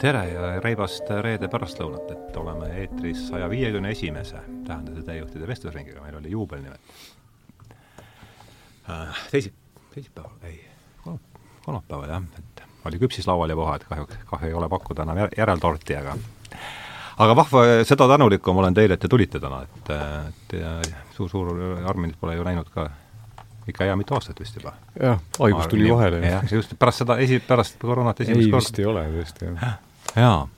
tere ja reibast reede pärastlõunat, et oleme eetris saja viiekümne esimese Tähenduse täiejuhtide vestlusringiga, meil oli juubel nimelt äh,. teisi, teisipäeval, ei, kolmapäeval jah, et oli küpsis laual ja puha, et kahjuks, kahju ei ole pakkuda enam järeltorti, aga aga vahva, seda tänulikum olen teile, et te tulite täna, et, et suur-suur Armin pole ju näinud ka ikka hea mitu aastat vist juba. jah, haigus tuli vahele. jah, just pärast seda esi, pärast koroonat esimest korda. ei, vist ei ole tõesti, jah. Jaa.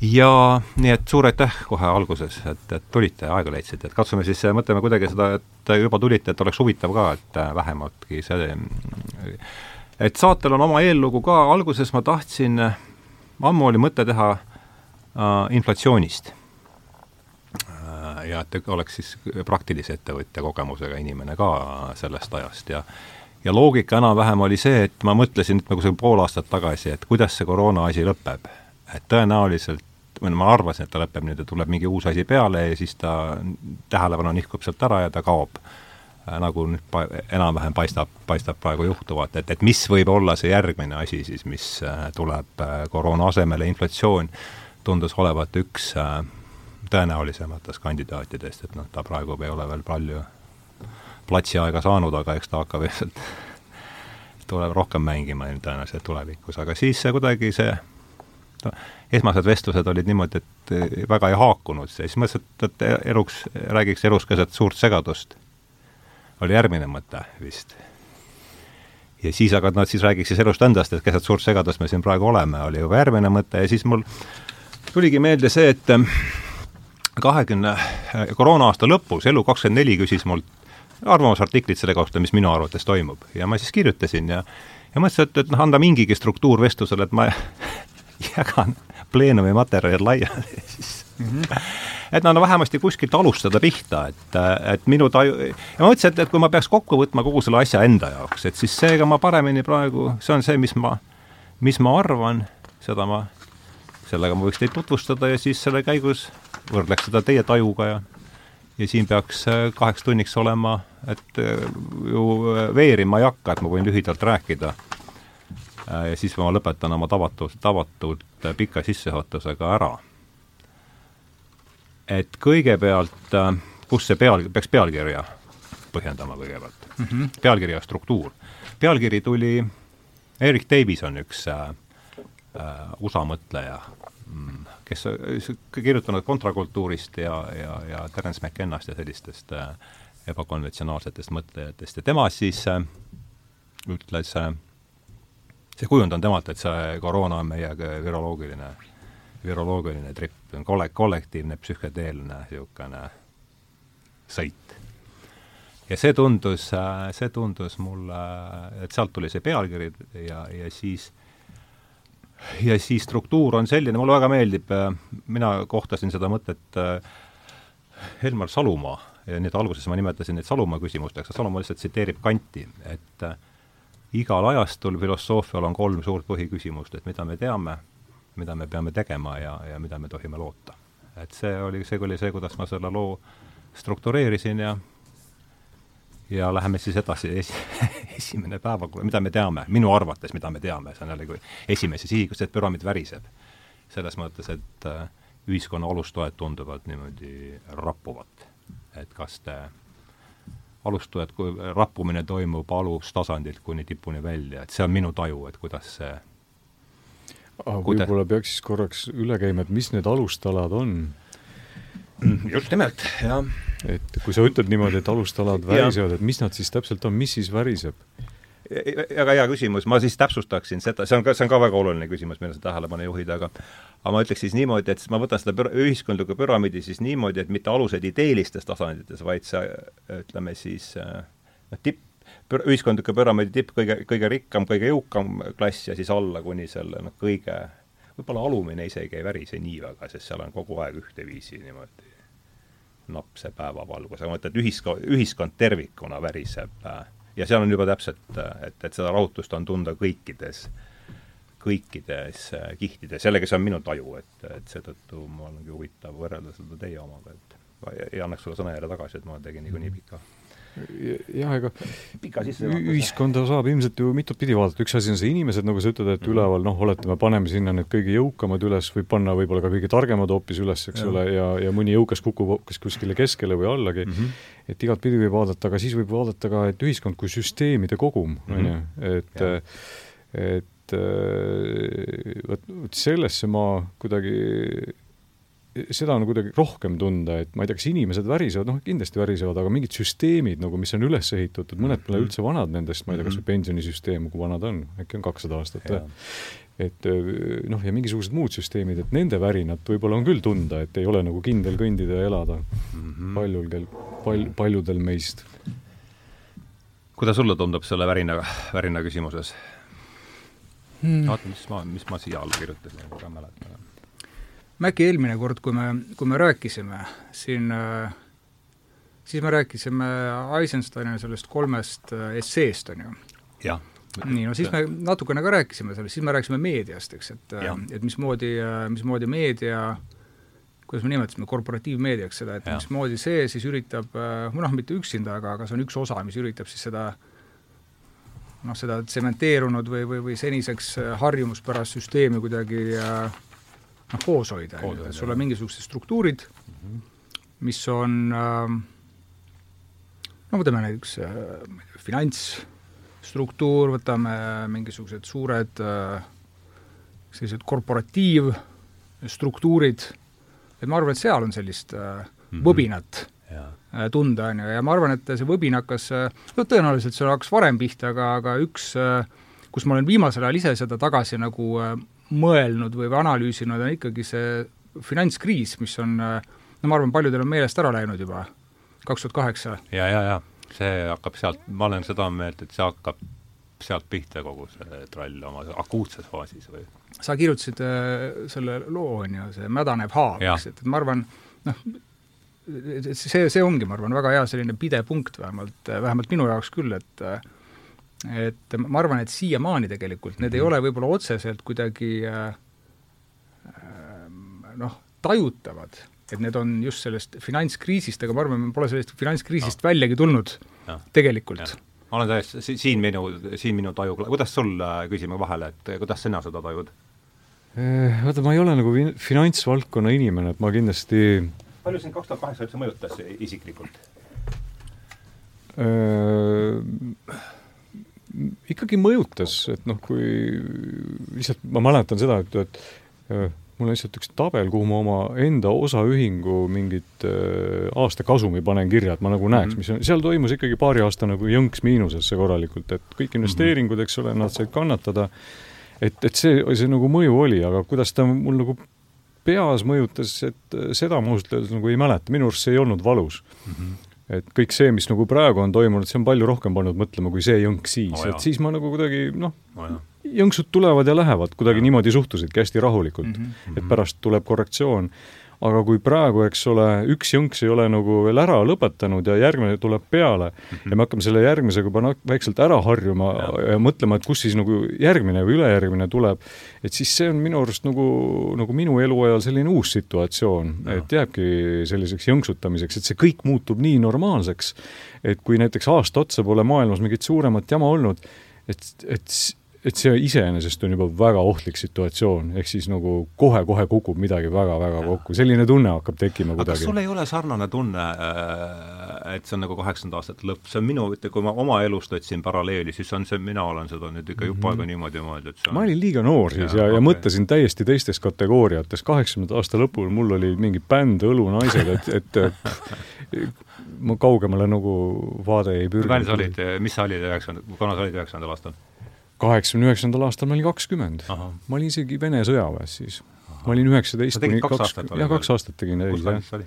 ja nii et suur aitäh kohe alguses, et, et tulite aega leidsite, et katsume siis, mõtleme kuidagi seda, et juba tulite, et oleks huvitav ka, et vähemaltki see, et saatel on oma eellugu ka, alguses ma tahtsin, ammu oli mõte teha äh, inflatsioonist. Ja et oleks siis praktilise ettevõtja kogemusega inimene ka sellest ajast ja ja loogika enam-vähem oli see, et ma mõtlesin nagu see pool aastat tagasi, et kuidas see koroona asi lõpeb. et tõenäoliselt, või ma arvasin, et ta lõpeb nüüd ja tuleb mingi uus asi peale ja siis ta, tähelepanu nihkub sealt ära ja ta kaob. nagu nüüd pa-, enam-vähem paistab, paistab praegu juhtuvat, et, et mis võib olla see järgmine asi siis, mis äh, tuleb äh, koroona asemele, inflatsioon tundus olevat üks äh, tõenäolisematest kandidaatidest, et noh, ta praegu ei ole veel palju platsiaega saanud, aga eks ta hakkab ilmselt, tuleb rohkem mängima tõenäoliselt tulevikus, aga siis see kuidagi see no, esmased vestlused olid niimoodi, et väga ei haakunud, siis mõtlesin, et, et eluks, räägiks elus keset suurt segadust. oli järgmine mõte vist. ja siis, aga noh, siis räägiks siis elust endast, et keset suurt segadust me siin praegu oleme, oli juba järgmine mõte ja siis mul tuligi meelde see, et kahekümne, koroona-aasta lõpus Elu24 küsis mult arvamusartiklit selle kohta, mis minu arvates toimub ja ma siis kirjutasin ja ja mõtlesin, et, et noh, anda mingigi struktuur vestlusele, et ma jagan pleenumi materjalid laiali siis mm. -hmm. et no, no vähemasti kuskilt alustada pihta, et, et minu taju, ja ma mõtlesin, et, et kui ma peaks kokku võtma kogu selle asja enda jaoks, et siis seega ma paremini praegu, see on see, mis ma, mis ma arvan, seda ma, sellega ma võiks teid tutvustada ja siis selle käigus võrdleks seda teie tajuga ja ja siin peaks äh, kaheks tunniks olema, et äh, ju äh, veerima ei hakka, et ma võin lühidalt rääkida. ja siis ma lõpetan oma tavatult, tavatult pika sissejuhatusega ära. et kõigepealt, kus see peal, peaks pealkirja põhjendama kõigepealt mm. -hmm. pealkirja struktuur. pealkiri tuli, Erik Davis on üks äh, USA mõtleja mm, kes kirjutanud kontrakultuurist ja, ja, ja Terence McKennast ja sellistest äh, ebakonventsionaalsetest mõtlejatest ja tema siis äh, ütles äh,, see kujund on temalt, et see koroona on meie viroloogiline, viroloogiline trip, kolle-, kollektiivne psühhedeelne niisugune sõit. ja see tundus, äh, see tundus mulle, et sealt tuli see pealkiri ja, ja siis ja siis struktuur on selline, mulle väga meeldib, äh, mina kohtasin seda mõtet äh, Helmar Salumaa ja nüüd alguses ma nimetasin neid Salumaa küsimusteks, Salumaa lihtsalt tsiteerib Kanti, et äh, igal ajastul filosoofial on kolm suurt põhiküsimust, et mida me teame, mida me peame tegema ja, ja mida me tohime loota. et see oli, see oli see, kuidas ma selle loo struktureerisin ja ja läheme siis edasi, esi-, esimene päevakord, mida me teame, minu arvates, mida me teame, see on jälle kui esimeses ihikus, et püramiid väriseb. selles mõttes, et äh, ühiskonna alustoed tunduvad niimoodi rappuvat. et kas te, alustoed, kui rappumine toimub alustasandilt kuni tipuni välja, et see on minu taju, et kuidas see aga võib-olla peaks siis korraks üle käima, et mis need alustalad on? just nimelt, jah et kui sa ütled niimoodi, et alustalad värisevad, et mis nad siis täpselt on, mis siis väriseb? väga hea küsimus, ma siis täpsustaksin seda, see on ka, see on ka väga oluline küsimus, millele sa tähelepanu juhid, aga aga ma ütleks siis niimoodi, et ma võtan seda pür-, ühiskondlikku püramiidi siis niimoodi, et mitte alused ideelistes tasandites, vaid see ütleme siis noh, tipp, ühiskondliku püramiidi tipp, kõige, kõige rikkam, kõige jõukam klass ja siis alla kuni selle noh, kõige võib-olla alumine isegi ei värise nii väga, sest seal on kogu aeg ühteviisi niimoodi napp see päevavalgus, aga ma mõtlen, et ühiskond, ühiskond tervikuna väriseb äh, ja seal on juba täpselt, äh, et, et seda rahutust on tunda kõikides, kõikides äh, kihtides, jällegi see on minu taju, et, et seetõttu mul ongi huvitav võrrelda seda teie omaga, et ja annaks sulle sõna jälle tagasi, et ma tegin niikuinii pika jah, ega ühiskonda saab ilmselt ju mitut pidi vaadata, üks asi on see inimesed, nagu sa ütled, et mm üleval noh, oletame, paneme sinna need kõige jõukamad üles, võib panna võib-olla ka kõige targemad hoopis üles, eks ja. ole, ja, ja mõni jõukas kukub hoopis kuskile keskele või allagi. Mm, -hmm. et igatpidi võib vaadata, aga siis võib vaadata ka, et ühiskond kui süsteemide kogum, on ju, et et vot, vot sellesse ma kuidagi seda on kuidagi rohkem tunda, et ma ei tea, kas inimesed värisevad, noh kindlasti värisevad, aga mingid süsteemid nagu, mis on üles ehitatud, mõned pole mhm. üldse vanad nendest, ma ei tea, kas või mhm. pensionisüsteem, kui vana ta on, äkki on kakssada aastat või? et noh, ja mingisugused muud süsteemid, et nende värinat võib-olla on küll tunda, et ei ole nagu kindel kõndida ja elada mm -hmm. paljul kel-, pal-, paljudel meist. kuidas sulle tundub selle värina, värina küsimuses hmm.? vaata, mis ma, mis ma siia alla kirjutasin, ma ka mäletan me äkki eelmine kord, kui me, kui me rääkisime siin, äh, siis me rääkisime Eisensteini sellest kolmest äh, esseest, on ju. jah. nii, no siis me natukene ka rääkisime sellest, siis me rääkisime meediast, eks, et, äh, et mismoodi, mismoodi meedia kuidas me nimetasime, korporatiivmeediaks seda, et ja. mismoodi see siis üritab, või noh, mitte üksinda, aga, aga see on üks osa, mis üritab siis seda noh, seda tsementeerunud või, või, või seniseks harjumuspärast süsteemi kuidagi äh, noh, koos hoida, et sul on mingisugused struktuurid mm, -hmm. mis on äh, no võtame näiteks äh, finantsstruktuur, võtame mingisugused suured äh, sellised korporatiivstruktuurid, et ma arvan, et seal on sellist mm -hmm. võbinat ja. Tunda, on ju, ja ma arvan, et see võbin hakkas, no tõenäoliselt see hakkas varem pihta, aga, aga üks kus ma olen viimasel ajal ise seda tagasi nagu mõelnud või analüüsinud, on ikkagi see finantskriis, mis on no ma arvan, paljudel on meelest ära läinud juba, kaks tuhat kaheksa. ja, ja, ja see hakkab sealt, ma olen seda meelt, et see hakkab sealt pihta kogu see trall oma akuutses faasis või? sa kirjutasid äh, selle loo, on ju, see Mädanev haag, eks, et ma arvan, noh, see, see ongi, ma arvan, väga hea selline pidepunkt vähemalt, vähemalt minu jaoks küll, et äh, et ma arvan, et siiamaani tegelikult need mm -hmm. ei mhm. ole võib-olla otseselt kuidagi äh, noh, tajutavad, et need on just sellest finantskriisist, aga ma arvan, me pole sellest finantskriisist no. väljagi tulnud ja. tegelikult. ma olen täiesti, siin minu, siin minu taju, kuidas sul, äh, küsime vahele, et kuidas sina seda tajud? Äh, vaata, ma ei ole nagu finantsvaldkonna inimene, et ma kindlasti palju sind kaks tuhat kaheksa üldse mõjutas isiklikult? Ikkagi mõjutas, et noh, kui lihtsalt ma mäletan seda, et, et äh, mul on lihtsalt üks tabel, kuhu ma oma enda osaühingu mingit äh, aasta kasumi panen kirja, et ma nagu näeks mm, -hmm. mis on, seal toimus ikkagi paari aasta nagu jõnks miinusesse korralikult, et kõik investeeringud, eks ole, nad said kannatada, et, et see, see nagu mõju oli, aga kuidas ta mul nagu peas mõjutas, et seda ma ausalt öeldes nagu ei mäleta, minu arust see ei olnud valus mm. -hmm et kõik see, mis nagu praegu on toimunud, see on palju rohkem pannud mõtlema kui see jõnk siis. Oh,, et siis ma nagu kuidagi noh oh,, jõnksud tulevad ja lähevad, kuidagi ja. niimoodi suhtusidki hästi rahulikult. Mm, -hmm. et pärast tuleb korrektsioon aga kui praegu, eks ole, üks jõnks ei ole nagu veel ära lõpetanud ja järgmine tuleb peale mm -hmm. ja me hakkame selle järgmisega juba vaikselt ära harjuma ja. ja mõtlema, et kus siis nagu järgmine või ülejärgmine tuleb, et siis see on minu arust nagu, nagu minu eluajal selline uus situatsioon, et jääbki selliseks jõnksutamiseks, et see kõik muutub nii normaalseks, et kui näiteks aasta otsa pole maailmas mingit suuremat jama olnud, et, et et see iseenesest on juba väga ohtlik situatsioon, ehk siis nagu kohe-kohe kukub midagi väga-väga kokku, selline tunne hakkab tekkima kuidagi. sul ei ole sarnane tunne, äh, et see on nagu kaheksakümnenda aastate lõpp, see on minu, kui ma oma elust otsin paralleeli, siis on see, mina olen seda nüüd ikka jupp aega mhm. niimoodi mõelnud, et see on ma olin liiga noor siis ja, ja, ja okay. mõtlesin täiesti teistes kategooriates, kaheksakümnenda aasta lõpul mul oli mingi bänd Õlunaised, et, et ma kaugemale nagu vaade ei pürginud. mis sa olid, mis sa olid üheksakümnenda, kuna sa olid üheksakümnendal aastal? Kaheksakümne üheksandal aastal ma olin kakskümmend. ma olin isegi Vene sõjaväes siis. ma olin üheksateist kuni kaks, jah, kaks aastat tegin täis, jah.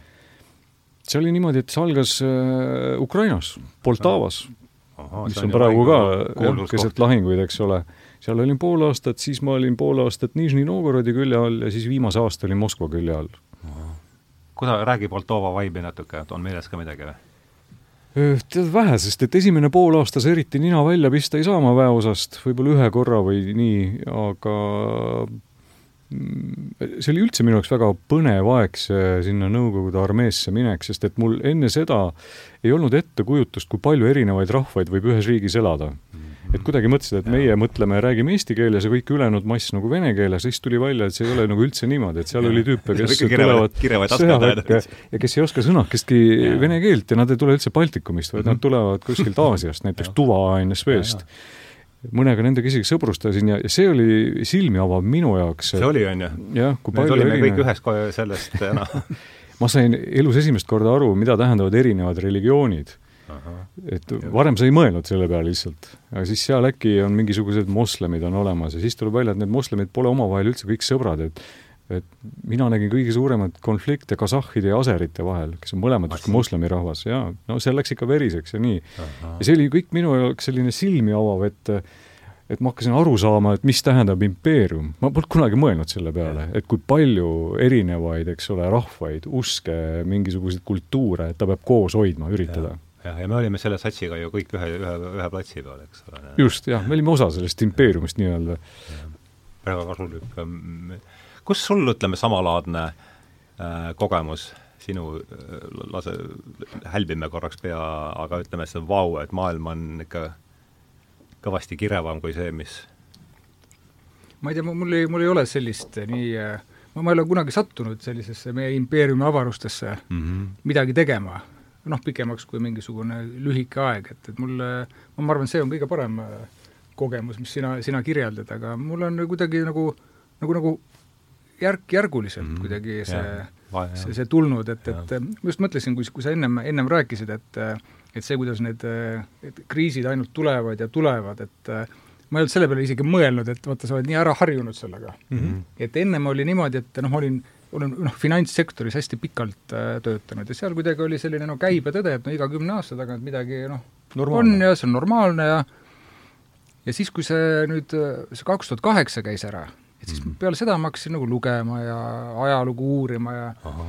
see oli niimoodi, et see algas äh, Ukrainas, Poltavas, mis on praegu ka jah, keset lahinguid, eks ole. seal olin pool aastat, siis ma olin pool aastat Nižni Novgorodi külje all ja siis viimase aasta olin Moskva külje all. kuida-, räägi Poltava vibe'i natuke, on meeles ka midagi või? Tead, vähe, sest et esimene poolaasta sa eriti nina välja pista ei saa oma väeosast, võib-olla ühe korra või nii, aga see oli üldse minu jaoks väga põnev aeg, see sinna Nõukogude armeesse minek, sest et mul enne seda ei olnud ettekujutust, kui palju erinevaid rahvaid võib ühes riigis elada. Mm et kuidagi mõtlesid, et meie mõtleme ja räägime eesti keeles ja kõik ülejäänud mass nagu vene keeles, siis tuli välja, et see ei ole nagu üldse niimoodi, et seal oli tüüpe, kes tulevad sõjaväkke ja kes ei oska sõnakestki vene keelt ja nad ei tule üldse Baltikumist, vaid nad mhm. tulevad kuskilt Aasiast, näiteks Tuva NSV-st mõnega nendega isegi sõbrustasin ja, ja see oli silmi avav minu jaoks. see oli, on ju? jah, kui palju olime erine... kõik ühes sellest, noh. Ma sain elus esimest korda aru, mida tähendavad erinevad religioonid et varem sa ei mõelnud selle peale lihtsalt. aga siis seal äkki on mingisugused moslemid on olemas ja siis tuleb välja, et need moslemid pole omavahel üldse kõik sõbrad, et et mina nägin kõige suuremaid konflikte kasahhide ja aserite vahel, kes on mõlemad justkui moslemi rahvas, jaa. no see läks ikka veriseks ja nii. ja see oli kõik minu jaoks selline silmi avav, et et ma hakkasin aru saama, et mis tähendab impeerium. ma polnud kunagi mõelnud selle peale, et kui palju erinevaid, eks ole, rahvaid, uske, mingisuguseid kultuure, et ta peab koos hoidma, üritada jah, ja me olime selle satsiga ju kõik ühe, ühe, ühe platsi peal, eks ole. just, jah, me olime osa sellest impeeriumist nii-öelda. väga kasulik. Kus sul, ütleme, samalaadne äh, kogemus sinu äh,, lase, hälbime korraks pea, aga ütleme, see vau, et maailm on ikka kõvasti kirevam kui see, mis ma ei tea, mul ei, mul ei ole sellist nii äh, ma, ma ei ole kunagi sattunud sellisesse meie impeeriumi avarustesse mm -hmm. midagi tegema noh, pikemaks kui mingisugune lühike aeg, et, et mulle, ma arvan, see on kõige parem äh, kogemus, mis sina, sina kirjeldad, aga mul on kuidagi nagu, nagu, nagu järk-järguliselt mm -hmm. kuidagi see, see, see tulnud, et, et ma just mõtlesin, kui, kui sa ennem, ennem rääkisid, et et see, kuidas need et kriisid ainult tulevad ja tulevad, et ma ei olnud selle peale isegi mõelnud, et vaata, sa oled nii ära harjunud sellega mm. -hmm. et ennem oli niimoodi, et noh, ma olin olen noh, finantssektoris hästi pikalt äh, töötanud ja seal kuidagi oli selline no käibetõde, et no iga kümne aasta tagant midagi noh, on ja see on normaalne ja ja siis, kui see nüüd, see kaks tuhat kaheksa käis ära, et siis mm -hmm. peale seda ma hakkasin nagu lugema ja ajalugu uurima ja Aha.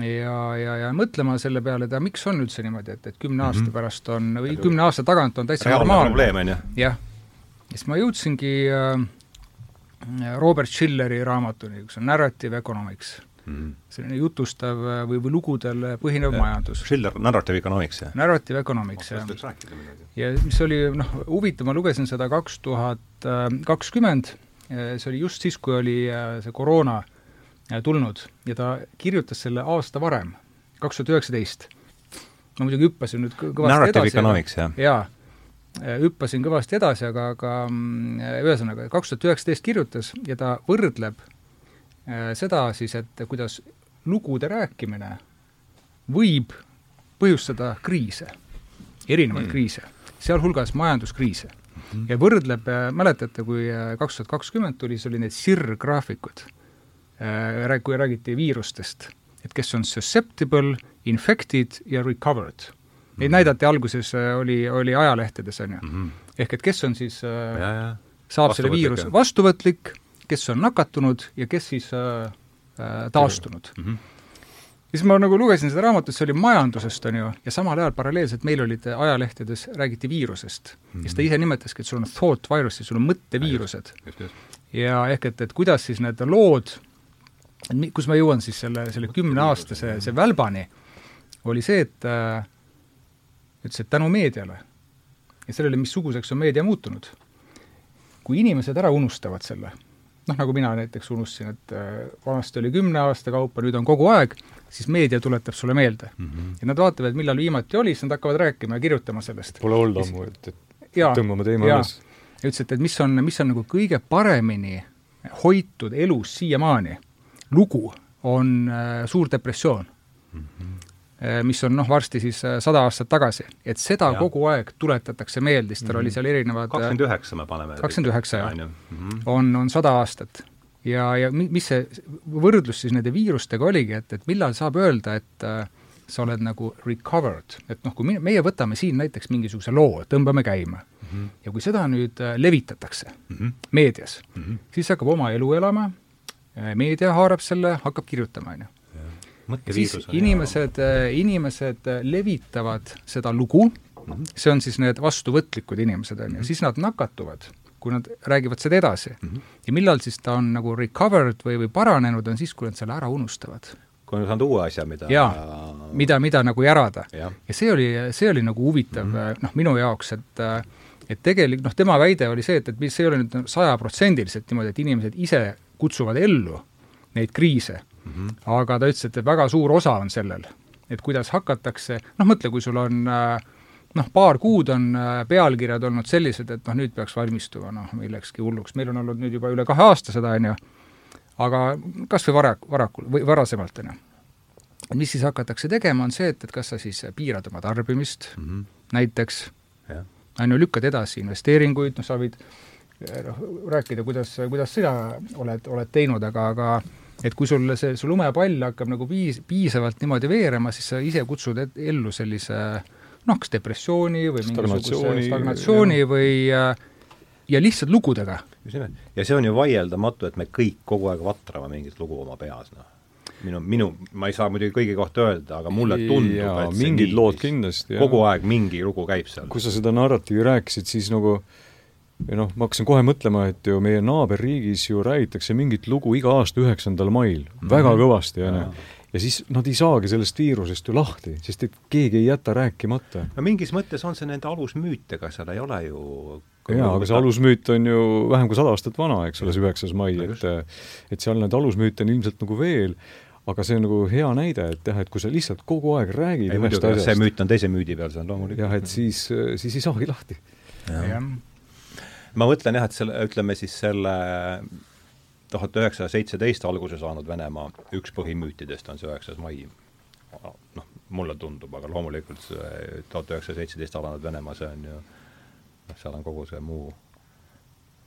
ja, ja, ja mõtlema selle peale, et miks on üldse niimoodi, et, et kümne aasta mm -hmm. pärast on või kümne aasta tagant on täitsa normaalne. jah. ja siis ma jõudsingi äh, Robert Schilleri raamatuni, kus on Narrative Economics mm. -hmm. selline jutustav äh, või, või lugudel põhinev ja, majandus. Schiller, Narrative Economics, jah? Narrative Economics, jah. ja mis oli noh, huvitav, ma lugesin seda kaks tuhat kakskümmend, see oli just siis, kui oli äh, see koroona äh, tulnud ja ta kirjutas selle aasta varem, kaks tuhat üheksateist. ma muidugi hüppasin nüüd kõvasti Narrative edasi. Narrative Economics, jah? jaa hüppasin kõvasti edasi, aga, aga mm, ühesõnaga, kaks tuhat üheksateist kirjutas ja ta võrdleb äh, seda siis, et kuidas lugude rääkimine võib põhjustada kriise, erinevaid mm. kriise, sealhulgas majanduskriise mm. -hmm. ja võrdleb, äh, mäletate, kui äh, kaks tuhat kakskümmend tuli, siis oli need SIR-graafikud, kui räägiti viirustest, et kes on susceptible, infected ja recovered Neid näidati alguses, äh, oli, oli ajalehtedes, on ju mm. -hmm. ehk et kes on siis äh, ja, ja. saab selle viiruse vastuvõtlik, kes on nakatunud ja kes siis äh, äh, taastunud mm. -hmm ja siis ma nagu lugesin seda raamatut, see oli majandusest, on ju, ja samal ajal paralleelselt meil olid ajalehtedes, räägiti viirusest mm. -hmm. ja seda ise nimetaski, et sul on thought virus'id, sul on mõtteviirused. ja ehk et, et kuidas siis need lood, kus ma jõuan siis selle, selle kümneaastase, see välbani, oli see, et äh, ütles, et tänu meediale ja sellele, missuguseks on meedia muutunud, kui inimesed ära unustavad selle, noh, nagu mina näiteks unustasin, et äh, vanasti oli kümne aasta kaupa, nüüd on kogu aeg, siis meedia tuletab sulle meelde mm. -hmm. ja nad vaatavad, millal viimati oli, siis nad hakkavad rääkima ja kirjutama sellest. Pole olnud ammu, et, et jaa, tõmbame teema üles. ja ütles, et, et mis on, mis on nagu kõige paremini hoitud elus siiamaani, lugu on äh, Suur depressioon mm. -hmm mis on noh, varsti siis äh, sada aastat tagasi. et seda ja. kogu aeg tuletatakse meelde, siis tal mm -hmm. oli mhm. seal erinevad äh, kakskümmend üheksa me paneme. kakskümmend üheksa, jah. -hmm. on, on sada aastat. ja, ja mis see võrdlus siis nende viirustega oligi, et, et millal saab öelda, et äh, sa oled nagu recovered, et noh, kui me, meie võtame siin näiteks mingisuguse loo, tõmbame käima mm -hmm. ja kui seda nüüd levitatakse mm -hmm. meedias mm, -hmm. siis hakkab oma elu elama, meedia haarab selle, hakkab kirjutama, on ju siis inimesed, äh, inimesed äh, levitavad seda lugu mm, -hmm. see on siis need vastuvõtlikud inimesed, on ju, mhm. siis nad nakatuvad kui nad räägivad seda edasi mm. -hmm. ja millal siis ta on nagu recovered või, või paranenud, on siis, kui nad selle ära unustavad. kui on saanud uue asja, mida jaa, mida, mida nagu järada. ja see oli, see oli nagu huvitav mm -hmm. noh, minu jaoks, et et tegelikult noh, tema väide oli see, et, et see ei ole nüüd sajaprotsendiliselt niimoodi, et inimesed ise kutsuvad ellu neid kriise mm, -hmm. aga ta ütles, et väga suur osa on sellel, et kuidas hakatakse, noh mõtle, kui sul on äh, noh, paar kuud on äh, pealkirjad olnud sellised, et noh, nüüd peaks valmistuma noh, millekski hulluks, meil on olnud nüüd juba üle kahe aasta seda, on ju, aga kas või vara, varakult või varasemalt, on ju. mis siis hakatakse tegema, on see, et, et kas sa siis piirad oma tarbimist mm -hmm. näiteks, on ju, lükkad edasi investeeringuid, noh, sa võid noh, rääkida, kuidas, kuidas sina oled, oled teinud, aga, aga et kui sul see, see lumepall hakkab nagu piis-, piisavalt niimoodi veerema, siis sa ise kutsud et, ellu sellise äh, noh, kas depressiooni või mingisuguse stagnatsiooni või äh, ja lihtsalt lugudega. just nimelt. ja see on ju vaieldamatu, et me kõik kogu aeg vatrame mingit lugu oma peas, noh. minu, minu, ma ei saa muidugi kõigi kohta öelda, aga mulle tundub, et mingid lood kindlasti, kogu aeg mingi lugu käib seal. kui sa seda narratiivi rääkisid, siis nagu noh, ma hakkasin kohe mõtlema, et ju meie naaberriigis ju räägitakse mingit lugu iga aasta üheksandal mail mm, -hmm. väga kõvasti, on ju ja siis nad ei saagi sellest viirusest ju lahti, sest et keegi ei jäta rääkimata. no mingis mõttes on see nende alusmüüt, ega seal ei ole ju jaa, aga see alusmüüt on ju vähem kui sada aastat vana, eks ole, see üheksas mai, et et seal neid alusmüüte on ilmselt nagu veel, aga see on nagu hea näide, et jah, et kui sa lihtsalt kogu aeg räägid ei, ühest asjast see müüt on teise müüdi peal, see on loomulikult. jah, et siis, siis ei saagi lahti. Ma mõtlen jah, et selle, ütleme siis selle tuhat üheksasada seitseteist alguse saanud Venemaa üks põhimüütidest on see üheksas mai. noh, mulle tundub, aga loomulikult see tuhat üheksasada seitseteist alanud Venemaa, see on ju noh, seal on kogu see muu,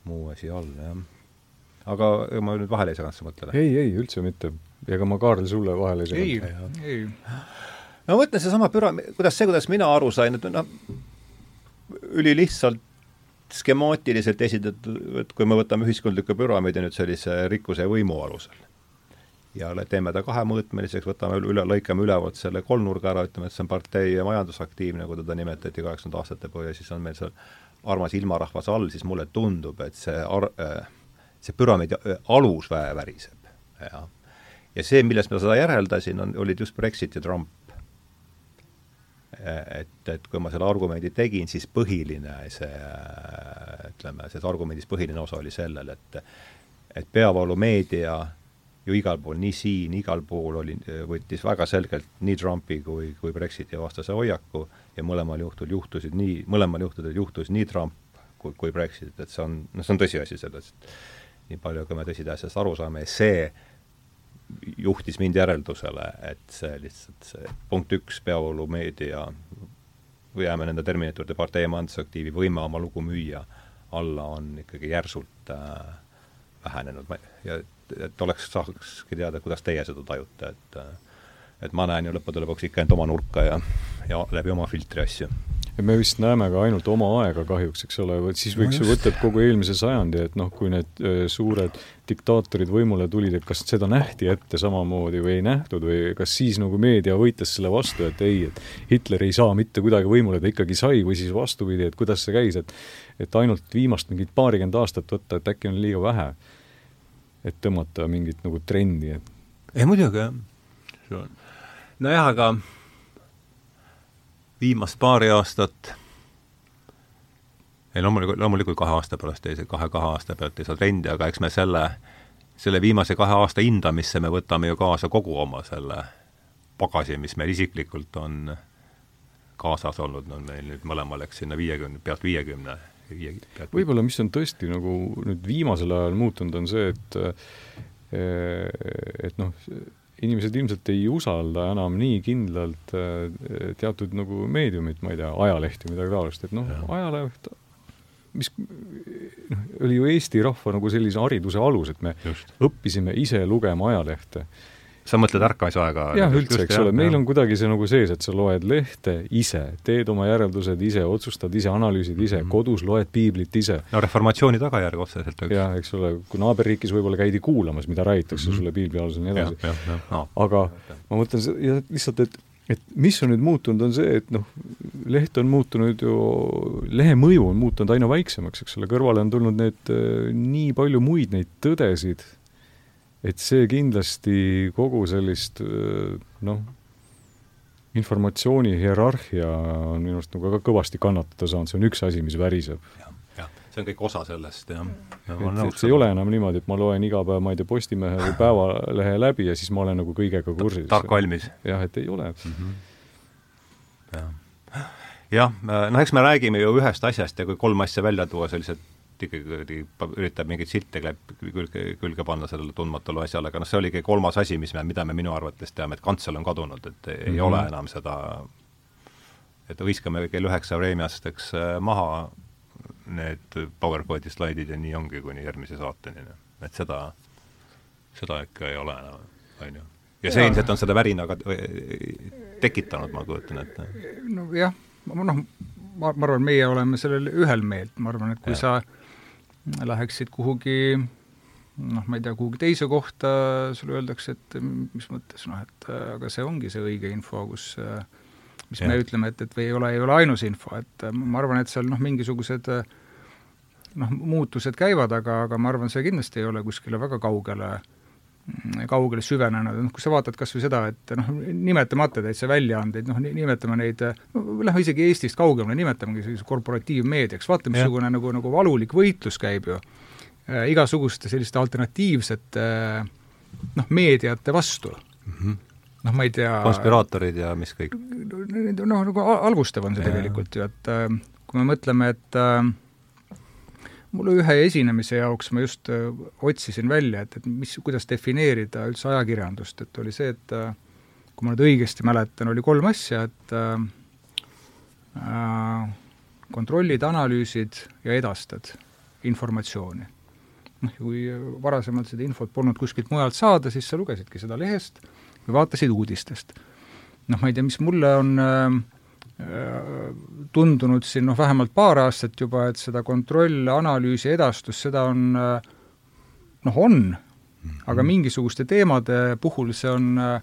muu asi all, jah. aga ma nüüd vahele ei seganud su mõttele? ei, ei, üldse mitte. ega ma, Kaarel, sulle vahele ei seganud? ei, ei. no ma mõtlen, seesama püra-, kuidas see, kuidas mina aru sain, et noh, ülilihtsalt skemaatiliselt esitatud, kui me võtame ühiskondliku püramiidi nüüd sellise rikkuse ja võimu alusel ja teeme ta kahemõõtmeliseks, võtame üle, lõikame ülevalt selle kolmnurga ära, ütleme, et see on partei majandusaktiivne, nagu teda nimetati kaheksakümnenda aastate põhja, siis on meil seal armas ilmarahvas all, siis mulle tundub, et see ar-, see püramiidi alus vä-, väriseb, jah. ja see, millest ma seda järeldasin, on, olid just Brexit ja Trump et, et kui ma selle argumendi tegin, siis põhiline see, ütleme, selles argumendis põhiline osa oli sellel, et et peavoolumeedia ju igal pool, nii siin, igal pool oli, võttis väga selgelt nii Trumpi kui, kui Brexiti vastase hoiaku ja mõlemal juhtul juhtusid nii, mõlemal juhtudel juhtus nii Trump kui, kui Brexit, et see on, noh, see on tõsiasi selles, nii palju, kui me tõside asjast aru saame, see juhtis mind järeldusele, et see lihtsalt see punkt üks, peavoolumeedia, jääme nende terminatorde partei majandusaktiivi võime oma lugu müüa alla, on ikkagi järsult äh, vähenenud. Ja et, et oleks, saakski teada, kuidas teie seda tajute, et äh, et ma näen ju lõppude lõpuks ikka ainult oma nurka ja, ja läbi oma filtri asju. Ja me vist näeme ka ainult oma aega kahjuks, eks ole, vot siis võiks no ju võtta kogu eelmise sajandi, et noh, kui need öö, suured diktaatorid võimule tulid, et kas seda nähti ette samamoodi või ei nähtud või kas siis nagu meedia võitles selle vastu, et ei, et Hitler ei saa mitte kuidagi võimule, ta ikkagi sai, või siis vastupidi, et kuidas see käis, et et ainult viimast mingit paarikümmend aastat võtta, et äkki on liiga vähe, et tõmmata mingit nagu trendi, et ei muidugi, jah. nojah, aga viimast paari aastat, ei loomulikult, loomulikult kahe aasta pärast ei, kahe, kahe aasta pealt ei saa trendi, aga eks me selle, selle viimase kahe aasta hindamisse me võtame ju kaasa kogu oma selle pagasi, mis meil isiklikult on kaasas olnud, on meil nüüd mõlemal, eks sinna viiekümne, pealt viiekümne võib-olla mis on tõesti nagu nüüd viimasel ajal muutunud, on see, et et noh, inimesed ilmselt ei usalda enam nii kindlalt äh, teatud nagu meediumit, ma ei tea, ajalehti, midagi taolist, et noh, ajaleht, mis noh, oli ju Eesti rahva nagu sellise hariduse alus, et me Just. õppisime ise lugema ajalehte sa mõtled ärkamisaega? jah, üldse, eks ole, meil on kuidagi see nagu sees, et sa loed lehte ise, teed oma järeldused ise, otsustad ise, analüüsid ise mm, -hmm. kodus loed piiblit ise. no reformatsiooni tagajärg otseselt. jah, eks ole, kui naaberriigis võib-olla käidi kuulamas, mida räägitakse mm -hmm. sulle piibli alusel ja nii edasi. No. aga ma mõtlen, ja lihtsalt, et et mis on nüüd muutunud, on see, et noh, leht on muutunud ju, lehe mõju on muutunud aina väiksemaks, eks ole, kõrvale on tulnud need äh, nii palju muid neid tõdesid, et see kindlasti kogu sellist äh, noh, informatsiooni hierarhia on minu arust nagu ka kõvasti kannatada saanud, see on üks asi, mis väriseb. jah, see on kõik osa sellest, jah ja. et, see ei ole enam niimoodi, et ma loen iga päev, ma ei tea, Postimehe või Päevalehe läbi ja siis ma olen nagu kõigega kursis. tark valmis. jah, et ei ole mm. -hmm. jah, jah, noh, eks me räägime ju ühest asjast ja kui kolm asja välja tuua, sellised ikkagi üritab mingeid silte külge, külge panna sellele tundmatule asjale, aga noh, see oligi kolmas asi, mis me, mida me minu arvates teame, et kantsel on kadunud, et ei mm -hmm. ole enam seda, et hõiskame kell üheksa Vremjast, eks, maha need PowerPointi slaidid ja nii ongi kuni järgmise saateni, noh. et seda, seda ikka ei ole enam, on ju. ja see ilmselt on selle värinaga tekitanud, ma kujutan ette. nojah, noh, ma, ma arvan, meie oleme sellel ühel meelt, ma arvan, et kui ja. sa läheksid kuhugi noh, ma ei tea, kuhugi teise kohta, sulle öeldakse, et mis mõttes noh, et aga see ongi see õige info, kus mis ja. me ütleme, et, et või ei ole, ei ole ainus info, et ma arvan, et seal noh, mingisugused noh, muutused käivad, aga, aga ma arvan, see kindlasti ei ole kuskile väga kaugele äh, kaugele süvenenud, noh kui sa vaatad kas või seda, et noh, nimetamata täitsa väljaandeid, noh nimetame neid, no lähme isegi Eestist kaugemale, nimetamegi sellise korporatiivmeediaks, vaata missugune nagu, nagu valulik võitlus käib ju äh, igasuguste selliste alternatiivsete äh, noh, meediate vastu mm. -hmm noh, ma ei tea konspiraatorid ja mis kõik? noh, nagu halvustav on see ja. tegelikult ju, et äh, kui me mõtleme, et äh, mulle ühe esinemise jaoks ma just äh, otsisin välja, et, et mis, kuidas defineerida üldse ajakirjandust, et oli see, et äh, kui ma nüüd õigesti mäletan, oli kolm asja, et äh, äh kontrollid, analüüsid ja edastad informatsiooni. noh, kui varasemalt seda infot polnud kuskilt mujalt saada, siis sa lugesidki seda lehest või vaatasid uudistest. noh, ma ei tea, mis mulle on äh, tundunud siin noh, vähemalt paar aastat juba, et seda kontroll, analüüsi, edastust, seda on noh, on, aga mhm. mingisuguste teemade puhul see on äh,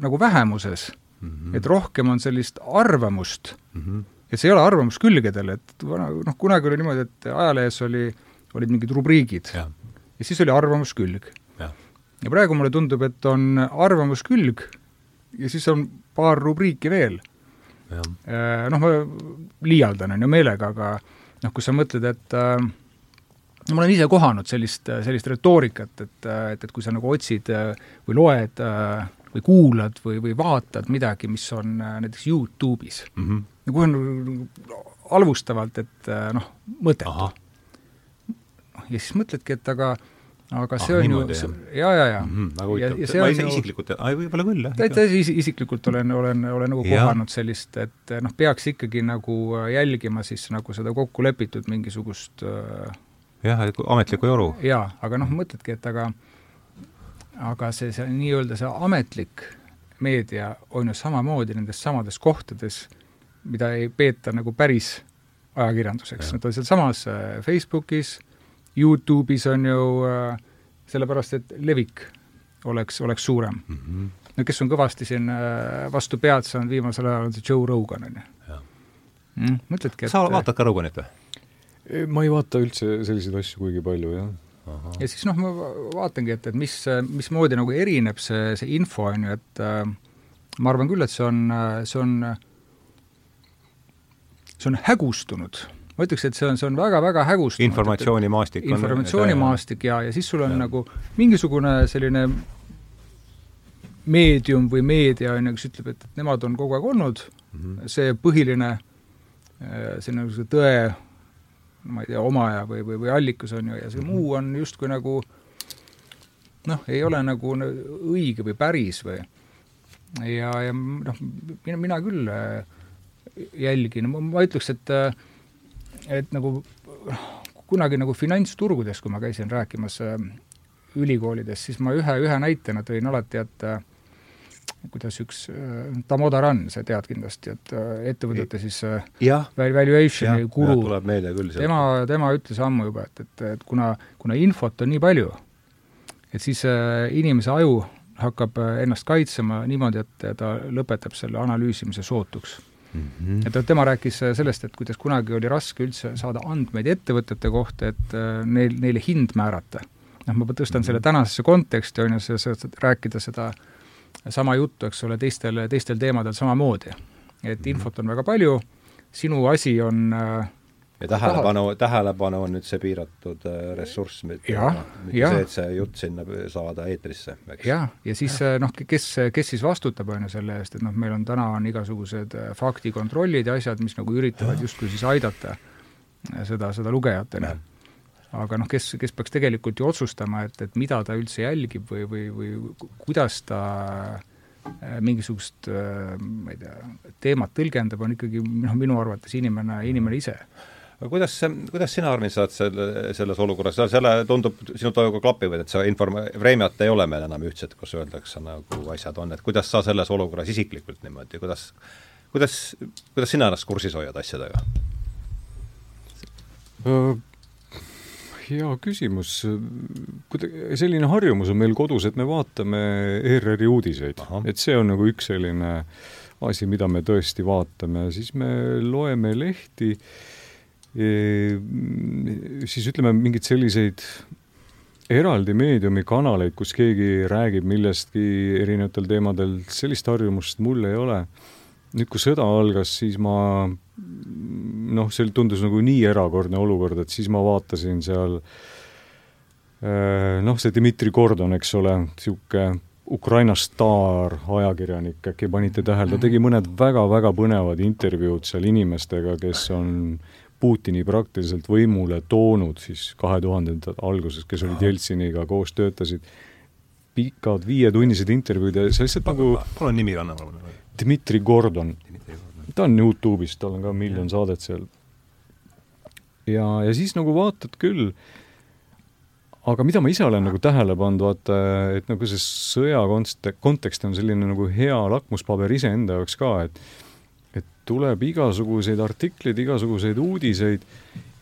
nagu vähemuses mm. -hmm. et rohkem on sellist arvamust mm, -hmm. et see ei ole arvamus külgedel, et noh, kunagi oli niimoodi, et ajalehes oli, olid mingid rubriigid ja, ja siis oli arvamuskülg. Ja praegu mulle tundub, et on arvamuskülg ja siis on paar rubriiki veel Äh, noh, ma liialdan, on ju, meelega, aga noh, kui sa mõtled, et äh, no ma olen ise kohanud sellist, sellist retoorikat, et, et, et kui sa nagu otsid või loed või kuulad või, või vaatad midagi, mis on näiteks Youtube'is mm, -hmm. nagu halvustavalt, et noh, mõttetu. ja siis mõtledki, et aga aga ah, see on niimoodi, ju, ja, ja, ja mm. -hmm, ja see ma ise ju, isiklikult, võib-olla küll, jah. täitsa is, isiklikult olen, olen, olen nagu kohanud sellist, et noh, peaks ikkagi nagu jälgima siis nagu seda kokku lepitud mingisugust äh, jah, ametlikku joru. jaa, aga noh, mõtledki, et aga aga see, see nii-öelda see ametlik meedia on ju samamoodi nendes samades kohtades, mida ei peeta nagu päris ajakirjanduseks, nad on sealsamas äh, Facebookis, Youtube'is on ju äh, sellepärast, et levik oleks, oleks suurem mm. -hmm. no kes on kõvasti siin äh, vastu pead saanud viimasel ajal, on see Joe Rogan, on ju. Mm, mõtledki, et sa vaatad ka Roganit või? ma ei vaata üldse selliseid asju kuigi palju, jah. ja siis noh, ma vaatangi, et, et mis, mismoodi nagu erineb see, see info, on ju, et äh, ma arvan küll, et see on, see on, see on hägustunud ma ütleks, et see on, see on väga-väga hägustunud. informatsioonimaastik. informatsioonimaastik ja, ja siis sul on ja. nagu mingisugune selline meedium või meedia, on ju, kes ütleb, et, nemad on kogu aeg olnud mm, -hmm. see põhiline äh, selline nagu tõe, ma ei tea, omaja või, või, või allikas on ju, ja see mm -hmm. muu on justkui nagu noh, ei ole nagu õige või päris või ja, ja noh, mina, mina küll äh, jälgin, ma ütleks, et äh, et nagu kunagi nagu finantsturgudest, kui ma käisin rääkimas äh, ülikoolides, siis ma ühe, ühe näitena tõin alati, et äh, kuidas üks äh,, Tamodaran, sa tead kindlasti, et äh, ettevõtete siis äh, valuation'i guru, tema, tema ütles ammu juba, et, et, et kuna, kuna infot on nii palju, et siis äh, inimese aju hakkab ennast kaitsema niimoodi, et ta lõpetab selle analüüsimise sootuks mm. -hmm. et tema rääkis sellest, et kuidas kunagi oli raske üldse saada andmeid ettevõtete kohta, et neil, neile hind määrata. noh, ma tõstan selle tänasesse konteksti, on ju, see, rääkida seda sama juttu, eks ole, teistel, teistel teemadel samamoodi. et mhm. infot on väga palju, sinu asi on äh, ja tähelepanu, tähelepanu on nüüd see piiratud äh, ressurss, mitte see, et see jutt sinna saada eetrisse, eks. jah, ja siis äh, noh, kes, kes siis vastutab, on ju, selle eest, et noh, meil on täna on igasugused äh, faktikontrollid ja asjad, mis nagu üritavad justkui siis aidata seda, seda lugejatele. aga noh, kes, kes peaks tegelikult ju otsustama, et, et mida ta üldse jälgib või, või, või kuidas ta mingisugust ma ei tea, teemat tõlgendab, on ikkagi noh, minu arvates inimene, inimene ise aga kuidas, kuidas sina, Armin, saad selle, selles olukorras, selle tundub, sinu toimuga klapivad, et see inform-, Vremjat ei ole meil enam ühtsed, kus öeldakse nagu asjad on, et kuidas sa selles olukorras isiklikult niimoodi, kuidas kuidas, kuidas sina ennast kursis hoiad asjadega? hea küsimus. selline harjumus on meil kodus, et me vaatame ERR-i uudiseid, et see on nagu üks selline asi, mida me tõesti vaatame, siis me loeme lehti äh, siis ütleme, mingeid selliseid eraldi meediumikanaleid, kus keegi räägib millestki erinevatel teemadel, sellist harjumust mul ei ole. nüüd, kui sõda algas, siis ma noh, see tundus nagu nii erakordne olukord, et siis ma vaatasin seal noh, see Dmitri Gordon, eks ole, niisugune Ukraina staar ajakirjanik, äkki panite tähele, ta tegi mõned väga-väga põnevad intervjuud seal inimestega, kes on Putini praktiliselt võimule toonud siis kahe tuhandendate alguses, kes olid Jeltsiniga koos, töötasid, pikad viietunnised intervjuud ja see lihtsalt nagu palun nimi anna mulle. Dmitri Gordon. ta on Youtube'is, tal on ka miljon saadet seal. ja, ja siis nagu vaatad küll, aga mida ma ise olen nagu tähele pannud, vaata, et nagu see sõja konst-, kontekst on selline nagu hea lakmuspaber iseenda jaoks ka, et tuleb igasuguseid artikleid, igasuguseid uudiseid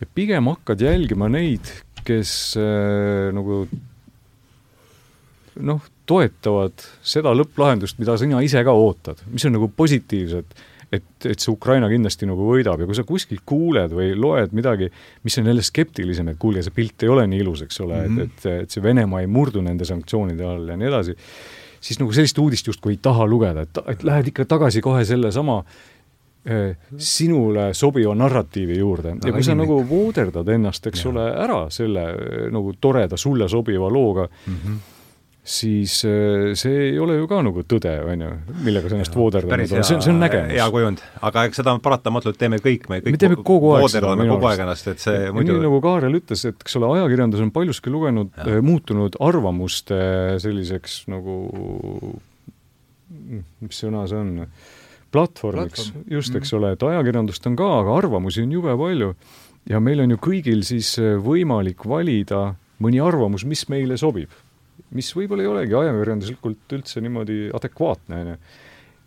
ja pigem hakkad jälgima neid, kes äh, nagu noh, toetavad seda lõpplahendust, mida sina ise ka ootad, mis on nagu positiivsed, et, et see Ukraina kindlasti nagu võidab ja kui sa kuskilt kuuled või loed midagi, mis on jälle skeptilisem, et kuulge, see pilt ei ole nii ilus, eks ole mm, -hmm. et, et, et see Venemaa ei murdu nende sanktsioonide all ja nii edasi, siis nagu sellist uudist justkui ei taha lugeda, et, et lähed ikka tagasi kohe sellesama Eh, sinule sobiva narratiivi juurde. Ja kui sa nagu vooderdad ennast, eks ja. ole, ära selle eh, nagu toreda, sulle sobiva looga mm, -hmm. siis eh, see ei ole ju ka nagu tõde, on ju, millega sa ennast vooderdanud oled, see on, see on nägemus. hea kujund, aga eks seda paratamatult teeme kõik, me kõik me teeme kogu aeg seda minu et see muidu nii nagu Kaarel ütles, et eks ole, ajakirjandus on paljuski lugenud, muutunud arvamuste selliseks nagu mis sõna see on, platvormiks Platform., just, eks mm ole, et ajakirjandust on ka, aga arvamusi on jube palju. ja meil on ju kõigil siis äh, võimalik valida mõni arvamus, mis meile sobib. mis võib-olla ei olegi ajakirjanduslikult üldse niimoodi adekvaatne, on ju.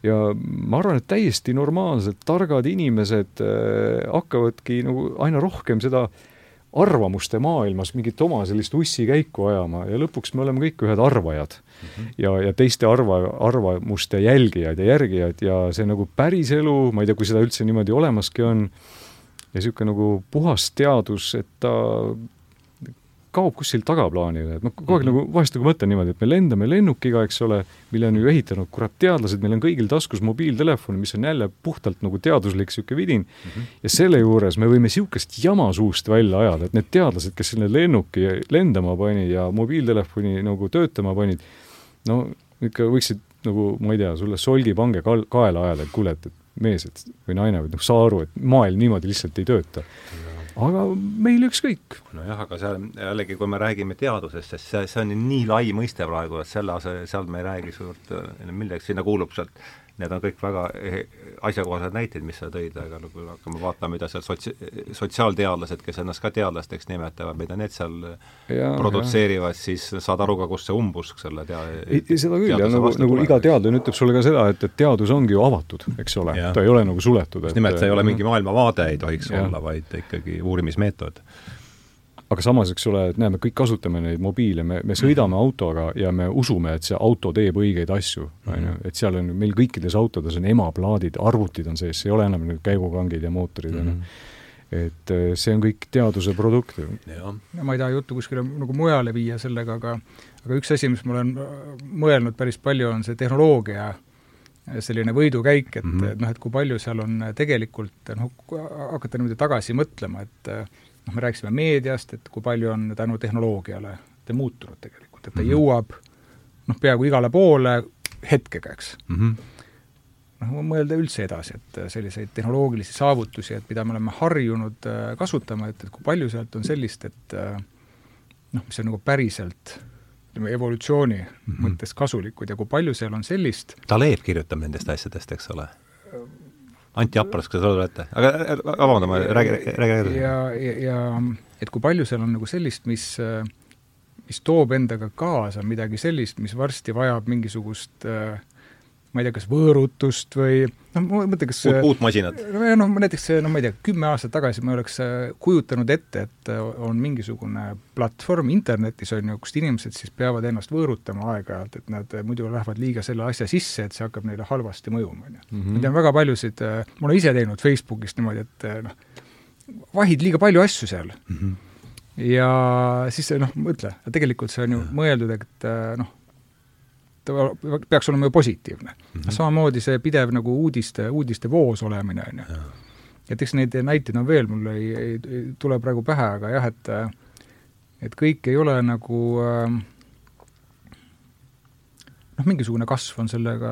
ja ma arvan, et täiesti normaalsed, targad inimesed äh, hakkavadki nagu aina rohkem seda arvamuste maailmas mingit oma sellist ussikäiku ajama ja lõpuks me oleme kõik ühed arvajad. Ja, ja teiste arva, arvamuste jälgijad ja järgijad ja see nagu päriselu, ma ei tea, kui seda üldse niimoodi olemaski on, ja niisugune nagu puhas teadus, et ta kaob kuskil tagaplaanile, et ma kogu aeg mm -hmm. nagu vahest nagu mõtlen niimoodi, et me lendame lennukiga, eks ole, mille on ju ehitanud kurat teadlased, meil on kõigil taskus mobiiltelefon, mis on jälle puhtalt nagu teaduslik niisugune vidin mm, -hmm. ja selle juures me võime niisugust jama suust välja ajada, et need teadlased, kes selle lennuki lendama panid ja mobiiltelefoni nagu töötama panid, no ikka võiksid nagu, ma ei tea, sulle solgipange kal-, kaela ajada, et kuule, et, et mees, et või naine, või noh, saa aru, et maailm niimoodi lihtsalt ei tööta aga meil ükskõik. nojah, aga seal jällegi, kui me räägime teadusest, sest see, see on nii lai mõiste praegu, et selle ase-, seal me ei räägi suurt millegi, sinna kuulub sealt need on kõik väga asjakohased näited, mis sa tõid, aga no kui hakkame vaatama, mida seal sots-, sotsiaalteadlased, kes ennast ka teadlasteks nimetavad, mida need seal ja, produtseerivad, siis saad aru ka, kust see umbusk selle tea-, seda küll, ja nagu, nagu iga teadlane ütleb sulle ka seda, et, et teadus ongi ju avatud, eks ole, ta ei ole nagu suletud. just nimelt, see ei ole mingi maailmavaade, ei tohiks ja. olla, vaid ikkagi uurimismeetod aga samas, eks ole, et näe, me kõik kasutame neid mobiile, me, me sõidame mm -hmm. autoga ja me usume, et see auto teeb õigeid asju, on ju, et seal on, meil kõikides autodes on emaplaadid, arvutid on sees, ei ole enam need käigukangid ja mootorid, on ju mhm. et äh, see on kõik teaduse produkt ju. ma ei taha juttu kuskile nagu mujale viia sellega, aga aga üks asi, mis ma olen äh, mõelnud päris palju, on see tehnoloogia selline võidukäik, et mm -hmm. noh, et kui palju seal on tegelikult noh, hakata niimoodi tagasi mõtlema, et noh, me rääkisime meediast, et kui palju on tänu tehnoloogiale ta muutunud tegelikult, et ta mm -hmm. jõuab noh, peaaegu igale poole hetkega, eks mm. -hmm noh, mõelda üldse edasi, et selliseid tehnoloogilisi saavutusi, et mida me oleme harjunud äh, kasutama, et, et kui palju sealt on sellist, et äh, noh, mis on nagu päriselt ütleme, evolutsiooni mm -hmm. mõttes kasulikud ja kui palju seal on sellist Talev kirjutab nendest asjadest, eks ole? Anti Apras, kas sa oled, aga vabandame, räägi, räägi edasi. ja, ja, ja et kui palju seal on nagu sellist, mis mis toob endaga kaasa midagi sellist, mis varsti vajab mingisugust äh, ma ei tea, kas võõrutust või noh, ma mõtlen, kas uut, uut masinat? noh, näiteks noh, ma ei tea, kümme aastat tagasi ma ei oleks äh, kujutanud ette, et äh, on mingisugune platvorm internetis, on ju, kust inimesed siis peavad ennast võõrutama aeg-ajalt, et nad äh, muidu lähevad liiga selle asja sisse, et see hakkab neile halvasti mõjuma, on ju. Mhm. ma tean väga paljusid, ma olen ise teinud Facebookis niimoodi, et noh, vahid liiga palju asju seal mm. -hmm. ja siis noh, mõtle, tegelikult see on ju mõeldud, et noh, ta peaks olema ju positiivne mm. -hmm. samamoodi see pidev nagu uudiste, uudiste voos olemine, on ju. et eks neid näiteid on veel, mul ei, ei, tule praegu pähe, aga jah, et et kõik ei ole nagu noh, mingisugune kasv on sellega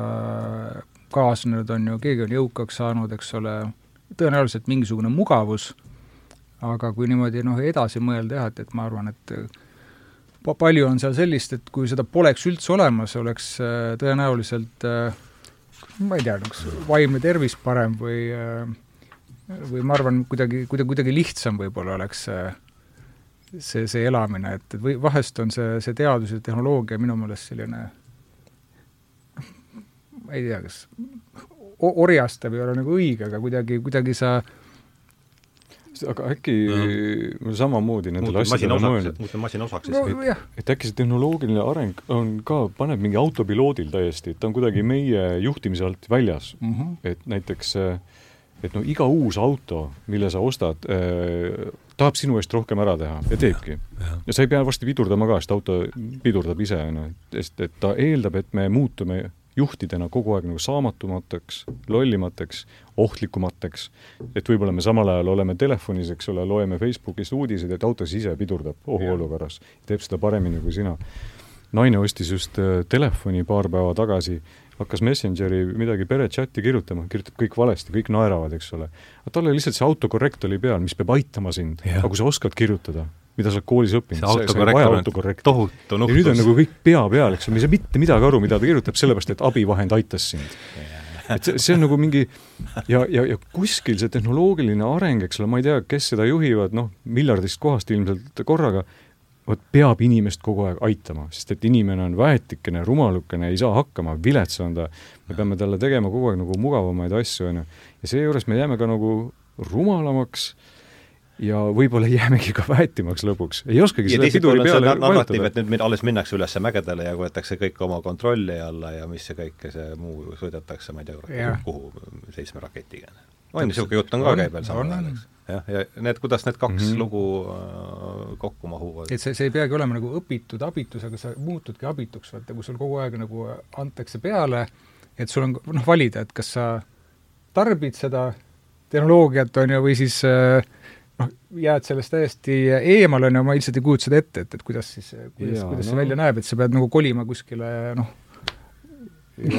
kaasnenud, on ju, keegi on jõukaks saanud, eks ole, tõenäoliselt mingisugune mugavus, aga kui niimoodi noh, edasi mõelda jah, et, et ma arvan, et palju on seal sellist, et kui seda poleks üldse olemas, oleks äh, tõenäoliselt äh, ma ei tea, kas vaimne tervis parem või äh, või ma arvan, kuidagi, kuidagi, kuidagi lihtsam võib-olla oleks see, see elamine, et, et või vahest on see, see teadus ja tehnoloogia minu meelest selline ma ei tea, kas orjastav ei ole nagu õige, aga kuidagi, kuidagi sa äh, aga äkki no. samamoodi nendele asjadele mõelnud. muutume masina osaks siis no,. et, et äkki see tehnoloogiline areng on ka, paneb mingi autopiloodil täiesti, et ta on kuidagi meie juhtimise alt väljas mm. -hmm. et näiteks, et no iga uus auto, mille sa ostad eh,, tahab sinu eest rohkem ära teha ja teebki. ja sa ei pea varsti pidurdama ka, sest auto pidurdab ise, on ju, sest et ta eeldab, et me muutume juhtidena kogu aeg nagu saamatumateks, lollimateks, ohtlikumateks, et võib-olla me samal ajal oleme telefonis, eks ole, loeme Facebookist uudiseid, et auto ise pidurdab ohuolukorras, teeb seda paremini kui sina. naine ostis just äh, telefoni paar päeva tagasi, hakkas Messengeri midagi perechati kirjutama, kirjutab kõik valesti, kõik naeravad, eks ole. aga tal oli lihtsalt see autokorrekt oli peal, mis peab aitama sind, aga kui sa oskad kirjutada, mida sa oled koolis õppinud, sa, ei vaja autokorrekti. ja nüüd on nagu kõik pea peal, eks ole, me ei saa mitte midagi aru, mida ta kirjutab, sellepärast et abivahend aitas sind. Et see, see on nagu mingi ja, ja, ja kuskil see tehnoloogiline areng, eks ole, ma ei tea, kes seda juhivad, noh, miljardist kohast ilmselt korraga, vot peab inimest kogu aeg aitama, sest et inimene on väetikene, rumalukene, ei saa hakkama, vilets on ta, me peame talle tegema kogu aeg nagu mugavamaid asju, on ju. ja seejuures me jääme ka nagu rumalamaks äh, ja võib-olla jäämegi ka väetimaks lõpuks, ei oskagi ja selle piduri peale narratiiv, et nüüd alles minnakse üles mägedele ja võetakse kõik oma kontrolli alla ja mis see kõik, see muu sõidetakse, ma ei tea, kuhu, seitsme raketiga. on niisugune jutt on ka käib veel samal ajal, eks. jah, ja need, kuidas need kaks mm -hmm. lugu äh, kokku mahuvad. et see, see ei peagi olema nagu õpitud abitus, aga sa muutudki abituks, vaata, kui sul kogu aeg nagu antakse peale, et sul on noh, valida, et kas sa tarbid seda tehnoloogiat, on ju, või siis äh, noh, jääd sellest täiesti eemale, on ju, ma lihtsalt ei kujuta seda ette, et, et kuidas siis, kuidas, kuidas no. see välja näeb, et sa pead nagu kolima kuskile noh,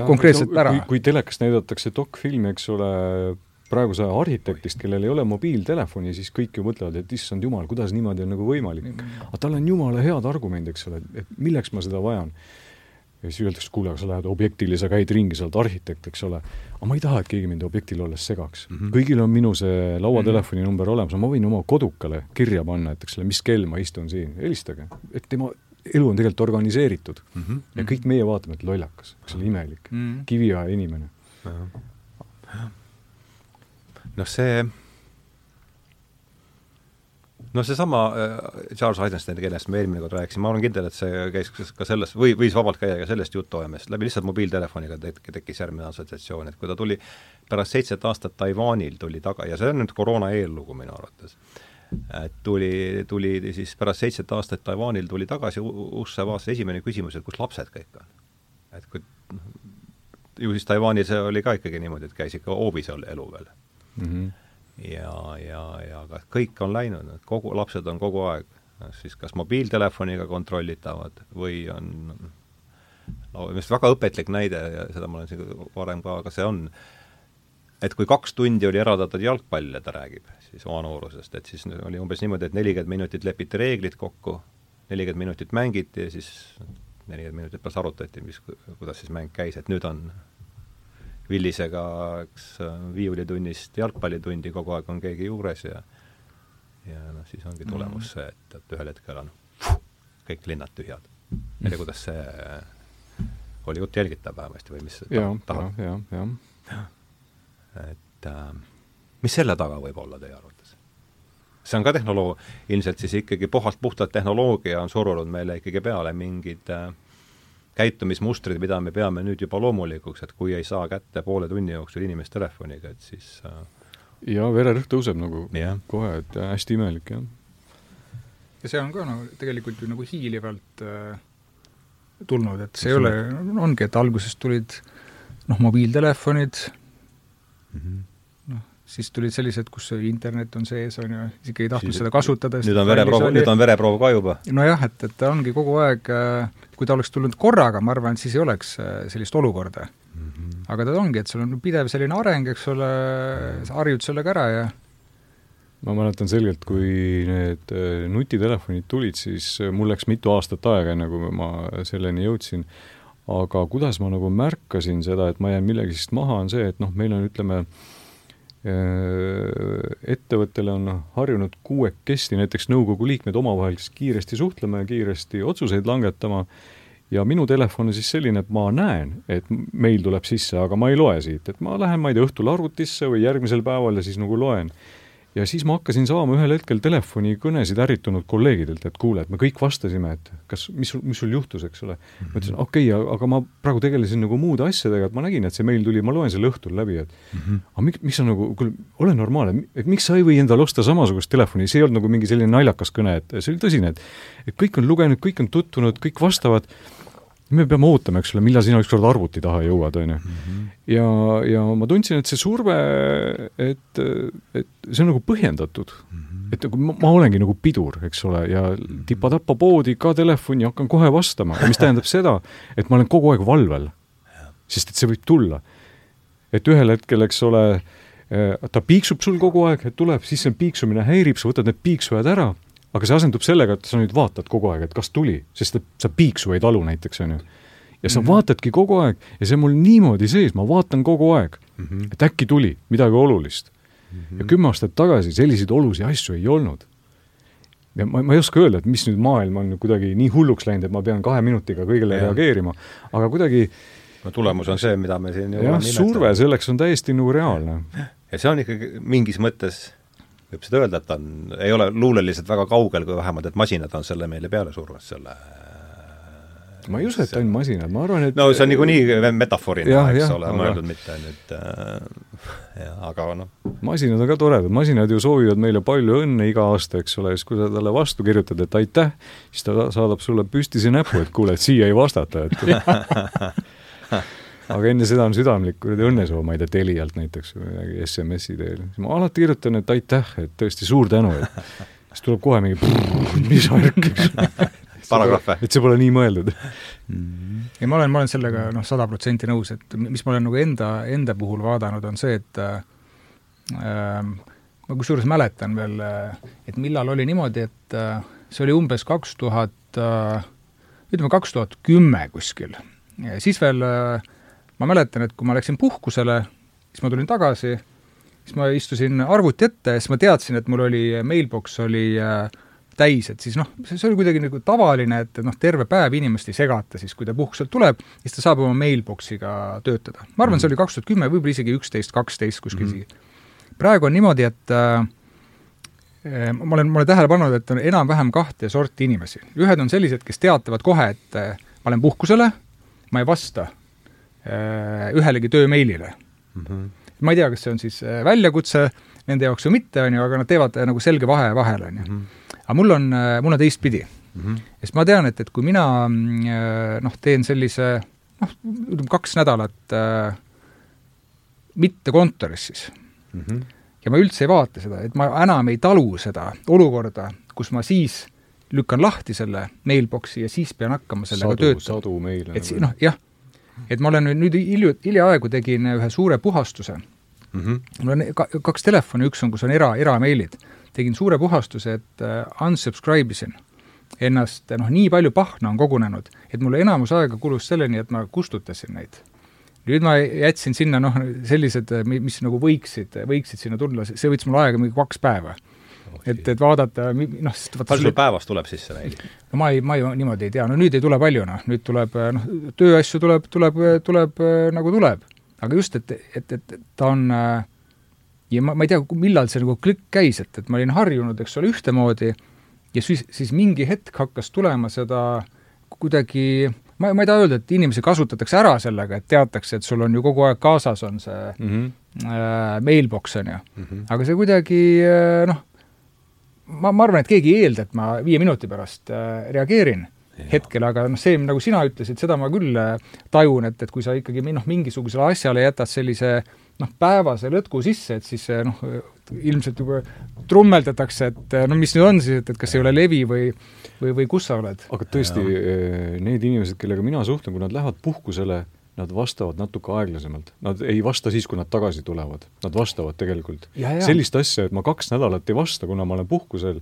konkreetselt no, ära. kui, kui telekas näidatakse dokfilmi, eks ole, praeguse aja arhitektist, kellel ei ole mobiiltelefoni, siis kõik ju mõtlevad, et issand jumal, kuidas niimoodi on nagu võimalik. aga tal on jumala head argumendid, eks ole, et milleks ma seda vajan ja siis öeldakse, kuule, aga sa lähed objektile, sa käid ringi, sa oled arhitekt, eks ole. aga ma ei taha, et keegi mind objektil olles segaks mm. -hmm. kõigil on minu see lauatelefoni number olemas, ma võin oma kodukale kirja panna, et eks ole, mis kell ma istun siin, helistage. et tema elu on tegelikult organiseeritud mm. -hmm. ja kõik meie vaatame, et lollakas, eks ole, imelik mm -hmm., kiviaja inimene. noh, see no seesama äh, Charles Eisenstein, kellest me eelmine kord rääkisime, ma olen kindel, et see käis ka sellest, või võis vabalt käia ka sellest juttu ajamist, läbi lihtsalt mobiiltelefoniga tek-, tekkis järgmine assotsiatsioon, et kui ta tuli pärast seitset aastat Taiwanil tuli taga ja see on nüüd koroona eellugu minu arvates, et tuli, tuli siis pärast seitset aastat Taiwanil tuli tagasi usse, vaatas esimene küsimus, et kus lapsed kõik on. et kui noh, ju siis Taiwanis oli ka ikkagi niimoodi, et käis ikka hoobis elu veel mm. -hmm ja, ja, ja ka kõik on läinud, et kogu, lapsed on kogu aeg siis kas mobiiltelefoniga kontrollitavad või on no arust väga õpetlik näide ja seda ma olen siin varem ka, aga see on, et kui kaks tundi oli eraldatud jalgpallile, ta räägib siis oma noorusest, et siis oli umbes niimoodi, et nelikümmend minutit lepiti reeglid kokku, nelikümmend minutit mängiti ja siis nelikümmend minutit pärast arutati, mis, kuidas siis mäng käis, et nüüd on Villisega, eks, viiulitunnist jalgpallitundi, kogu aeg on keegi juures ja ja noh, siis ongi mhm. tulemus see, et, et ühel hetkel on kõik linnad tühjad. ma ei tea, kuidas see oli jutt jälgitav vähemasti või mis ja, tahad? jah, jah, jah. et äh, mis selle taga võib olla teie arvates? see on ka tehnoloog-, ilmselt siis ikkagi puhalt, puhtalt tehnoloogia on surunud meile ikkagi peale mingid äh, käitumismustrid, mida me peame nüüd juba loomulikuks, et kui ei saa kätte poole tunni jooksul inimest telefoniga, et siis äh, ja vererõhk tõuseb nagu yeah. kohe, et äh, hästi imelik, jah. ja see on ka nagu tegelikult ju nagu hiilivalt äh, tulnud, et see ei ole, ongi, et alguses tulid noh, mobiiltelefonid mm, -hmm siis tulid sellised, kus internet on sees, on ju, isegi ei tahtnud siis, seda kasutada. nüüd on vereproov, nüüd on vereproov ka juba. nojah, et, et ta ongi kogu aeg, äh, kui ta oleks tulnud korraga, ma arvan, et siis ei oleks äh, sellist olukorda mm. -hmm. aga ta ongi, et sul on pidev selline areng, eks ole, sa harjud sellega ära ja ma mäletan selgelt, kui need äh, nutitelefonid tulid, siis mul läks mitu aastat aega, enne kui ma selleni jõudsin, aga kuidas ma nagu märkasin seda, et ma jään millegist maha, on see, et noh, meil on, ütleme, ettevõttele on harjunud kuuekesti näiteks nõukogu liikmed omavahel siis kiiresti suhtlema ja kiiresti otsuseid langetama. Ja minu telefon on siis selline, et ma näen, et meil tuleb sisse, aga ma ei loe siit, et ma lähen, ma ei tea, õhtul arvutisse või järgmisel päeval ja siis nagu loen ja siis ma hakkasin saama ühel hetkel telefonikõnesid ärritunud kolleegidelt, et kuule, et me kõik vastasime, et kas, mis sul, mis sul juhtus, eks ole. ma ütlesin, mhm. okei okay,, aga ma praegu tegelesin nagu muude asjadega, et ma nägin, et see meil tuli, ma loen selle õhtul läbi, et mm -hmm. aga miks, mis on nagu, kuule, ole normaalne, et miks sa ei või endale osta samasugust telefoni, see ei olnud nagu mingi selline naljakas kõne, et see oli tõsine, et et kõik on lugenud, kõik on tutvunud, kõik vastavad me peame ootama, eks ole, millal sina ükskord arvuti taha jõuad, on ju. Mhm. ja, ja ma tundsin, et see surve, et, et see on nagu põhjendatud mm. -hmm. et nagu ma, ma olengi nagu pidur, eks ole, ja mhm. tipa-tapa poodi ka telefoni, hakkan kohe vastama, mis tähendab seda, et ma olen kogu aeg valvel. sest et see võib tulla. et ühel hetkel, eks ole, eh, ta piiksub sul kogu aeg, et tuleb, siis see piiksumine häirib, sa võtad need piiksujad ära aga see asendub sellega, et sa nüüd vaatad kogu aeg, et kas tuli, sest et sa piiksu ei talu näiteks, on ju. ja sa mm -hmm. vaatadki kogu aeg ja see on mul niimoodi sees, ma vaatan kogu aeg mm, -hmm. et äkki tuli midagi olulist mm. -hmm. ja kümme aastat tagasi selliseid olusid asju ei olnud. ja ma, ma ei oska öelda, et mis nüüd maailm on kuidagi nii hulluks läinud, et ma pean kahe minutiga kõigele ja. reageerima, aga kuidagi no tulemus on see, mida me siin jah, surve selleks on täiesti nagu reaalne. ja see on ikkagi mingis mõttes võib seda öelda, et ta on, ei ole luuleliselt väga kaugel, kui vähemalt, et masinad on selle meile peale surnud, selle ma ei usu, et ainult masinad, ma arvan, et no see on niikuinii metafoorina, eks ole, mõeldud mitte nüüd äh, jah, aga noh. masinad on ka toredad, masinad ju soovivad meile palju õnne iga aasta, eks ole, siis kui sa talle vastu kirjutad, et aitäh, siis ta saadab sulle püstise näpu, et kuule, et siia ei vastata, et aga enne seda on südamlik kuradi õnnesoov, ma ei tea, Telialt näiteks või midagi SMS-i teel. ma alati kirjutan, et aitäh, et tõesti suur tänu, et siis tuleb kohe mingi mis värk, eks paragrahve. et see pole nii mõeldud mm.. ei, ma olen, ma olen sellega noh, sada protsenti nõus, et mis ma olen nagu enda, enda puhul vaadanud, on see, et äh, ma kusjuures mäletan veel, et millal oli niimoodi, et äh, see oli umbes kaks tuhat, äh, ütleme kaks tuhat kümme kuskil. siis veel äh, ma mäletan, et kui ma läksin puhkusele, siis ma tulin tagasi, siis ma istusin arvuti ette ja siis ma teadsin, et mul oli, mailbox oli äh, täis, et siis noh, see oli kuidagi nagu tavaline, et noh, terve päev inimest ei segata siis, kui ta puhkuselt tuleb, siis ta saab oma mailboxiga töötada. ma arvan, see oli kaks tuhat kümme, võib-olla isegi üksteist, kaksteist kuskil mm -hmm. praegu on niimoodi, et äh, Ehm, ma olen, ma olen tähele pannud, et on enam-vähem kahte sorti inimesi. ühed on sellised, kes teatavad kohe, et äh, ma lähen puhkusele, ma ei vasta äh, ühelegi töömeilile mm. -hmm. ma ei tea, kas see on siis äh, väljakutse nende jaoks või mitte, on ju, aga nad teevad nagu selge vahe vahele, on ju. Mhm. aga mul on, mul on teistpidi mm. -hmm. sest ma tean, et, et kui mina noh, teen sellise noh, ütleme kaks nädalat äh, mitte kontoris siis mm, -hmm ja ma üldse ei vaata seda, et ma enam ei talu seda olukorda, kus ma siis lükkan lahti selle mailbox'i ja siis pean hakkama sellega sadu, töötama. sadu meile. et si-, noh, jah, et ma olen nüüd hilju-, hiljaaegu tegin ühe suure puhastuse mm. -hmm. mul on ka, kaks telefoni, üks on, kus on era, erameilid. tegin suure puhastuse, et uh, unsubscribe isin ennast, noh, nii palju pahna on kogunenud, et mul enamus aega kulus selleni, et ma kustutasin neid nüüd ma jätsin sinna noh, sellised, mis nagu võiksid, võiksid sinna tulla, see võttis mul aega mingi kaks päeva. Et, et vaadata, noh, sest palju sul päevas tuleb sisse neid? no ma ei, ma ei, niimoodi ei tea, no nüüd ei tule palju, noh, nüüd tuleb noh, tööasju tuleb, tuleb, tuleb nagu tuleb. aga just, et, et, et ta on ja ma, ma ei tea, millal see nagu klikk käis, et, et ma olin harjunud, eks ole, ühtemoodi ja siis, siis mingi hetk hakkas tulema seda kuidagi ma, ma ei taha öelda, et inimesi kasutatakse ära sellega, et teatakse, et sul on ju kogu aeg kaasas, on see mm -hmm. äh, mailbox, on ju mm. -hmm. aga see kuidagi noh, ma, ma arvan, et keegi ei eelda, et ma viie minuti pärast äh, reageerin ja. hetkel, aga noh, see, nagu sina ütlesid, seda ma küll äh, tajun, et, et kui sa ikkagi noh, mingisugusele asjale jätad sellise noh, päevase lõtku sisse, et siis noh, ilmselt juba trummeldatakse, et no mis nüüd on siis, et, et kas ei ole levi või või, või kus sa oled? aga tõesti, need inimesed, kellega mina suhtlen, kui nad lähevad puhkusele, nad vastavad natuke aeglasemalt. Nad ei vasta siis, kui nad tagasi tulevad. Nad vastavad tegelikult. sellist asja, et ma kaks nädalat ei vasta, kuna ma olen puhkusel,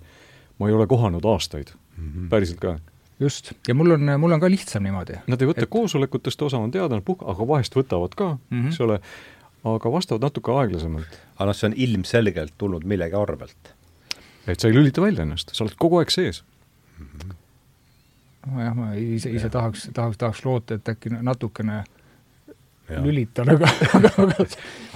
ma ei ole kohanud aastaid mm. -hmm. päriselt ka just, ja mul on, mul on ka lihtsam niimoodi. Nad ei võta et... koosolekutest osa, on teada, nad puh-, aga vahest võtavad ka mm, -hmm. eks ole, aga vastavad natuke aeglasemalt. aga noh, see on ilmselgelt tulnud millegi arvelt. et sa ei lülita välja ennast, sa oled kogu aeg sees nojah, ma ise, ise tahaks, tahaks, tahaks loota, et äkki natukene Ja. Lülitan, aga aga, aga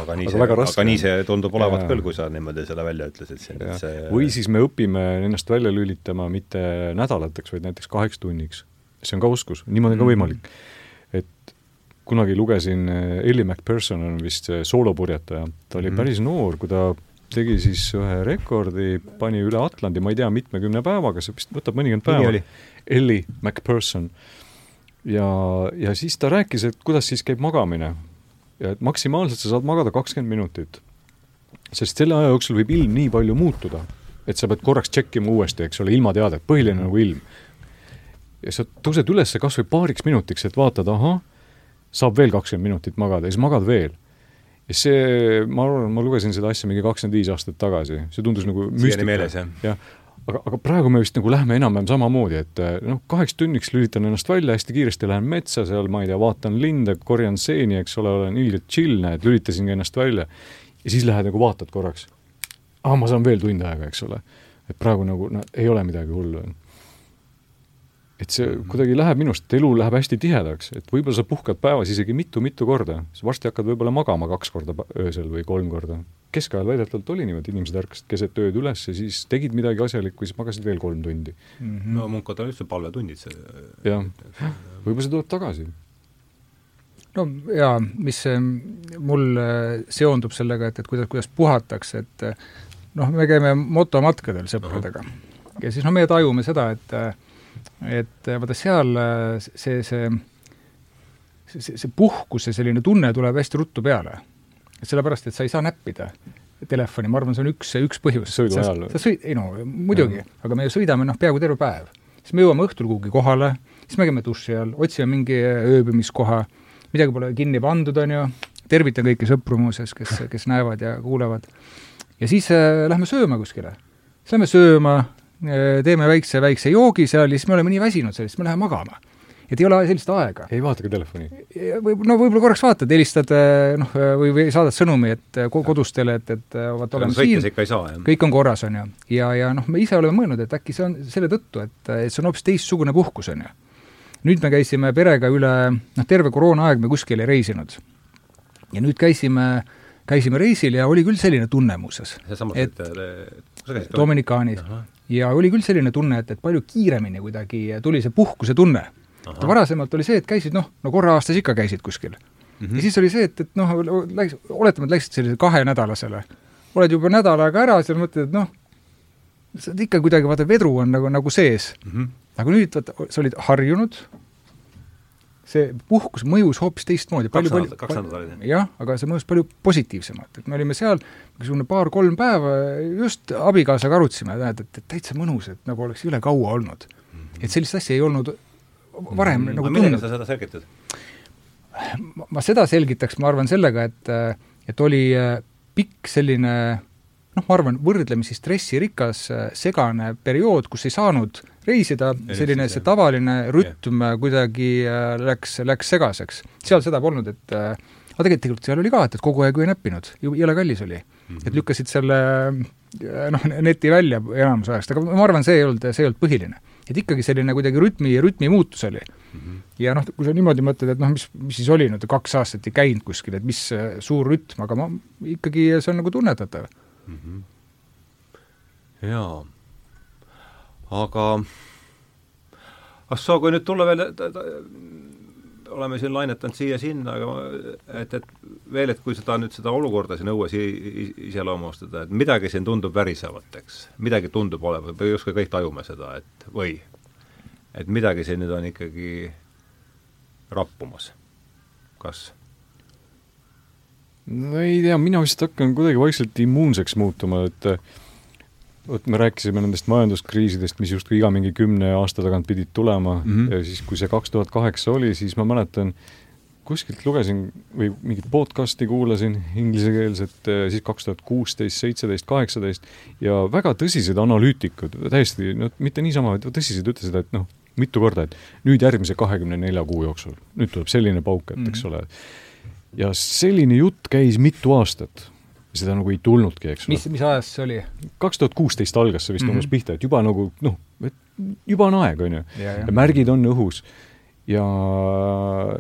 aga nii see, aga nii see tundub olevat küll, kui sa niimoodi selle välja ütlesid siin, et see või siis me õpime ennast välja lülitama mitte nädalateks, vaid näiteks kaheks tunniks. see on ka oskus, niimoodi on ka mm. võimalik. et kunagi lugesin, eh, Ellie MacPherson on vist see soolopurjetaja, ta oli mm. päris noor, kui ta tegi siis ühe rekordi, pani üle Atlandi, ma ei tea, mitmekümne päevaga, see vist võtab mõnikümmend päeva. Ellie MacPherson. Ja, ja siis ta rääkis, et kuidas siis käib magamine. ja et maksimaalselt sa saad magada kakskümmend minutit. sest selle aja jooksul võib ilm nii palju muutuda, et sa pead korraks tšekkima uuesti, eks ole, ilmateadet, põhiline nagu ilm. ja sa tõused üles kas või paariks minutiks, et vaatad, ahah, saab veel kakskümmend minutit magada ja siis magad veel ja see, ma arvan, ma lugesin seda asja mingi kakskümmend viis aastat tagasi, see tundus nagu müstika. jah? Aga, aga praegu me vist nagu lähme enam-vähem samamoodi, et eh, noh, kaheks tunniks lülitan ennast välja, hästi kiiresti lähen metsa seal, ma ei tea, vaatan linde, korjan seeni, eks ole, olen ilgelt chill, näed, lülitasin ennast välja. ja siis lähed nagu vaatad korraks. aa, ma saan veel tund aega, eks ole. et praegu nagu noh, ei ole midagi hullu et see kuidagi läheb minust, elu läheb hästi tihedaks, et võib-olla sa puhkad päevas isegi mitu-mitu korda, sa varsti hakkad võib-olla magama kaks korda öösel või kolm korda. keskajal väidetavalt oli niimoodi, inimesed ärkasid keset ööd üles ja siis tegid midagi asjalikku, siis magasid veel kolm tundi mm. -hmm. no munkad on üldse palvetunnid, see jah, võib-olla see tuleb tagasi. no jaa, mis mul äh, seondub sellega, et, et kuidas, kuidas puhatakse, et noh, me käime motomatkadel sõpradega ja siis no me tajume seda, et äh, et äh, vaata seal äh, see, see, see, see puhkuse selline tunne tuleb hästi ruttu peale. sellepärast, et sa ei saa näppida telefoni, ma arvan, see on üks, üks põhjus. sõidu ajal? sa sõid, ei no muidugi, aga me sõidame noh, peaaegu terve päev. siis me jõuame õhtul kuhugi kohale, siis me käime duši all, otsime mingi ööbimiskoha, midagi pole kinni pandud, on ju, tervitan kõiki sõpru muuseas, kes, kes näevad ja kuulevad. ja siis äh, lähme sööma kuskile. siis lähme sööma, teeme väikse, väikse joogi seal ja siis me oleme nii väsinud sellest, me läheme magama. et ei ole sellist aega. ei vaata ka telefoni? või no võib-olla korraks vaatad, helistad äh, noh, või, või saadad sõnumi, et äh, kodustele, et, et vaat oleme siin, kõik on korras, on ju. ja, ja noh, me ise oleme mõelnud, et äkki see on selle tõttu, et, et see on hoopis teistsugune puhkus, on ju. nüüd me käisime perega üle, noh, terve koroonaaeg me kuskil ei reisinud. ja nüüd käisime käisime reisil ja oli küll selline tunne muuseas. seesamas, et, et Dominikaanis. Ja oli küll selline tunne, et, et palju kiiremini kuidagi tuli see puhkuse tunne. et varasemalt oli see, et käisid noh, no korra aastas ikka käisid kuskil mm. -hmm. ja siis oli see, et, et noh, läks, oletame, et läksid sellisele kahenädalasele, oled juba nädal aega ära, siis mõtled, et noh, sa oled ikka kuidagi, vaata, vedru on nagu, nagu sees mm. -hmm. aga nüüd vaata, sa olid harjunud, see puhkus mõjus hoopis teistmoodi. kaks nädalat, kaks nädalat olid? jah, aga see mõjus palju positiivsemalt, et me olime seal mingisugune paar-kolm päeva, just abikaasaga arutasime, näed, et, et täitsa mõnus, et nagu oleks üle kaua olnud mm. -hmm. et sellist asja ei olnud varem mm -hmm. nagu millega sa seda selgitad? ma seda selgitaks, ma arvan, sellega, et, et oli äh, pikk selline noh, ma arvan, võrdlemisi stressirikas äh, segane periood, kus ei saanud reisida, selline see tavaline rütm yeah. kuidagi äh, läks, läks segaseks. seal seda polnud, et aga tegelikult seal oli ka, et, et kogu aeg ei näppinud, jõle kallis oli mm. -hmm. et lükkasid selle noh, neti välja enamus ajast, aga ma arvan, see ei olnud, see ei olnud põhiline. et ikkagi selline kuidagi rütmi, rütmi muutus oli mm. -hmm ja noh, kui sa niimoodi mõtled, et noh, mis, mis siis oli nüüd, kaks aastat ei käinud kuskil, et mis suur rütm, aga ma ikkagi, see on nagu tunnetatav mm. -hmm. jaa, aga ah soo, kui nüüd tulla veel, oleme siin lainetanud siia-sinna, aga et, et veel, et kui seda nüüd, seda olukorda siin õues iseloomustada, et midagi siin tundub värisevat, eks, midagi tundub olevat, või justkui kõik tajume seda, et või, et midagi siin nüüd on ikkagi rappumas, kas? no ei tea, mina vist hakkan kuidagi vaikselt immuunseks muutuma, et vot me rääkisime nendest majanduskriisidest, mis justkui iga mingi kümne aasta tagant pidid tulema mm -hmm. ja siis, kui see kaks tuhat kaheksa oli, siis ma mäletan, kuskilt lugesin või mingit podcast'i kuulasin inglisekeelset, siis kaks tuhat kuusteist, seitseteist, kaheksateist ja väga tõsised analüütikud, täiesti, no mitte niisama, vaid tõsised ütlesid, et noh, mitu korda, et nüüd järgmise kahekümne nelja kuu jooksul, nüüd tuleb selline pauk, et eks mhm. ole. ja selline jutt käis mitu aastat. Seda nagu ei tulnudki, eks ole. mis, mis ajast see oli? kaks tuhat kuusteist algas see vist umbes mm -hmm. pihta, et juba nagu noh, et juba on aeg, on ju. ja märgid on õhus ja,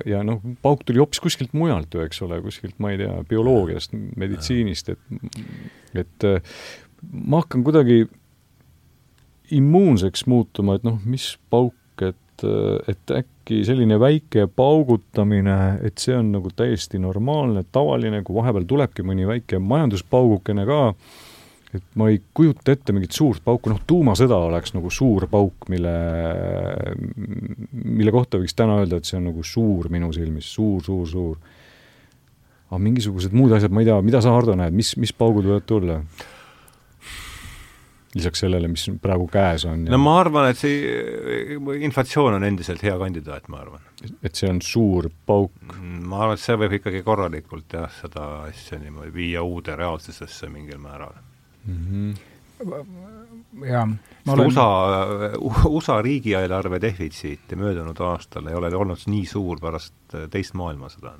ja noh, pauk tuli hoopis kuskilt mujalt ju, eks ole, kuskilt, ma ei tea, bioloogiast, meditsiinist, et et ma hakkan kuidagi immuunseks muutuma, et noh, mis pauk et äkki selline väike paugutamine, et see on nagu täiesti normaalne, tavaline, kui vahepeal tulebki mõni väike majanduspaugukene ka, et ma ei kujuta ette mingit suurt pauku, noh, tuumasõda oleks nagu suur pauk, mille, mille kohta võiks täna öelda, et see on nagu suur minu silmis suur, suur, suur. aga mingisugused muud asjad, ma ei tea, mida sa, Hardo, näed, mis, mis paugud võivad tulla? Lisaks sellele, mis praegu käes on? no ma arvan, et see inflatsioon on endiselt hea kandidaat, ma arvan. et see on suur pauk? Mm, ma arvan, et see võib ikkagi korralikult jah, seda asja niimoodi viia uude reaalsusesse mingil määral mm. -hmm. jaa. Olen... USA, USA riigieelarve defitsiit möödunud aastal ei ole olnud nii suur pärast teist maailmasõda.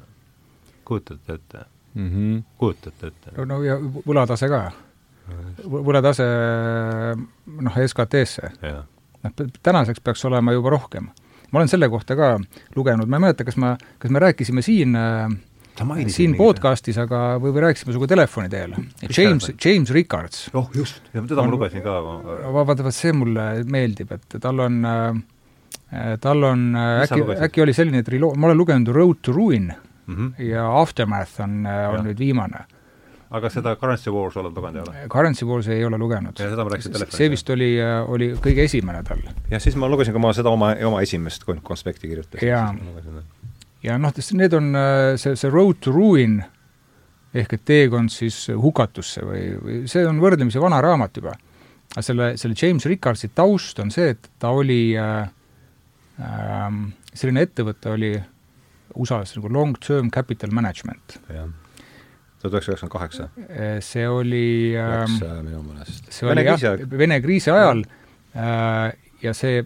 kujutate ette mm? -hmm. kujutate ette? no ja võlatase ka võlatase noh, SKT-sse. noh, tänaseks peaks olema juba rohkem. ma olen selle kohta ka lugenud, ma ei mäleta, kas ma, kas me rääkisime siin siin podcastis, aga või, või rääkisime sinuga telefoni teel. James, James Rickards. oh just, teda ma lugesin ka. vaata, vaat see mulle meeldib, et tal on äh, tal on, äkki, äkki oli selline triloo-, ma olen lugenud Road to Ruin mm -hmm. ja Aftermath on, on ja. nüüd viimane aga seda Currency Wars oled lugenud, ei ole? Currency Wars ei ole lugenud. ja seda ma rääkisin telefonis. see vist oli, äh, oli kõige esimene tal. jah, siis ma lugesin ka ma seda oma, oma esimest konspekti kirjutasin. jaa. ja noh, need on äh, see, see Road to Ruin ehk et teekond siis hukatusse või, või see on võrdlemisi vana raamat juba. aga selle, selle James Rickardsi taust on see, et ta oli äh, äh, selline ettevõte oli USA-s nagu Long Term Capital Management. jah tuhat üheksasada üheksakümmend kaheksa? Äh, see oli Läks äh, minu meelest. see Vene oli jah, Vene kriisi ajal äh, ja see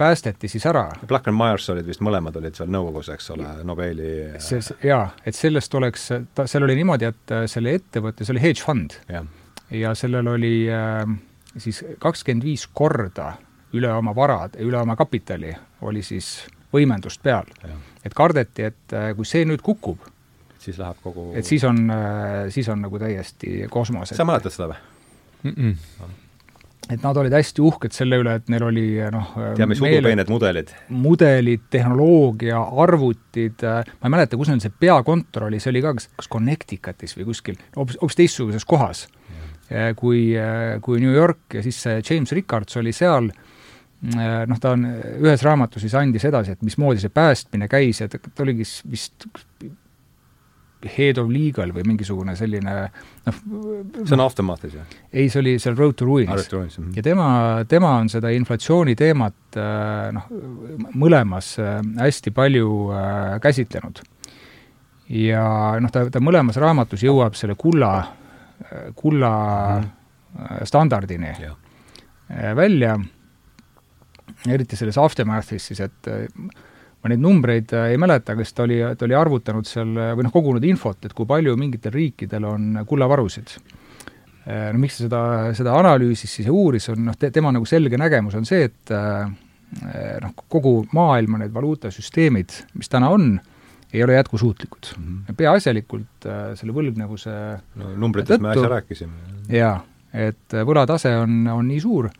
päästeti siis ära. Black and Myers olid vist, mõlemad olid seal nõukogus, eks ole, Nobeli see, see, jaa, et sellest oleks, ta, seal oli niimoodi, et äh, selle ettevõtte, see oli hedge fund. ja sellel oli äh, siis kakskümmend viis korda üle oma varad, üle oma kapitali oli siis võimendust peal. et kardeti, et kui see nüüd kukub, siis läheb kogu et siis on, äh, siis on nagu täiesti kosmos. sa mäletad seda või? mm. -mm et nad olid hästi uhked selle üle, et neil oli noh tead, mis udupeened mudelid? mudelid, tehnoloogia, arvutid, ma ei mäleta, kus neil see peakontor oli, see oli ka kas, kas Connecticutis või kuskil, hoopis, hoopis teistsuguses kohas mm. kui, kui New York ja siis see James Rickards oli seal, noh, ta on ühes raamatus siis andis edasi, et mismoodi see päästmine käis ja ta, ta oligi vist head of legal või mingisugune selline noh see on Aftermathis, jah? ei, see oli seal Road to Ruinis. Ja tema, tema on seda inflatsiooni teemat äh, noh, mõlemas äh, hästi palju äh, käsitlenud. ja noh, ta, ta mõlemas raamatus jõuab selle kulla, kulla mm -hmm. standardini ja. välja, eriti selles Aftermathis siis, et ma neid numbreid äh, ei mäleta, kas ta oli, ta oli arvutanud seal äh, või noh, kogunud infot, et kui palju mingitel riikidel on kullavarusid. Äh, no miks ta seda, seda analüüsis siis ja uuris, on noh te,, tema nagu selge nägemus on see, et noh, kogu maailma need valuutasüsteemid, mis täna on, ei ole jätkusuutlikud mm. -hmm. peaasjalikult selle võlgnevuse no numbritest me äsja rääkisime. jaa, et võlatase on, on nii suur,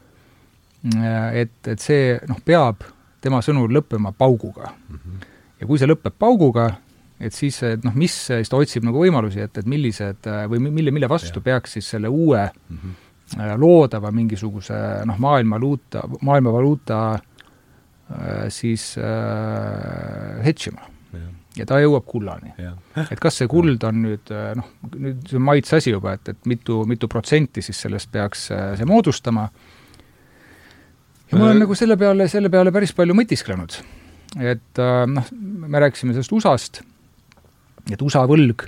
et, et see noh, peab tema sõnul lõppema pauguga mm. -hmm. ja kui see lõpeb pauguga, et siis, et noh, mis, siis ta otsib nagu võimalusi, et, et millised või mille, mille vastu ja. peaks siis selle uue mm -hmm. loodava mingisuguse noh, maailma valuuta, maailma valuuta äh, siis äh, hedge ima. ja ta jõuab kullani. et kas see kuld on nüüd noh, nüüd see on maitse asi juba, et, et mitu, mitu protsenti siis sellest peaks see moodustama äh,, ja ma olen nagu selle peale, selle peale päris palju mõtisklenud. et äh, noh, me rääkisime sellest USA-st, et USA võlg,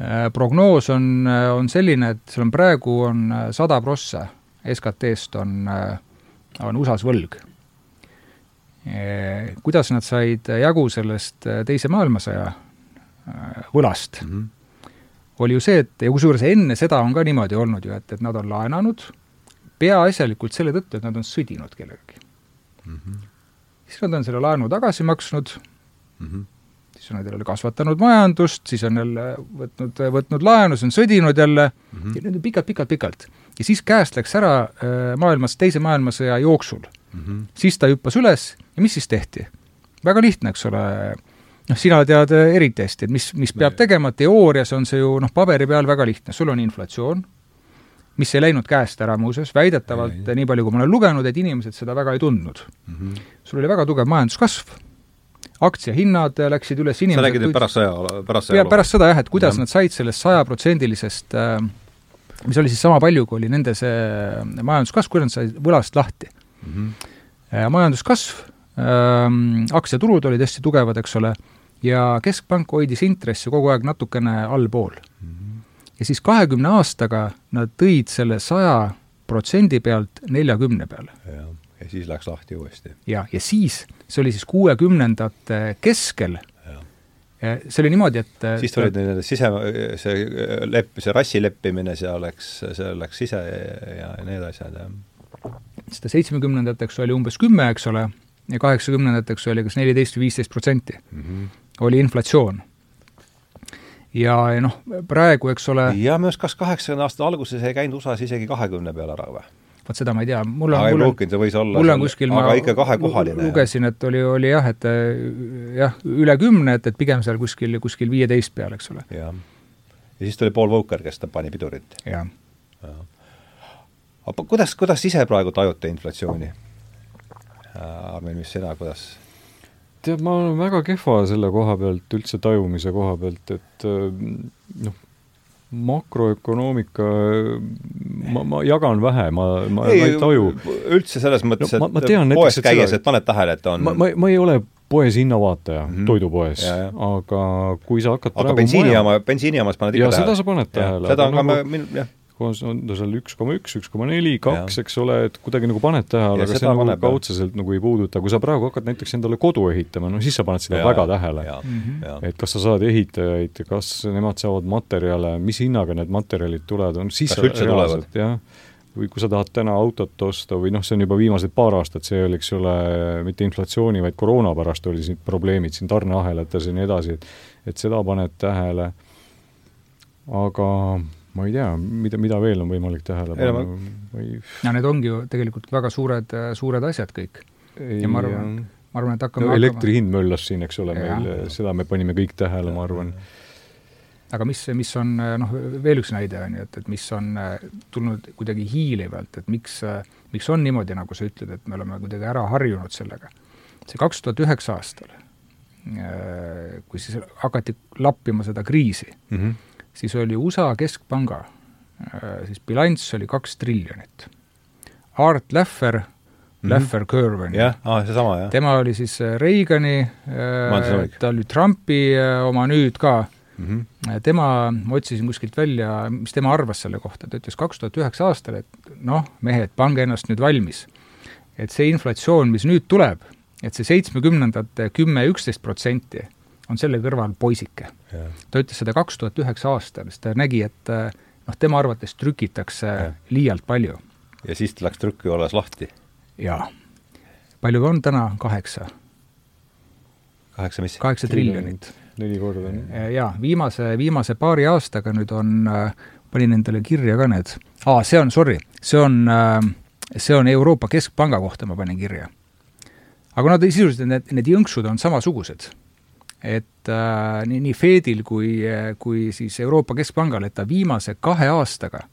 äh, prognoos on, äh, on selline, et seal on praegu on sada prossa SKT-st on, on USA-s võlg. Kuidas nad said jagu sellest Teise maailmasõja võlast mm, -hmm. oli ju see, et ja kusjuures enne seda on ka niimoodi olnud ju, et, et nad on laenanud peaasjalikult selle tõttu, et nad on sõdinud kellegagi mm. -hmm. siis nad on selle laenu tagasi maksnud mm, -hmm. siis on nad jälle kasvatanud majandust, siis on jälle võtnud, võtnud laenu, siis on sõdinud jälle mm -hmm. ja nüüd pikalt-pikalt-pikalt. ja siis käest läks ära äh, maailmas, teise maailmasõja jooksul mm. -hmm. siis ta hüppas üles ja mis siis tehti? väga lihtne, eks ole, noh, sina tead eriti hästi, et mis, mis peab tegema, teoorias on see ju noh, paberi peal väga lihtne, sul on inflatsioon mis ei läinud käest ära muuseas, väidetavalt, nii palju kui ma olen lugenud, et inimesed seda väga ei tundnud mm. -hmm. sul oli väga tugev majanduskasv, aktsiahinnad läksid üles, inimesed sa räägid nüüd pärast sõja, pärast sõja pärast seda jah, et kuidas ja. nad said sellest sajaprotsendilisest äh, mis oli siis sama palju, kui oli nende see majanduskasv, kuidas nad said võlast lahti mm. -hmm. majanduskasv äh,, aktsiaturud olid hästi tugevad, eks ole, ja Keskpank hoidis intressi kogu aeg natukene allpool mm. -hmm ja siis kahekümne aastaga nad tõid selle saja protsendi pealt neljakümne peale. jah, ja siis läks lahti uuesti. ja, ja siis, see oli siis kuuekümnendate keskel, see oli niimoodi, et siis tulid need sise, see lepp, see rassi leppimine seal läks, see läks sise ja need asjad, jah. seda seitsmekümnendateks oli umbes kümme, eks ole, ja kaheksakümnendateks oli kas neliteist või viisteist protsenti. Mhm. oli inflatsioon ja noh, praegu, eks ole ja minu arust kas kaheksakümne aasta alguses ei käinud USA-s isegi kahekümne peal ära või? vot seda ma ei tea, mul on, mul on, mul on kuskil, kahekohaline. lugesin, et oli, oli jah, et jah, üle kümne, et, et pigem seal kuskil, kuskil viieteist peal, eks ole. jah. ja siis tuli Paul Volcker, kes ta pani pidurit. jah ja.. aga kuidas, kuidas ise praegu tajute inflatsiooni? Armin, mis sina, kuidas tead, ma olen väga kehva selle koha pealt, üldse tajumise koha pealt, et äh, noh, makroökonoomika, ma, ma jagan vähe, ma, ma, ma ei taju. üldse selles mõttes no,, et tean, poes näiteks, käies, et paned tähele, et on ma, ma, ma ei ole poes hinnavaataja mm, -hmm. toidupoes, aga kui sa hakkad aga bensiinijaama, bensiinijaamas paned ikka tähele? seda sa paned tähele. seda on ka nagu, ma, jah koos on ta seal üks koma üks, üks koma neli, kaks, eks ole, et kuidagi nagu paned tähele, aga see nagu paneb, kaudseselt nagu ei puuduta, kui sa praegu hakkad näiteks endale kodu ehitama, no siis sa paned seda ja, väga tähele. Mm -hmm. et kas sa saad ehitajaid, kas nemad saavad materjale, mis hinnaga need materjalid tulevad, on siis kas üldse tulevad? jah, või kui sa tahad täna autot osta või noh, see on juba viimased paar aastat, see oli, eks ole, mitte inflatsiooni, vaid koroona pärast oli siin probleemid siin tarneahelates ja nii edasi, et et seda paned tähele, aga ma ei tea, mida, mida veel on võimalik tähele panna, ma ei no need ongi ju tegelikult väga suured, suured asjad kõik. ja ma arvan, ma arvan, et hakkame no, elektri hind möllas siin, eks ole, meil, seda me panime kõik tähele, ma arvan. aga mis, mis on noh, veel üks näide on ju, et, et mis on tulnud kuidagi hiilivalt, et miks, miks on niimoodi, nagu sa ütled, et me oleme kuidagi ära harjunud sellega. see kaks tuhat üheksa aastal, kui siis hakati lappima seda kriisi mm, -hmm siis oli USA keskpanga siis bilanss oli kaks triljonit. Art Laffer mm, -hmm. Laffer Curve on ju. jah, aa, seesama, jah. tema oli siis Reagani, ta oli Trumpi oma nüüd ka mm, -hmm. tema, ma otsisin kuskilt välja, mis tema arvas selle kohta, ta ütles kaks tuhat üheksa aastal, et noh, mehed, pange ennast nüüd valmis. et see inflatsioon, mis nüüd tuleb, et see seitsmekümnendate kümme, üksteist protsenti on selle kõrval poisike. ta ütles seda kaks tuhat üheksa aastal, sest ta nägi, et eh, noh, tema arvates trükitakse ja. liialt palju. ja siis ta läks trükivallas lahti? jaa. palju on täna? kaheksa. kaheksa mis? kaheksa triljonit. neli korda. Eh, jaa, viimase, viimase paari aastaga nüüd on, eh, panin endale kirja ka need, aa, see on, sorry, see on, see on Euroopa Keskpanga kohta ma panin kirja. aga nad sisuliselt, need, need jõnksud on samasugused et äh, nii, nii Fedil kui, kui siis Euroopa Keskpangal, et ta viimase kahe aastaga,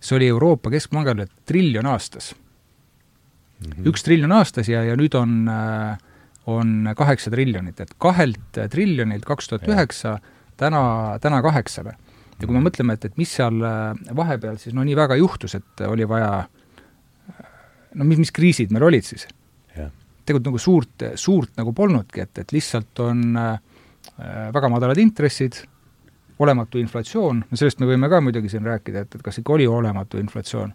see oli Euroopa Keskpangale triljon aastas mm. -hmm. üks triljon aastas ja, ja nüüd on äh, on kaheksa triljonit, et kahelt triljonilt kaks tuhat üheksa täna, täna kaheksale. ja kui me mõtleme, et, et mis seal äh, vahepeal siis no nii väga juhtus, et oli vaja no mis, mis kriisid meil olid siis tegelikult nagu suurt, suurt nagu polnudki, et, et lihtsalt on äh, väga madalad intressid, olematu inflatsioon, no sellest me võime ka muidugi siin rääkida, et, et kas ikka oli olematu inflatsioon.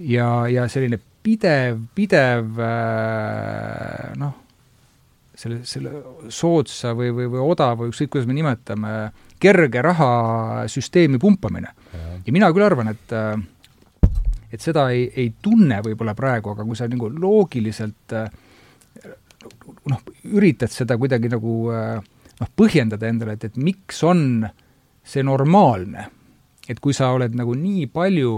ja, ja selline pidev, pidev äh, noh, selle, selle soodsa või, või, või odava, ükskõik kuidas me nimetame, kerge rahasüsteemi pumpamine. ja mina küll arvan, et äh, et seda ei, ei tunne võib-olla praegu, aga kui sa nagu loogiliselt äh, noh, üritad seda kuidagi nagu äh, noh, põhjendada endale, et, et miks on see normaalne, et kui sa oled nagu nii palju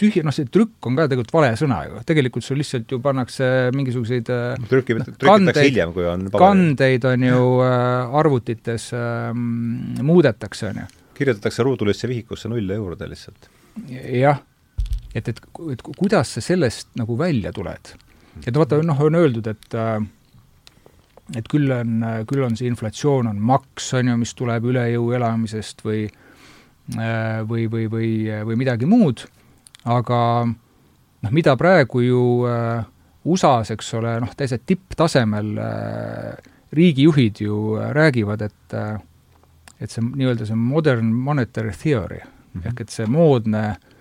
tühja, noh, see trükk on ka tegelikult vale sõna ju, tegelikult sul lihtsalt ju pannakse mingisuguseid äh, trüki, trükitakse hiljem, kui on paber. kandeid on ju äh, arvutites äh, muudetakse, on ju. kirjutatakse ruudulisse vihikusse nulle juurde lihtsalt. jah et, et, et kuidas sa sellest nagu välja tuled? et vaata, noh, on öeldud, et äh, et küll on, küll on see inflatsioon, on maks, on ju, mis tuleb üle jõu elamisest või äh, või, või, või, või midagi muud, aga noh, mida praegu ju äh, USA-s, eks ole, noh, täitsa tipptasemel riigijuhid ju räägivad, et et see nii-öelda see modern monetary theory mm -hmm. ehk et see moodne äh,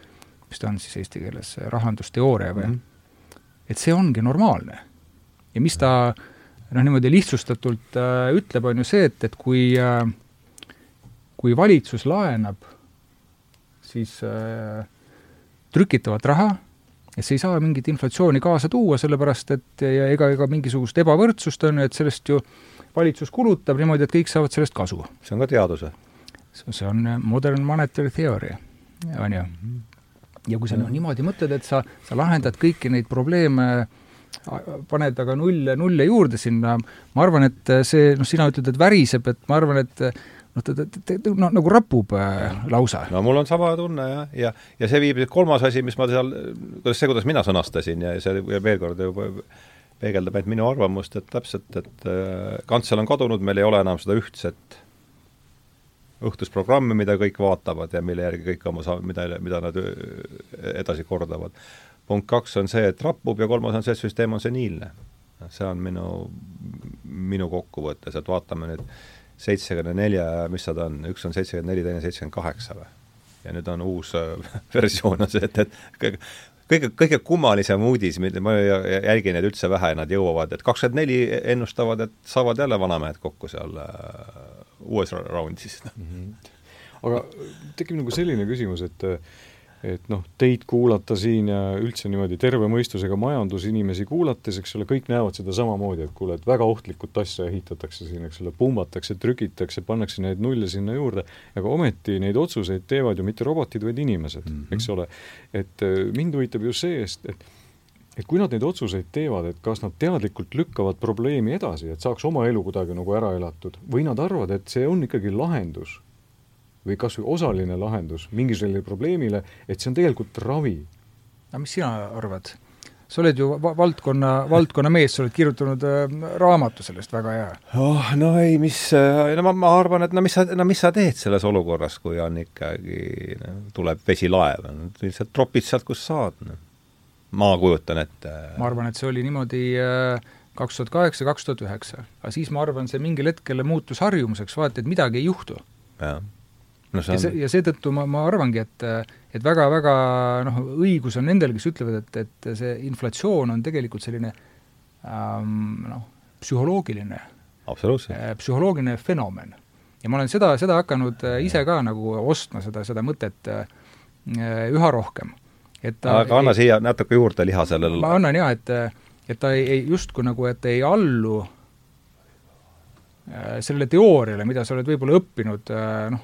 mis ta on siis eesti keeles, rahandusteooria või mm, -hmm. et see ongi normaalne. ja mis ta noh, niimoodi lihtsustatult äh, ütleb, on ju see, et, et kui äh, kui valitsus laenab siis äh, trükitavat raha, et see ei saa mingit inflatsiooni kaasa tuua, sellepärast et ja ega, ega mingisugust ebavõrdsust, on ju, et sellest ju valitsus kulutab niimoodi, et kõik saavad sellest kasu. see on ka teadus või? see on modern monetary theory, on ju mm. -hmm ja kui sa noh, niimoodi mõtled, et sa, sa lahendad kõiki neid probleeme, paned aga nulle, nulle juurde sinna, ma arvan, et see, noh, sina ütled, et väriseb, et ma arvan, et noh, ta, ta, ta, ta no, nagu rapub äh, lausa. no mul on sama tunne jah, ja, ja see viib, kolmas asi, mis ma seal, kuidas see, kuidas mina sõnastasin ja see veel kord juba peegeldab ainult minu arvamust, et täpselt, et äh, kantsel on kadunud, meil ei ole enam seda ühtset õhtusprogrammi, mida kõik vaatavad ja mille järgi kõik oma sa-, mida, mida nad edasi kordavad. punkt kaks on see, et rappub ja kolmas on see, et süsteem on seniilne. see on minu, minu kokkuvõttes, et vaatame nüüd seitsekümne nelja, mis ta on, üks on seitsekümmend neli, teine seitsekümmend kaheksa või? ja nüüd on uus versioon on see, et, et kõige, kõige, kummalisem uudis, mida ma jälgin neid üldse vähe, nad jõuavad, et kakskümmend neli ennustavad, et saavad jälle vanamehed kokku seal uues raundis mm. -hmm. aga tekib nagu selline küsimus, et et noh, teid kuulata siin ja üldse niimoodi terve mõistusega majandusinimesi kuulates, eks ole, kõik näevad seda samamoodi, et kuule, et väga ohtlikut asja ehitatakse siin, eks ole, pumbatakse, trükitakse, pannakse neid nulle sinna juurde, aga ometi neid otsuseid teevad ju mitte robotid, vaid inimesed mm, -hmm. eks ole. et mind huvitab ju see, et et kui nad neid otsuseid teevad, et kas nad teadlikult lükkavad probleemi edasi, et saaks oma elu kuidagi nagu ära elatud, või nad arvavad, et see on ikkagi lahendus või kas või osaline lahendus mingisugusele probleemile, et see on tegelikult ravi. aga mis sina arvad? sa oled ju va valdkonna, valdkonna mees, sa oled kirjutanud äh, raamatu sellest, väga hea. oh, no ei, mis, äh, no ma, ma arvan, et no mis sa, no mis sa teed selles olukorras, kui on ikkagi no,, tuleb vesilaev, lihtsalt tropid sealt, kust saad no.. Ma kujutan ette. ma arvan, et see oli niimoodi äh, kaks tuhat kaheksa, kaks tuhat üheksa. aga siis ma arvan, see mingil hetkel muutus harjumuseks, vaata, et midagi ei juhtu. jah no see on... ja see, ja seetõttu ma, ma arvangi, et et väga-väga noh, õigus on nendel, kes ütlevad, et, et see inflatsioon on tegelikult selline ähm, noh, psühholoogiline, äh, psühholoogiline fenomen. ja ma olen seda, seda hakanud äh, ise ka nagu ostma, seda, seda mõtet üha rohkem. Et ta aga anna ei, siia natuke juurde liha sellele ma annan jaa, et et ta ei, ei justkui nagu, et ei allu Äh, sellele teooriale, mida sa oled võib-olla õppinud äh, noh,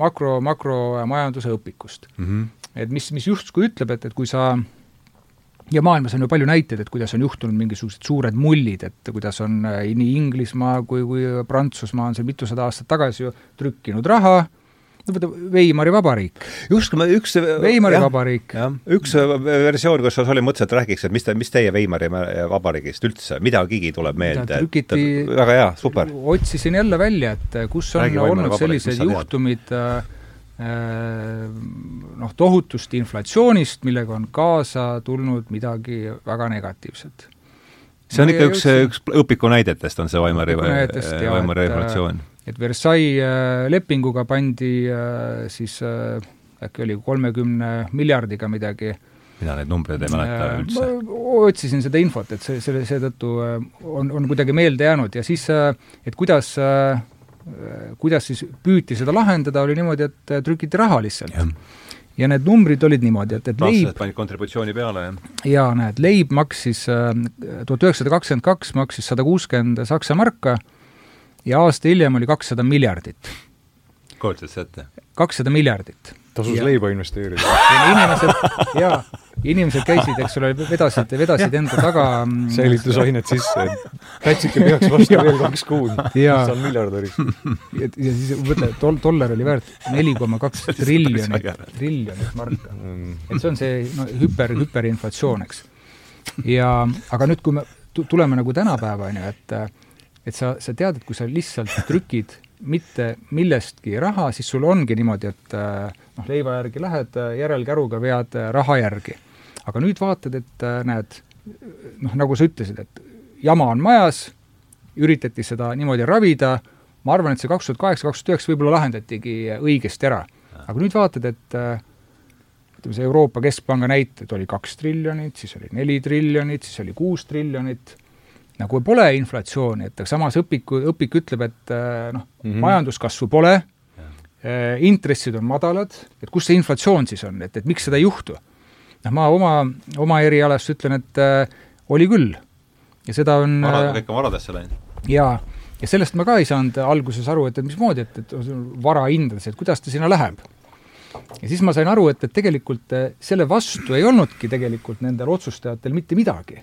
makro, makromajanduse õpikust mm. -hmm. et mis, mis justkui ütleb, et, et kui sa ja maailmas on ju palju näiteid, et kuidas on juhtunud mingisugused suured mullid, et kuidas on äh, nii Inglismaa kui, kui Prantsusmaa on seal mitusada aastat tagasi ju trükkinud raha, Weimari vabariik. just, üks Weimari jah, vabariik. üks versioon, kus oli, mõtlesin, et räägiks, et mis te, mis teie Weimari vabariigist üldse, midagigi tuleb meelde, et väga hea, super. otsisin jälle välja, et kus on Räägi olnud sellised juhtumid äh, äh, noh, tohutust inflatsioonist, millega on kaasa tulnud midagi väga negatiivset. see on ikka üks, üks õpiku näidetest, on see Weimari, Weimari revolutsioon et Versailles äh, lepinguga pandi äh, siis äh, äkki oli kolmekümne miljardiga midagi mina neid numbreid ei mäleta üldse. otsisin seda infot, et see, selle, seetõttu on, on kuidagi meelde jäänud ja siis, et kuidas, kuidas siis püüti seda lahendada, oli niimoodi, et trükiti raha lihtsalt. ja need numbrid olid niimoodi, et, et leib panid kontributsiooni peale, jah? jaa, näed, leib maksis tuhat üheksasada kakskümmend kaks, maksis sada kuuskümmend saksa marka, ja aasta hiljem oli kakssada miljardit. kujutad sa ette? kakssada miljardit. tasus ja, leiba investeerida. inimesed, jaa, inimesed käisid, eks ole, vedasid, vedasid enda taga mm, säilitusainet sisse, Pätsike peaks vastu veel kaks kuud, saan miljardäriks. ja, ja siis mõtle, tol-, dollar oli väärt neli koma kaks triljonit, triljonit marka. Mm. et see on see no hüper, hüperinflatsioon, eks. ja aga nüüd, kui me tuleme nagu tänapäeva, on ju, et et sa, sa tead, et kui sa lihtsalt trükid mitte millestki raha, siis sul ongi niimoodi, et äh, noh, leiva järgi lähed, äh, järelkäruga vead äh, raha järgi. aga nüüd vaatad, et näed, noh, nagu sa ütlesid, et jama on majas, üritati seda niimoodi ravida, ma arvan, et see kaks tuhat kaheksa, kaks tuhat üheksa võib-olla lahendatigi õigesti ära. aga nüüd vaatad, et ütleme, see Euroopa Keskpanga näited oli kaks triljonit, siis oli neli triljonit, siis oli kuus triljonit nagu pole inflatsiooni, et samas õpiku, õpik ütleb, et äh, noh mm -hmm., majanduskasvu pole, äh, intressid on madalad, et kus see inflatsioon siis on, et, et miks seda ei juhtu? noh, ma oma, oma erialast ütlen, et äh, oli küll. ja seda on varad, kõik on varadesse läinud. jaa, ja sellest ma ka ei saanud alguses aru, et, et mismoodi, et, et vara hindades, et kuidas ta sinna läheb. ja siis ma sain aru, et, et tegelikult selle vastu ei olnudki tegelikult nendel otsustajatel mitte midagi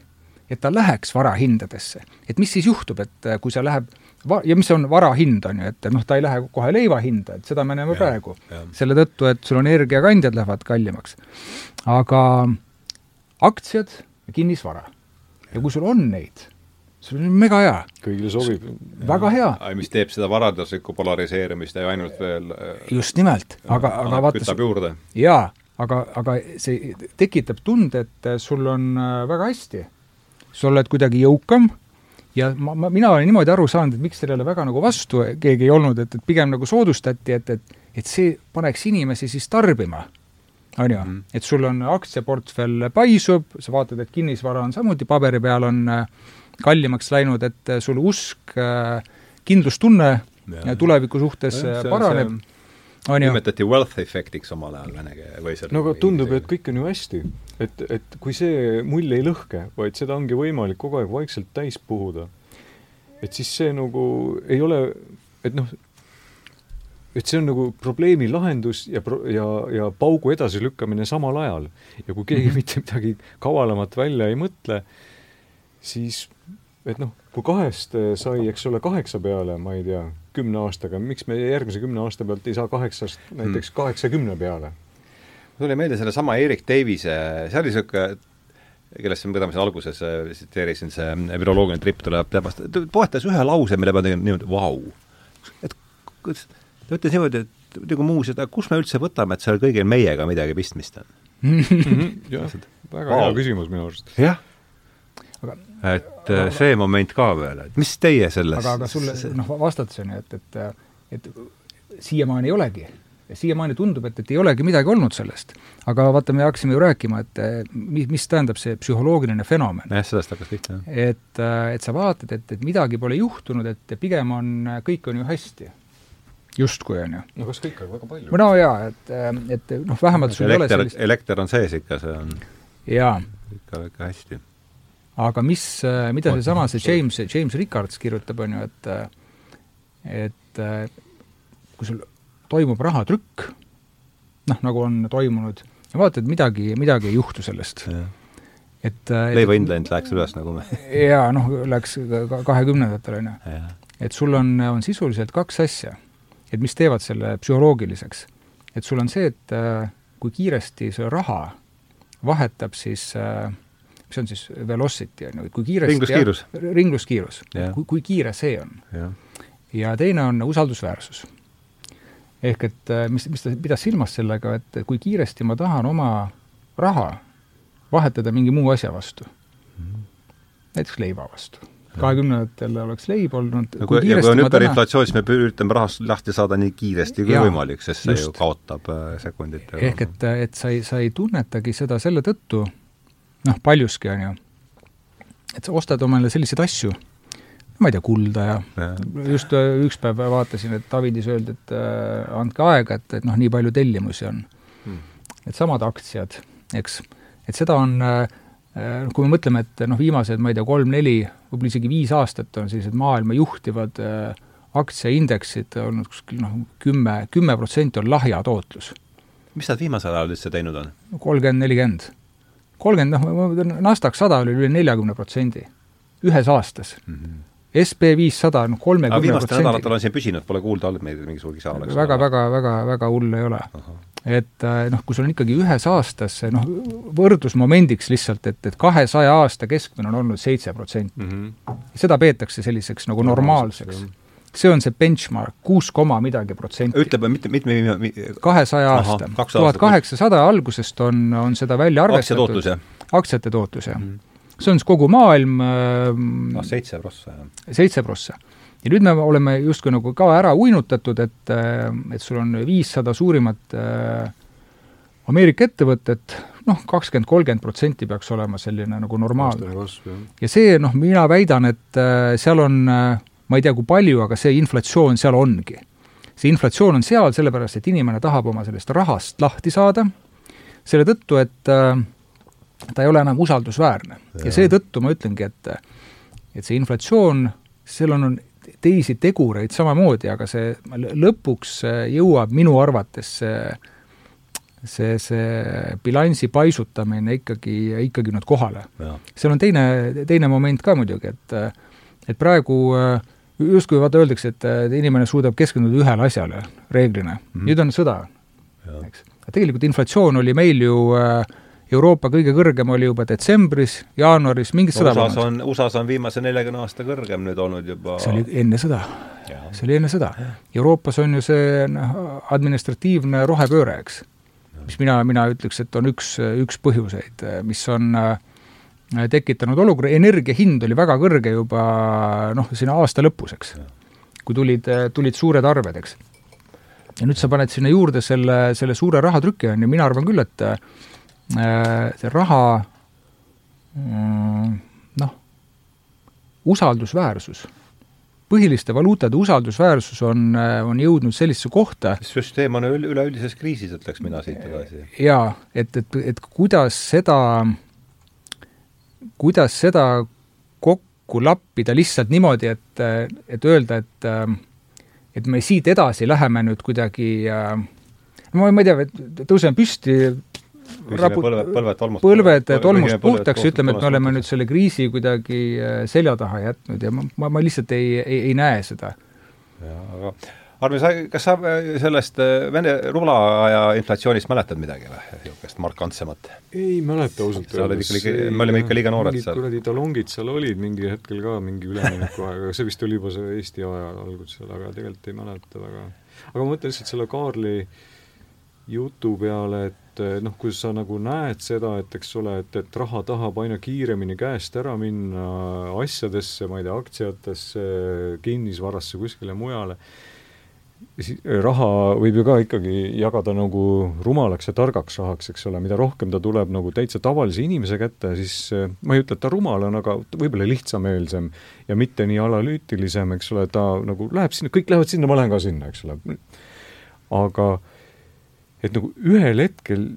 et ta läheks varahindadesse. et mis siis juhtub, et äh, kui see läheb va-, ja mis on vara hind, on ju, et noh, ta ei lähe kohe leiva hinda, et seda me näeme ja, praegu. selle tõttu, et sul energiakandjad lähevad kallimaks. aga aktsiad ja kinnisvara. ja kui sul on neid, sul on mega hea. kõigile sobib. väga hea. mis teeb seda varanduslikku polariseerimist ja ainult veel äh, just nimelt, aga, aga vaata kütab juurde. jaa, aga, aga see tekitab tunde, et sul on äh, väga hästi sa oled kuidagi jõukam ja ma, ma, mina olen niimoodi aru saanud, et miks sellele väga nagu vastu keegi ei olnud, et, et pigem nagu soodustati, et, et et see paneks inimesi siis tarbima, on ju, mhm. et sul on aktsiaportfell paisub, sa vaatad, et kinnisvara on samuti paberi peal on äh, kallimaks läinud, et sul usk, kindlustunne ja. tuleviku suhtes ja, see, paraneb nimetati wealth efektiks omal ajal vene või selle no aga tundub, et kõik on ju hästi. Et, et kui see mull ei lõhke, vaid seda ongi võimalik kogu aeg vaikselt täis puhuda, et siis see nagu ei ole, et noh, et see on nagu probleemi lahendus ja pro-, ja, ja paugu edasilükkamine samal ajal. ja kui keegi mm -hmm. mitte midagi kavalamat välja ei mõtle, siis et noh, kui kahest sai, eks ole, kaheksa peale, ma ei tea, kümne aastaga, miks me järgmise kümne aasta pealt ei saa kaheksast näiteks hmm. kaheksakümne peale? Tuli meelde sellesama Erik Davise, see oli niisugune kellest keda ma siin alguses tsiteerisin, see viroloogiline tripp tuleb temast, ta poetas ühe lause, mille peale tegin niimoodi vau. et ta ütles niimoodi, et nagu muuseas, et kus me üldse võtame, et seal kõigil meiega midagi pistmist on jah, väga wow. hea küsimus minu arust. jah. et aga, äh, see moment ka veel, et mis teie sellest aga, aga sulle, noh, vastates on ju, et, et et siiamaani ei olegi siiamaani tundub, et, et ei olegi midagi olnud sellest. aga vaata, me hakkasime ju rääkima, et mis, mis tähendab see psühholoogiline fenomen. jah, sellest hakkas pihta, jah. et, et sa vaatad, et, et midagi pole juhtunud, et pigem on, kõik on ju hästi. justkui, on ju. no kas kõik, aga väga palju. no jaa, et, et noh, vähemalt sul elekter, ei ole sellist elekter on sees ikka, see on jaa. ikka väga hästi. aga mis, mida seesama, see James, James Rickards kirjutab, on ju, et et kui sul toimub rahatrükk, noh, nagu on toimunud, ja vaatad, midagi, midagi ei juhtu sellest. et leivahind läinud läks üles nagu me jaa, noh, läks kahekümnendatel, on ju. et sul on, on sisuliselt kaks asja, et mis teevad selle psühholoogiliseks. et sul on see, et äh, kui kiiresti see raha vahetab siis äh, mis on siis velocity, on ju, et kui kiiresti ringluskiirus. ringluskiirus, kui, kui kiire see on. ja teine on usaldusväärsus ehk et äh, mis, mis ta pidas silmas sellega, et kui kiiresti ma tahan oma raha vahetada mingi muu asja vastu mm. näiteks leiva vastu. kahekümnendatel oleks leib olnud no kui, ja kui on hüperinflatsioon, siis me üritame rahast lahti saada nii kiiresti kui ja, võimalik, sest see just. ju kaotab äh, sekundite ehk et, et sa ei, sa ei tunnetagi seda selle tõttu, noh, paljuski on ju, et sa ostad omale selliseid asju ma ei tea, kulda ja, ja. just äh, üks päev vaatasin, et Davidis öeldi, et äh, andke aega, et, et noh, nii palju tellimusi on hmm.. et samad aktsiad, eks, et seda on äh, äh, kui me mõtleme, et noh, viimased, ma ei tea, kolm-neli, võib-olla isegi viis aastat on sellised maailma juhtivad äh, aktsiaindeksid olnud kuskil noh, kümme, kümme protsenti on lahja tootlus. mis nad viimasel ajal üldse teinud on? kolmkümmend, nelikümmend. kolmkümmend, noh, Nasdaq sada oli üle neljakümne protsendi ühes aastas mm. -hmm SB viissada on kolmekümne viimastel nädalatel on siin püsinud, pole kuulda olnud, meil mingisugune kisa oleks. väga, väga, väga, väga hull ei ole. et äh, noh, kui sul on ikkagi ühes aastas see noh, võrdlusmomendiks lihtsalt, et, et kahesaja aasta keskmine on olnud seitse protsenti. Mhm. seda peetakse selliseks nagu normaalseks see on see benchmark, kuus koma midagi protsenti. ütleme, mitte, mitte kahesaja aasta. tuhat kaheksasada algusest on, on seda välja arvestatud. aktsiatootlus, jah? aktsiate tootlus, jah mm. -hmm see on siis kogu maailm noh, seitse prossa, jah. seitse prossa. ja nüüd me oleme justkui nagu ka ära uinutatud, et, äh, et sul on viissada suurimat äh, Ameerika ettevõtet, noh, kakskümmend, kolmkümmend protsenti peaks olema selline nagu normaalne. ja see, noh, mina väidan, et seal on, ma ei tea, kui palju, aga see inflatsioon seal ongi. see inflatsioon on seal sellepärast, et inimene tahab oma sellest rahast lahti saada, selle tõttu, et äh, ta ei ole enam usaldusväärne ja, ja seetõttu ma ütlengi, et et see inflatsioon, seal on, on teisi tegureid samamoodi, aga see lõpuks jõuab minu arvates see see, see bilansi paisutamine ikkagi, ikkagi nüüd kohale. seal on teine, teine moment ka muidugi, et et praegu justkui vaata öeldakse, et inimene suudab keskenduda ühele asjale reeglina mm, -hmm. nüüd on sõda, eks. tegelikult inflatsioon oli meil ju äh, Euroopa kõige kõrgem oli juba detsembris, jaanuaris, mingit no, sõda USA-s on, USA-s on viimase neljakümne aasta kõrgem nüüd olnud juba see oli enne sõda. see oli enne sõda. Euroopas on ju see noh, administratiivne rohepööre, eks. mis mina, mina ütleks, et on üks, üks põhjuseid, mis on äh, tekitanud olukorra, energia hind oli väga kõrge juba noh, sinna aasta lõpus, eks. kui tulid, tulid suured arved, eks. ja nüüd sa paned sinna juurde selle, selle suure rahatrüki, on ju, mina arvan küll, et see raha mm, noh, usaldusväärsus põhiliste valuutade usaldusväärsus on, on jõudnud sellisesse kohta süsteem on üleüldises kriisis, ütleks mina siit edasi. jaa, et, et, et kuidas seda, kuidas seda kokku lappida lihtsalt niimoodi, et, et öelda, et et me siit edasi läheme nüüd kuidagi äh, ma, ma ei tea, tõuseme püsti, rapu-, põlved, põlved tolmust põlved tolmust puhtaks ütleme, et me oleme nüüd selle kriisi kuidagi äh, selja taha jätnud ja ma, ma, ma lihtsalt ei, ei, ei näe seda. jaa, aga Arvi, sa, kas sa äh, sellest äh, Vene rubla aja inflatsioonist mäletad midagi või, niisugust markantsemat? ei mäleta ausalt liiga, me olime ikka liiga noored seal. kuradi talongid seal olid mingi hetkel ka mingi ülemineku aeg, aga see vist oli juba see Eesti aja algusel, aga tegelikult ei mäleta väga. aga ma mõtlen lihtsalt selle Kaarli jutu peale, et et eh, noh, kui sa nagu näed seda, et eks ole, et, et raha tahab aina kiiremini käest ära minna asjadesse, ma ei tea, aktsiatesse, kinnisvarasse, kuskile mujale, raha võib ju ka ikkagi jagada nagu rumalaks ja targaks rahaks, eks ole, mida rohkem ta tuleb nagu täitsa tavalise inimese kätte, siis eh, ma ei ütle, et ta rumal on, aga võib-olla lihtsameelsem ja mitte nii analüütilisem, eks ole, ta nagu läheb sinna, kõik lähevad sinna, ma lähen ka sinna, eks ole. aga äh, et nagu ühel hetkel,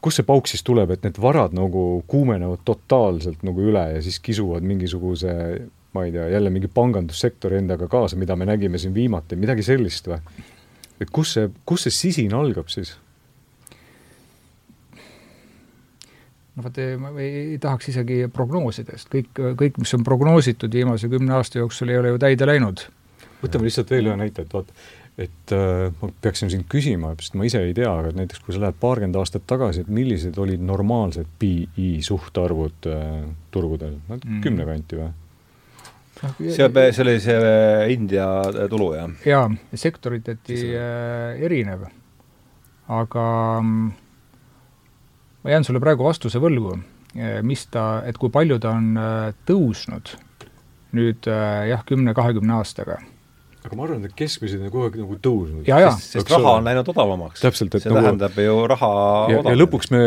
kust see pauk siis tuleb, et need varad nagu kuumenevad totaalselt nagu üle ja siis kisuvad mingisuguse ma ei tea, jälle mingi pangandussektori endaga kaasa, mida me nägime siin viimati, midagi sellist või? et kus see, kus see sisin algab siis? no vot, ma ei tahaks isegi prognoosida, sest kõik, kõik, mis on prognoositud viimase kümne aasta jooksul, ei ole ju täide läinud. võtame lihtsalt veel ühe näite, et vaata, et äh, ma peaksin sind küsima, sest ma ise ei tea, aga näiteks kui sa lähed paarkümmend aastat tagasi, et millised olid normaalsed PI suhtarvud äh, turgudel, no mm. kümne kanti või? Noh, see, see oli see äh, India tulu, jah? jaa, sektoriteti äh, erinev. aga mm, ma jään sulle praegu vastuse võlgu, äh, mis ta, et kui palju ta on äh, tõusnud nüüd äh, jah, kümne-kahekümne aastaga aga ma arvan, et keskmised on kogu aeg nagu tõusnud. sest, sest raha on läinud odavamaks. täpselt, et see nagu, tähendab ju raha ja, ja lõpuks me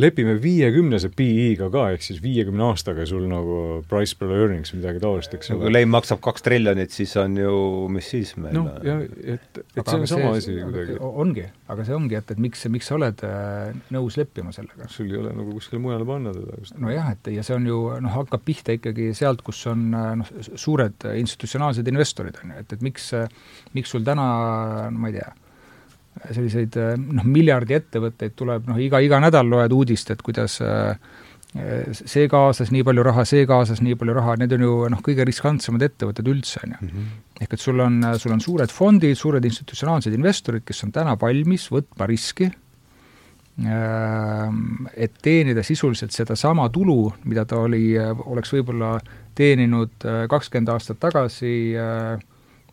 lepime viiekümnese PI-ga ka, ehk siis viiekümne aastaga sul nagu price per earnings midagi taolist, eks ole. kui leim maksab kaks triljonit, siis on ju, mis siis meil noh, ja et, et aga see on sama asi kuidagi. ongi, aga see ongi, et, et miks, miks sa oled äh, nõus leppima sellega? sul ei ole nagu kuskile mujale panna teda just. nojah, et ja see on ju noh, hakkab pihta ikkagi sealt, kus on äh, noh, suured institutsionaalsed investorid, on ju, et, et miks, miks sul täna, ma ei tea, selliseid noh, miljardi ettevõtteid tuleb noh, iga, iga nädal loed uudist, et kuidas see kaasas nii palju raha, see kaasas nii palju raha, need on ju noh, kõige riskantsemad ettevõtted üldse, on ju. Mhm. ehk et sul on, sul on suured fondid, suured institutsionaalsed investorid, kes on täna valmis võtma riski, et teenida sisuliselt sedasama tulu, mida ta oli, oleks võib-olla teeninud kakskümmend aastat tagasi äh,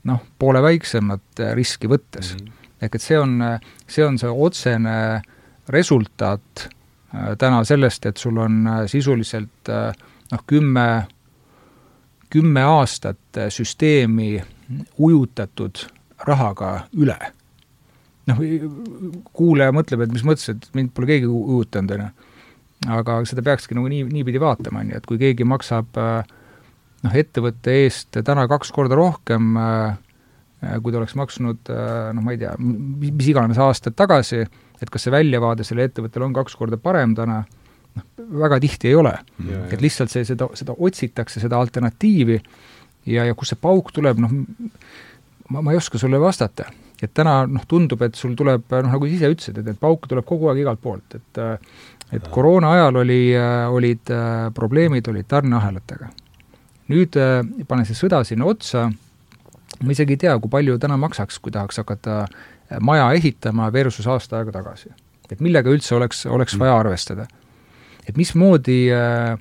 noh, poole väiksemat äh, riski võttes mm. -hmm. ehk et see on, see on see otsene resultaat äh, täna sellest, et sul on äh, sisuliselt noh, kümme, kümme aastat süsteemi ujutatud rahaga üle. noh, kuulaja mõtleb, et mis mõttes, et mind pole keegi ujutanud, on ju. aga seda peakski nagu nii, niipidi vaatama, on ju, et kui keegi maksab äh, noh, ettevõtte eest täna kaks korda rohkem, äh, kui ta oleks maksnud äh, noh, ma ei tea, mis iganes aastad tagasi, et kas see väljavaade sellel ettevõttel on kaks korda parem täna, noh, väga tihti ei ole. et lihtsalt see, seda, seda otsitakse, seda alternatiivi ja, ja kust see pauk tuleb, noh, ma, ma ei oska sulle vastata. et täna noh, tundub, et sul tuleb, noh, nagu sa ise ütlesid, et, et pauke tuleb kogu aeg igalt poolt, et et koroona ajal oli, olid probleemid, olid tarneahelatega nüüd äh, pane see sõda sinna otsa, ma isegi ei tea, kui palju täna maksaks, kui tahaks hakata äh, maja ehitama versus aasta aega tagasi. et millega üldse oleks, oleks mm. vaja arvestada. et mismoodi, äh,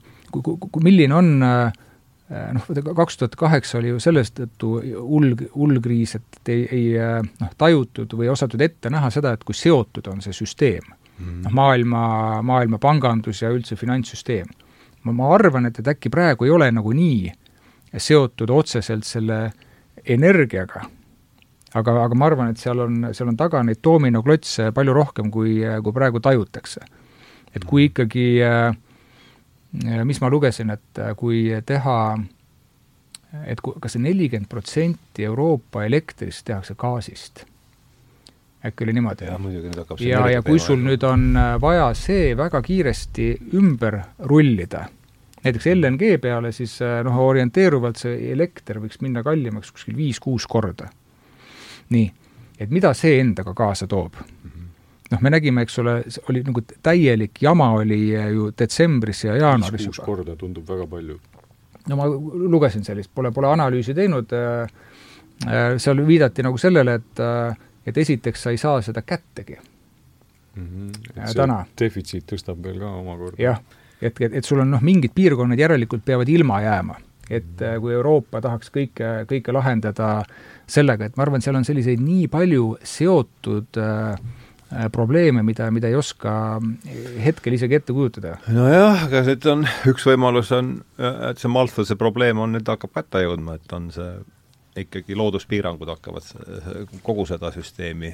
milline on noh, kaks tuhat kaheksa oli ju selles tõttu hull, hull kriis, et ei, ei noh, tajutud või osatud ette näha seda, et kui seotud on see süsteem mm.. noh, maailma, maailma pangandus ja üldse finantssüsteem ma, ma arvan, et, et äkki praegu ei ole nagu nii seotud otseselt selle energiaga, aga, aga ma arvan, et seal on, seal on taga neid doominoklotse palju rohkem, kui, kui praegu tajutakse. et kui ikkagi, mis ma lugesin, et kui teha et ku, kas see nelikümmend protsenti Euroopa elektrist tehakse gaasist. Äkki oli niimoodi? ja muidugi nüüd hakkab ja, ja kui sul nüüd on äh, vaja see väga kiiresti ümber rullida, näiteks LNG peale, siis äh, noh, orienteeruvalt see elekter võiks minna kallimaks kuskil viis-kuus korda. nii, et mida see endaga kaasa toob? -hmm noh, me nägime, eks ole, oli nagu täielik jama oli ju detsembris ja jaanuaris viis-kuus korda tundub väga palju no ma lugesin sellist, pole, pole analüüsi teinud, äh, äh, seal viidati nagu sellele, et äh, et esiteks sa ei saa seda kättegi mm. -hmm. täna. defitsiit tõstab veel ka omakorda. jah, et, et, et sul on noh, mingid piirkonnad järelikult peavad ilma jääma. et mhm. kui Euroopa tahaks kõike, kõike lahendada sellega, et ma arvan, seal on selliseid nii palju seotud äh, Äh, probleeme, mida, mida ei oska hetkel isegi ette kujutada. nojah, aga nüüd on, üks võimalus on, et see Malthuse probleem on, nüüd hakkab kätte jõudma, et on see ikkagi looduspiirangud hakkavad kogu seda süsteemi,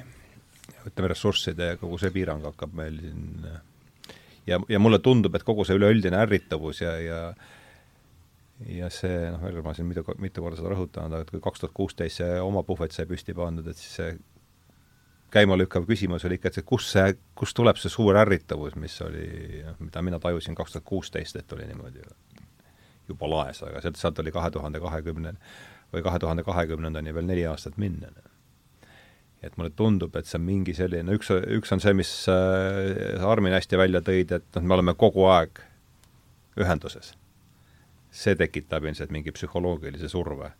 ütleme, ressursside kogu see piirang hakkab meil siin ja, ja mulle tundub, et kogu see üleüldine ärritavus ja, ja ja see, noh, veel kord ma siin mitu, mitu korda seda rõhutanud, aga et kui kaks tuhat kuusteist see oma puhvet sai püsti pandud, et siis see käimalükkav küsimus oli ikka, et see, kus see, kust tuleb see suur ärritavus, mis oli, noh, mida mina tajusin kaks tuhat kuusteist, et oli niimoodi juba laes, aga sealt, sealt oli kahe tuhande kahekümne või kahe tuhande kahekümnendani veel neli aastat minna. et mulle tundub, et see on mingi selline, üks, üks on see, mis äh, sa, Armin, hästi välja tõid, et noh, me oleme kogu aeg ühenduses. see tekitab ilmselt mingi psühholoogilise surve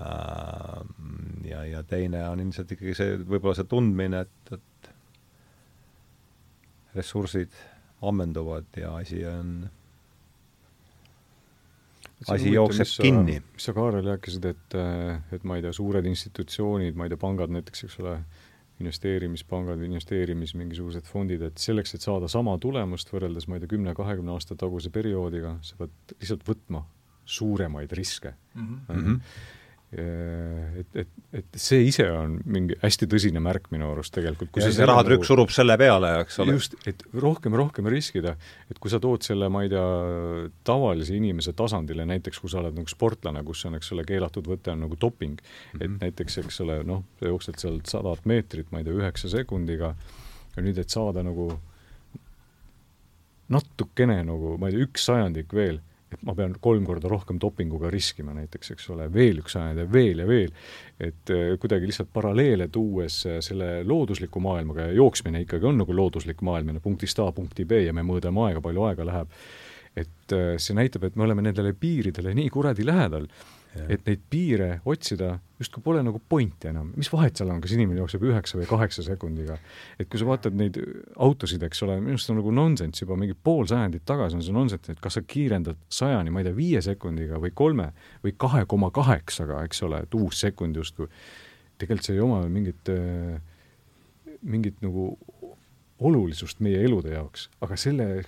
Äh, ja, ja teine on ilmselt ikkagi see, võib-olla see tundmine, et, et ressursid ammenduvad ja asi on, asi jookseb mis kinni. mis sa, Kaarel, rääkisid, et, et ma ei tea, suured institutsioonid, ma ei tea, pangad näiteks, eks ole, investeerimispangad, investeerimis mingisugused fondid, et selleks, et saada sama tulemust võrreldes, ma ei tea, kümne-kahekümne aasta taguse perioodiga, sa pead lihtsalt võtma suuremaid riske mm. -hmm et, et, et see ise on mingi hästi tõsine märk minu arust tegelikult. ja see, see rahatrükk nagu, surub selle peale, eks ole. just, et rohkem rohkem riskida, et kui sa tood selle, ma ei tea, tavalise inimese tasandile, näiteks kui sa oled nagu sportlane, kus on, eks ole, keelatud võte on nagu doping mm, -hmm. et näiteks, eks ole, noh, sa jooksed sealt sadat meetrit, ma ei tea, üheksa sekundiga, ja nüüd, et saada nagu natukene nagu, ma ei tea, üks sajandik veel et ma pean kolm korda rohkem dopinguga riskima näiteks, eks ole, veel üks ja veel ja veel, et äh, kuidagi lihtsalt paralleele tuues äh, selle loodusliku maailmaga ja jooksmine ikkagi on nagu looduslik maailm ja punktist A punkti B ja me mõõdame aega, palju aega läheb, et äh, see näitab, et me oleme nendele piiridele nii kuradi lähedal et neid piire otsida justkui pole nagu pointi enam, mis vahet seal on, kas inimene jookseb üheksa või kaheksa sekundiga. et kui sa vaatad neid autosid, eks ole, minu arust on nagu nonsenss juba mingi pool sajandit tagasi on see nonsenss, et kas sa kiirendad sajani, ma ei tea, viie sekundiga või kolme või kahe koma kaheksaga, eks ole, et uus sekund justkui, tegelikult see ei oma mingit, mingit nagu olulisust meie elude jaoks, aga selle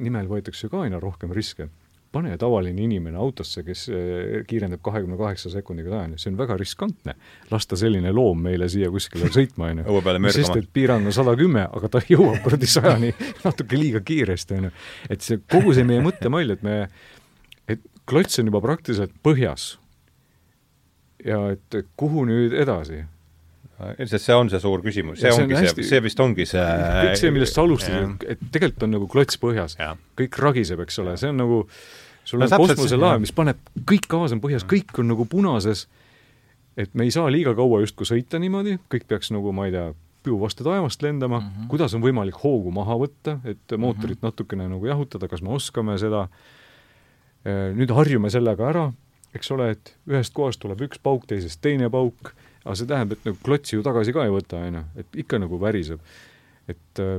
nimel võetakse ka aina rohkem riske pane tavaline inimene autosse, kes eh, kiirendab kahekümne kaheksa sekundiga sajani, see on väga riskantne. lasta selline loom meile siia kuskile sõitma, on ju. sest et piirang on sada kümme, aga ta jõuab kuradi sajani natuke liiga kiiresti, on ju. et see, kogu see meie mõttemall, et me, et klots on juba praktiliselt põhjas. ja et kuhu nüüd edasi ilmselt see on see suur küsimus, see, see ongi hästi, see, see vist ongi see kõik see, millest sa alustasid, et tegelikult on nagu klots põhjas, kõik ragiseb, eks ole, see on nagu sul on no, kosmoselaev, mis paneb, kõik gaas on põhjas, kõik on nagu punases, et me ei saa liiga kaua justkui sõita niimoodi, kõik peaks nagu, ma ei tea, puu vastu taevast lendama. Mm, -hmm. kuidas on võimalik hoogu maha võtta, et mootorit mm -hmm. natukene nagu jahutada, kas me oskame seda, äh, nüüd harjume sellega ära, eks ole, et ühest kohast tuleb üks pauk, teisest teine pauk, aga see tähendab, et nagu klotsi ju tagasi ka ei võta, on ju, et ikka nagu väriseb et äh,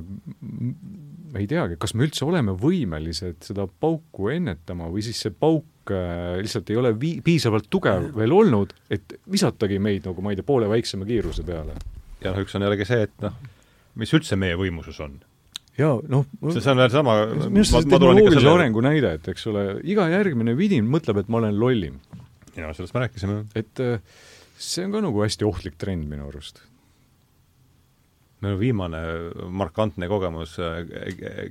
ma ei teagi, kas me üldse oleme võimelised seda pauku ennetama või siis see pauk äh, lihtsalt ei ole vii-, piisavalt tugev veel olnud, et visatagi meid nagu ma ei tea, poole väiksema kiiruse peale. ja noh, üks on jällegi see, et noh, mis üldse meie võimuses on jaa, noh see, on veel sama minu arust see tehnoloogilise selle... arengu näide, et eks ole, iga järgmine vidin mõtleb, et ma olen lollim. jaa, sellest me rääkisime. et äh, see on ka nagu hästi ohtlik trend minu arust. Minu viimane markantne kogemus äh,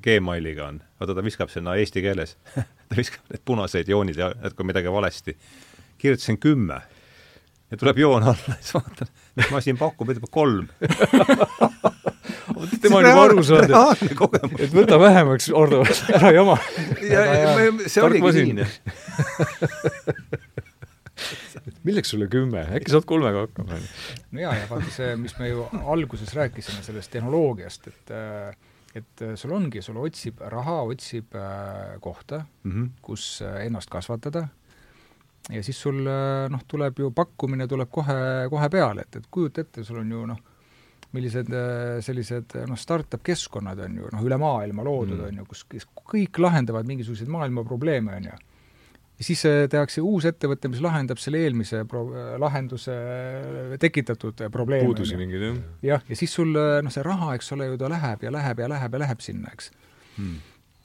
Gmailiga on, vaata ta viskab sinna eesti keeles. Ta viskab need punased joonid ja et kui midagi valesti. Kirjutasin kümme. Ja tuleb joon alla, siis vaatan, mis masin pakub, ütleb kolm. Tema on juba aru saanud, et, et võta vähemaks, Ordo, ära jama. see oligi nii milleks sulle kümme, äkki saad kolmega hakkama? no jaa, ja vaata see, mis me ju alguses rääkisime sellest tehnoloogiast, et et sul ongi, sul otsib, raha otsib äh, kohta mm, -hmm. kus äh, ennast kasvatada, ja siis sul noh, tuleb ju pakkumine tuleb kohe, kohe peale, et, et kujuta ette, sul on ju noh, millised sellised noh, startup keskkonnad on ju noh, üle maailma loodud mm. on ju, kus, kõik lahendavad mingisuguseid maailma probleeme, on ju siis äh, tehakse uus ettevõte, mis lahendab selle eelmise pro-, lahenduse tekitatud probleemi. puudusi mingeid, jah. jah, ja siis sul noh, see raha, eks ole ju, ta läheb ja läheb ja läheb ja läheb sinna, eks hmm..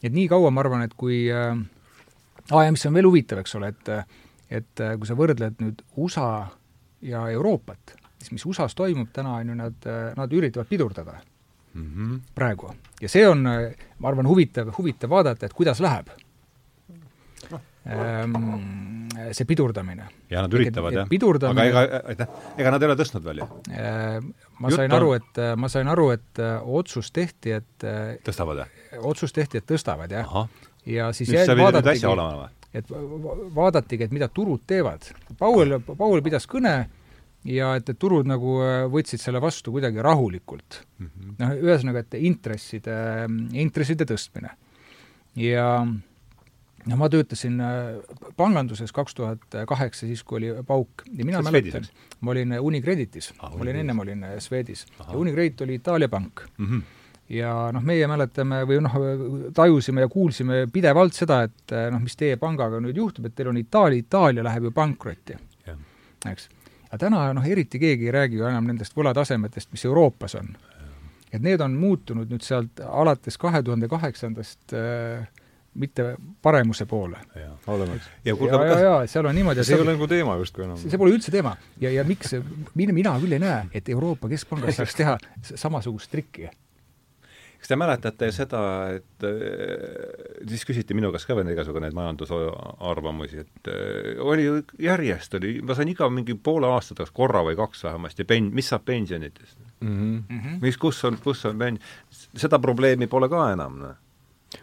et nii kaua ma arvan, et kui äh, aa, ja mis on veel huvitav, eks ole, et et kui sa võrdled nüüd USA ja Euroopat, siis mis USA-s toimub täna, on ju, nad, nad üritavad pidurdada mm -hmm. praegu. ja see on, ma arvan, huvitav, huvitav vaadata, et kuidas läheb see pidurdamine. ja nad üritavad, jah? aga ega, aitäh, ega nad ei ole tõstnud veel ju? Ehm, ma sain aru, et, ma sain aru, et äh, otsus tehti, et äh, tõstavad, jah? otsus tehti, et tõstavad, jah. ja siis jäi, vaadatigi, et vaadatigi, et mida turud teevad. Paul, Paul pidas kõne ja et, et turud nagu äh, võtsid selle vastu kuidagi rahulikult mm -hmm.. noh, ühesõnaga, et intresside, intresside tõstmine. ja no ma töötasin äh, panganduses kaks tuhat kaheksa, siis kui oli pauk ja mina mäletan, ma olin Unikreditis ah,, ma olin ennem olin äh, Swedis ja Unicredit oli Itaalia pank mm. -hmm. ja noh, meie mäletame või noh, tajusime ja kuulsime pidevalt seda, et äh, noh, mis teie pangaga nüüd juhtub, et teil on Itaalia, Itaalia läheb ju pankrotti, eks. aga täna noh, eriti keegi ei räägi ju enam nendest võlatasemetest, mis Euroopas on. et need on muutunud nüüd sealt alates kahe tuhande kaheksandast äh, mitte paremuse poole. ja, ja, ja, ja, ja seal on niimoodi, see ei ole nagu teema justkui enam. see pole üldse teema. ja, ja miks, mina, mina küll ei näe, et Euroopa Keskpangas saaks teha samasugust trikki. kas te mäletate seda, et äh, siis küsiti minu käest ka veel igasugu neid majandusarvamusi, et äh, oli ju järjest oli, ma sain iga mingi poole aasta tagant korra või kaks vähemasti pen-, mis saab pensionitest mm. -hmm. mis, kus on, kus on pen-, seda probleemi pole ka enam, noh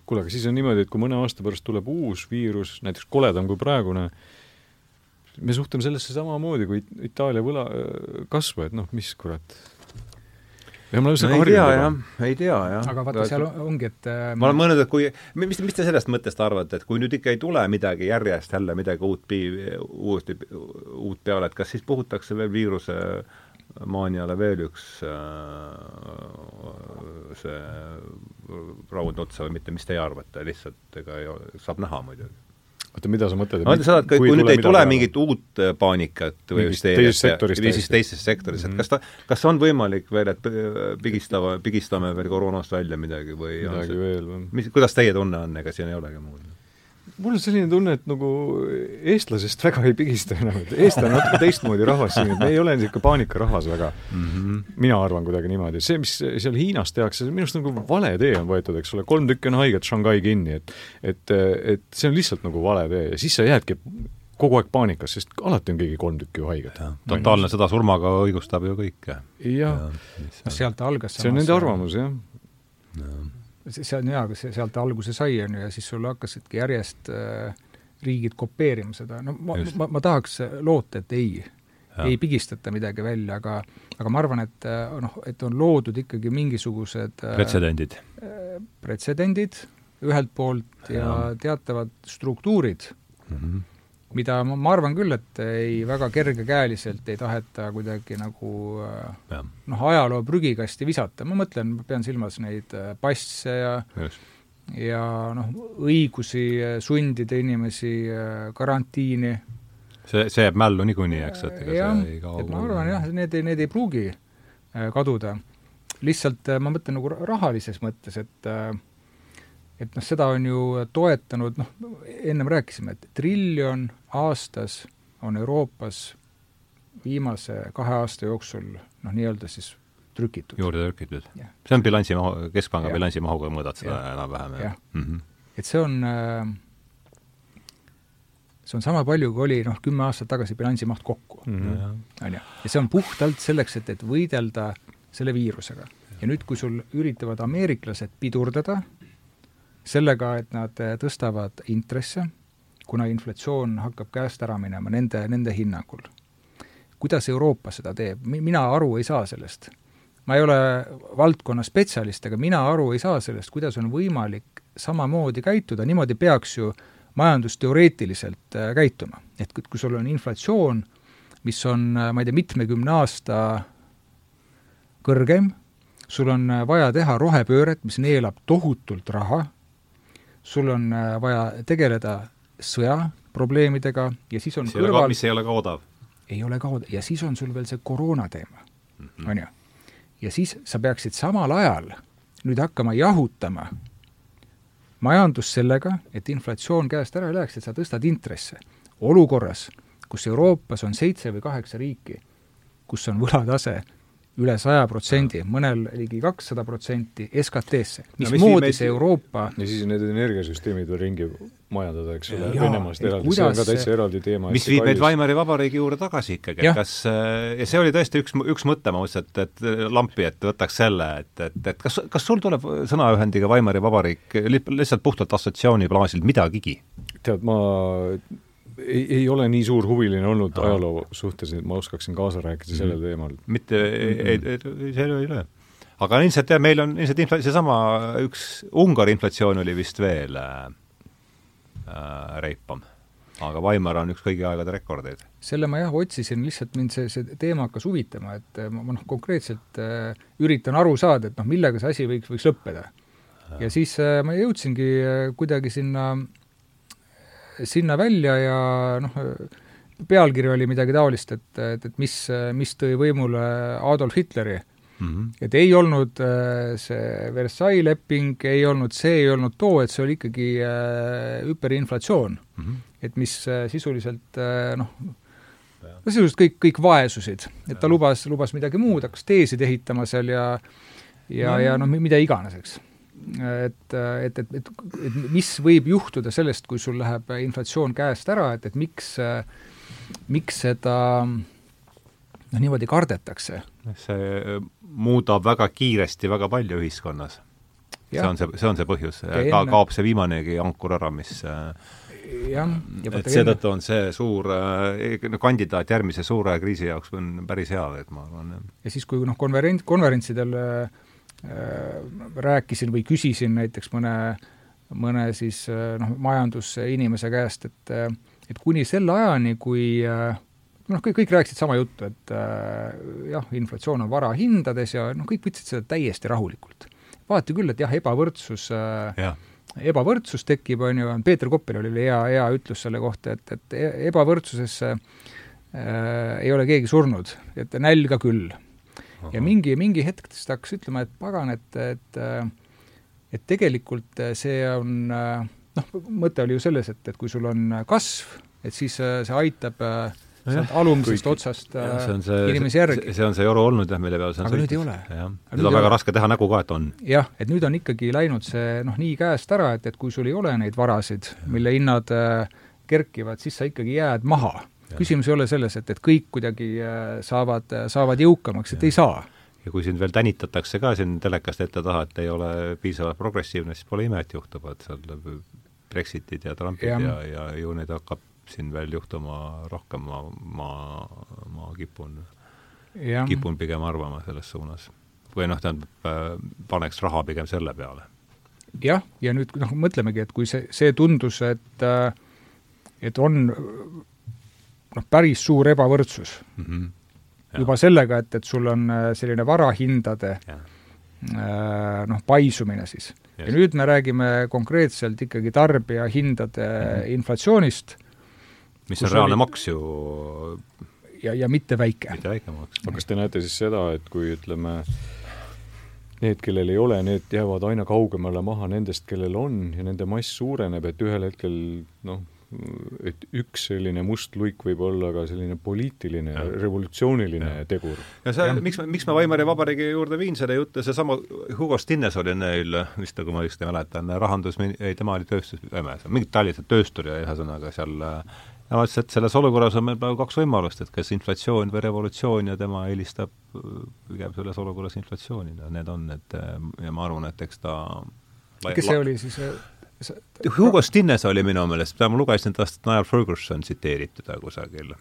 kuule, aga siis on niimoodi, et kui mõne aasta pärast tuleb uus viirus, näiteks koledam kui praegune, me suhtume sellesse samamoodi kui Itaalia võla kasvu, et noh, mis kurat. ja ma olen no, ei tea jah, ei tea jah. aga vaata, seal ongi, et äh, ma olen mõelnud, et kui, mis, mis te sellest mõttest arvate, et kui nüüd ikka ei tule midagi järjest jälle midagi uut uuesti, uut peale, et kas siis puhutakse veel viiruse äh, Maaniale veel üks äh, see raud otsa või mitte, mis teie arvate, lihtsalt ega ei ole, saab näha muidugi oota, mida sa mõtled? ma mõtlen seda, et kui, kui nüüd ei tule mingit uut äh, paanikat või hüsteeriat või siis teises sektoris et kas ta, kas on võimalik veel, et pigistava, pigistame veel koroonast välja midagi või midagi see, veel või? mis, kuidas teie tunne on, ega siin ei olegi muud? Mul on selline tunne, et nagu eestlasest väga ei pigista enam, et eestlane on natuke teistmoodi rahvas siin, et me ei ole niisugune paanikarahvas väga mm. -hmm. mina arvan kuidagi niimoodi, see, mis seal Hiinas tehakse, minu arust nagu vale tee on võetud, eks ole, kolm tükki on haiget Shanghai kinni, et et, et see on lihtsalt nagu vale tee ja siis sa jäädki kogu aeg paanikas, sest alati on keegi kolm tükki ju haiget. totaalne sõda surmaga õigustab ju kõike. jah. sealt algas see on nende arvamus, jah ja see on hea, see sealt alguse sai, on ju, ja siis sul hakkasidki järjest äh, riigid kopeerima seda, no ma, ma, ma tahaks loota, et ei, ei pigistata midagi välja, aga aga ma arvan, et äh, noh, et on loodud ikkagi mingisugused äh, pretsedendid. äh,, pretsedendid ühelt poolt ja, ja teatavad struktuurid mm, -hmm mida ma, ma arvan küll, et ei, väga kergekäeliselt ei taheta kuidagi nagu äh, noh, ajaloo prügikasti visata, ma mõtlen, ma pean silmas neid äh, passe ja Just. ja noh, õigusi äh, sundida inimesi karantiini. see, see jääb mällu niikuinii, eks, et ega jah, see ei kao et ma arvan jah, need, need ei pruugi kaduda. lihtsalt ma mõtlen nagu rahalises mõttes, et äh, et noh, seda on ju toetanud, noh, ennem rääkisime, et triljon aastas on Euroopas viimase kahe aasta jooksul noh, nii-öelda siis trükitud. juurde trükitud. see on bilansimahu, Keskpanga bilansimahuga mõõdad seda enam-vähem, jah mm -hmm.? et see on äh, see on sama palju, kui oli noh, kümme aastat tagasi bilansimaht kokku mm. -hmm. on ju. ja see on puhtalt selleks, et, et võidelda selle viirusega. ja nüüd, kui sul üritavad ameeriklased pidurdada sellega, et nad tõstavad intresse, kuna inflatsioon hakkab käest ära minema nende, nende hinnangul. kuidas Euroopa seda teeb, mina aru ei saa sellest. ma ei ole valdkonna spetsialist, aga mina aru ei saa sellest, kuidas on võimalik samamoodi käituda, niimoodi peaks ju majandusteoreetiliselt äh, käituma. et kui, sul on inflatsioon, mis on, äh, ma ei tea, mitmekümne aasta kõrgeim, sul on vaja teha rohepööret, mis neelab tohutult raha, sul on vaja tegeleda sõjaprobleemidega ja siis on see kõrval mis ei ole ka odav. ei ole ka odav ja siis on sul veel see koroona teema mm, -hmm. on ju. ja siis sa peaksid samal ajal nüüd hakkama jahutama majandus sellega, et inflatsioon käest ära ei läheks, et sa tõstad intresse. olukorras, kus Euroopas on seitse või kaheksa riiki, kus on võlatase üle saja protsendi, mõnel ligi kakssada protsenti SKT-sse. mismoodi see Euroopa ja siis need energiasüsteemid veel ringi majandada, eks ole, Venemaast eraldi, see on ka täitsa eraldi teema. mis viib meid Weimari Vabariigi juurde tagasi ikkagi, et kas, äh, ja see oli tõesti üks, üks mõte, ma mõtlesin, et, et lampi, et võtaks selle, et, et, et kas, kas sul tuleb sõnaühendiga Weimari Vabariik lihtsalt puhtalt assotsiatsiooni baasilt midagigi? tead, ma ei, ei ole nii suur huviline olnud ajaloo suhtes, et ma oskaksin kaasa rääkida mm. sellel teemal. mitte mm, -hmm. ei, ei, see ei ole. aga ilmselt jah, meil on ilmselt infla-, seesama üks Ungari inflatsioon oli vist veel äh, äh, reipam. aga Weimar on üks kõigi aegade rekordeid. selle ma jah otsisin, lihtsalt mind see, see teema hakkas huvitama, et ma, ma noh, konkreetselt äh, üritan aru saada, et noh, millega see asi võiks, võiks lõppeda. ja siis äh, ma jõudsingi äh, kuidagi sinna äh, sinna välja ja noh, pealkiri oli midagi taolist, et, et, et mis, mis tõi võimule Adolf Hitleri mm. -hmm. et ei olnud äh, see Versailles leping, ei olnud see, ei olnud too, et see oli ikkagi äh, hüperinflatsioon mm. -hmm. et mis äh, sisuliselt noh, no sisuliselt kõik, kõik vaesusid. et ta lubas, lubas midagi muud, hakkas teesid ehitama seal ja ja no., ja noh, mida iganes, eks et, et, et, et, et mis võib juhtuda sellest, kui sul läheb inflatsioon käest ära, et, et miks, miks seda noh, niimoodi kardetakse? see muudab väga kiiresti väga palju ühiskonnas. see on see, see on see põhjus, ka kaob see viimanegi ankur ära, mis jah, et seetõttu on see suur äh, kandidaat järgmise suure kriisi jaoks on päris hea, et ma arvan, ja siis, kui noh, konverents, konverentsidel äh, Äh, rääkisin või küsisin näiteks mõne, mõne siis äh, noh, majandusinimese käest, et et kuni selle ajani, kui äh, noh, kõik, kõik rääkisid sama juttu, et jah, inflatsioon on varahindades ja noh, kõik võtsid seda täiesti rahulikult. vaadati küll, et jah, ebavõrdsus ja ebavõrdsus tekib, on ju, Peeter Koppel oli hea, hea ütlus selle kohta, et, et e-, ebavõrdsusesse äh, ei ole keegi surnud, et nälga küll ja mingi, mingi hetk ta hakkas ütlema, et pagan, et, et et tegelikult see on noh, mõte oli ju selles, et, et kui sul on kasv, et siis see aitab sealt alumisest otsast ja, see, inimesi järgi. see on see joru olnud jah, mille peal see on aga nüüd ei ole. nüüd on väga ole. raske teha nägu ka, et on. jah, et nüüd on ikkagi läinud see noh, nii käest ära, et, et kui sul ei ole neid varasid, mille hinnad äh, kerkivad, siis sa ikkagi jääd maha küsimus ei ole selles, et, et kõik kuidagi äh, saavad, saavad jõukamaks, et ei saa. Ja kui sind veel tänitatakse ka siin telekast ette taha, et ei ole piisavalt progressiivne, siis pole ime, et juhtuvad seal Brexitid ja Trumpid ja, ja, ja ju neid hakkab siin veel juhtuma rohkem, ma, ma, ma kipun, kipun pigem arvama selles suunas. või noh, tähendab, äh, paneks raha pigem selle peale. jah, ja nüüd noh, mõtlemegi, et kui see, see tundus, et äh, et on noh, päris suur ebavõrdsus mm. -hmm. juba sellega, et, et sul on äh, selline varahindade ja. äh, noh, paisumine siis. ja nüüd me räägime konkreetselt ikkagi tarbijahindade mm -hmm. inflatsioonist, mis on reaalne oli... maks ju ja, ja mitte väike. mitte väike maks. aga kas te näete siis seda, et kui ütleme, need, kellel ei ole, need jäävad aina kaugemale maha nendest, kellel on ja nende mass suureneb, et ühel hetkel noh, et üks selline must luik võib olla ka selline poliitiline, revolutsiooniline ja. tegur. ja see, miks, miks ma Weimari Vabariigi juurde viin selle jutu, seesama Hugo Stinnes oli neil vist, kui ma õigesti mäletan, rahandus, ei tema oli tööstus, mingid tallised tööstur ja ühesõnaga seal ja ma ütlesin, et selles olukorras on meil praegu kaks võimalust, et kas inflatsioon või revolutsioon ja tema eelistab pigem selles olukorras inflatsiooni, no need on need ja ma arvan, et eks ta kes see oli siis? Hugo Stinnes oli minu meelest, ma lugesin tast Niall Ferguson tsiteeritud kusagil.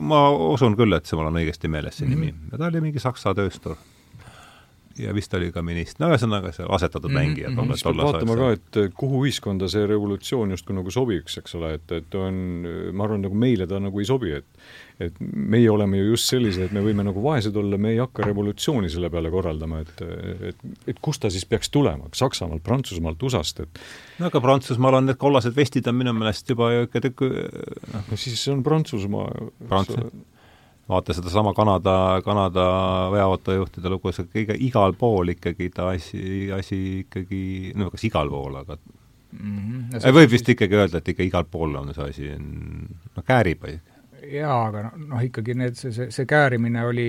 ma usun küll, et see mul on õigesti meeles, see nimi. ja ta oli mingi saksa tööstur ja vist oli ka minister, no ühesõnaga seal asetatud mm -hmm. mängijad mm. -hmm. siis peab vaatama ka, et kuhu ühiskonda see revolutsioon justkui nagu sobiks, eks ole, et, et on, ma arvan, nagu meile ta nagu ei sobi, et et meie oleme ju just sellised, et me võime nagu vaesed olla, me ei hakka revolutsiooni selle peale korraldama, et et, et kust ta siis peaks tulema, Saksamaalt, Prantsusmaalt, USA-st, et no aga Prantsusmaal on need kollased vestid on minu meelest juba ju ikka tükk noh no siis see on Prantsusmaa Prants- vaata sedasama Kanada, Kanada veoautojuhtide lugu, see kõige, igal pool ikkagi ta asi, asi ikkagi, no kas igal pool, aga mm -hmm. võib vist ikkagi öelda, et ikka igal pool on see asi, noh, käärib. jaa, aga noh, noh ikkagi need, see, see, see käärimine oli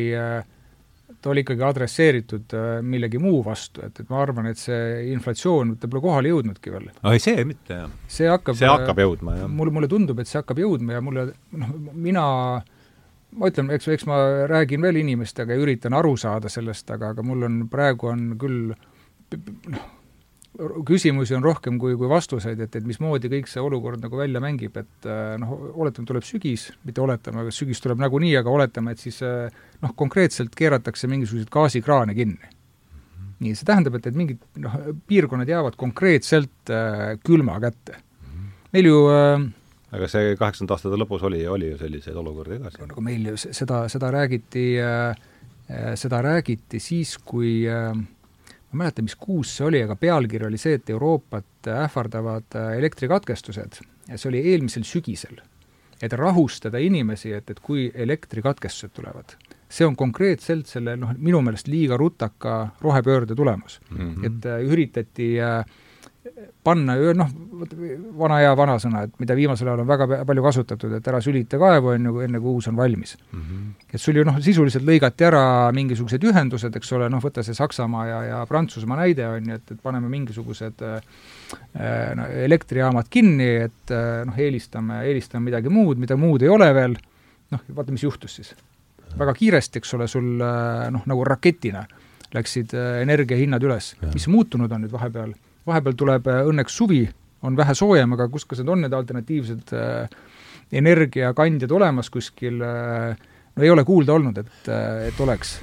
ta oli ikkagi adresseeritud äh, millegi muu vastu, et, et ma arvan, et see inflatsioon, ta pole kohale jõudnudki veel. ei, see mitte, jah. see hakkab see hakkab jõudma, jah. mulle, mulle tundub, et see hakkab jõudma ja mulle, noh, mina äh, ma ütlen, eks, eks ma räägin veel inimestega ja üritan aru saada sellest, aga, aga mul on, praegu on küll noh, küsimusi on rohkem kui, kui vastuseid, et, et mismoodi kõik see olukord nagu välja mängib, et noh, oletame, tuleb sügis, mitte oletame, aga sügis tuleb nagunii, aga oletame, et siis noh, konkreetselt keeratakse mingisuguseid gaasikraane kinni. nii, see tähendab, et, et mingid noh, piirkonnad jäävad konkreetselt äh, külma kätte. meil ju äh, aga see kaheksakümnendate aastate lõpus oli, oli ju selliseid olukordi siin. nagu meil ju seda, seda räägiti äh,, seda räägiti siis, kui äh, ma ei mäleta, mis kuus see oli, aga pealkiri oli see, et Euroopat ähvardavad äh, elektrikatkestused ja see oli eelmisel sügisel. et rahustada inimesi, et, et kui elektrikatkestused tulevad. see on konkreetselt selle noh, minu meelest liiga rutaka rohepöörde tulemus mm. -hmm. et äh, üritati äh, panna noh, vana hea vanasõna, et mida viimasel ajal on väga palju kasutatud, et ära sülita kaevu, on ju, enne kui uus on valmis mm. -hmm. et sul ju noh, sisuliselt lõigati ära mingisugused ühendused, eks ole, noh, võta see Saksamaa ja, ja Prantsusmaa näide, on ju, et, et paneme mingisugused äh, no, elektrijaamad kinni, et äh, noh, eelistame, eelistame midagi muud, mida muud ei ole veel, noh, vaata, mis juhtus siis. väga kiiresti, eks ole, sul äh, noh, nagu raketina läksid äh, energiahinnad üles. mis muutunud on nüüd vahepeal? Vahepeal tuleb äh, õnneks suvi, on vähe soojem, aga kus, kas need on need alternatiivsed äh, energiakandjad olemas kuskil äh,, no ei ole kuulda olnud, et et oleks.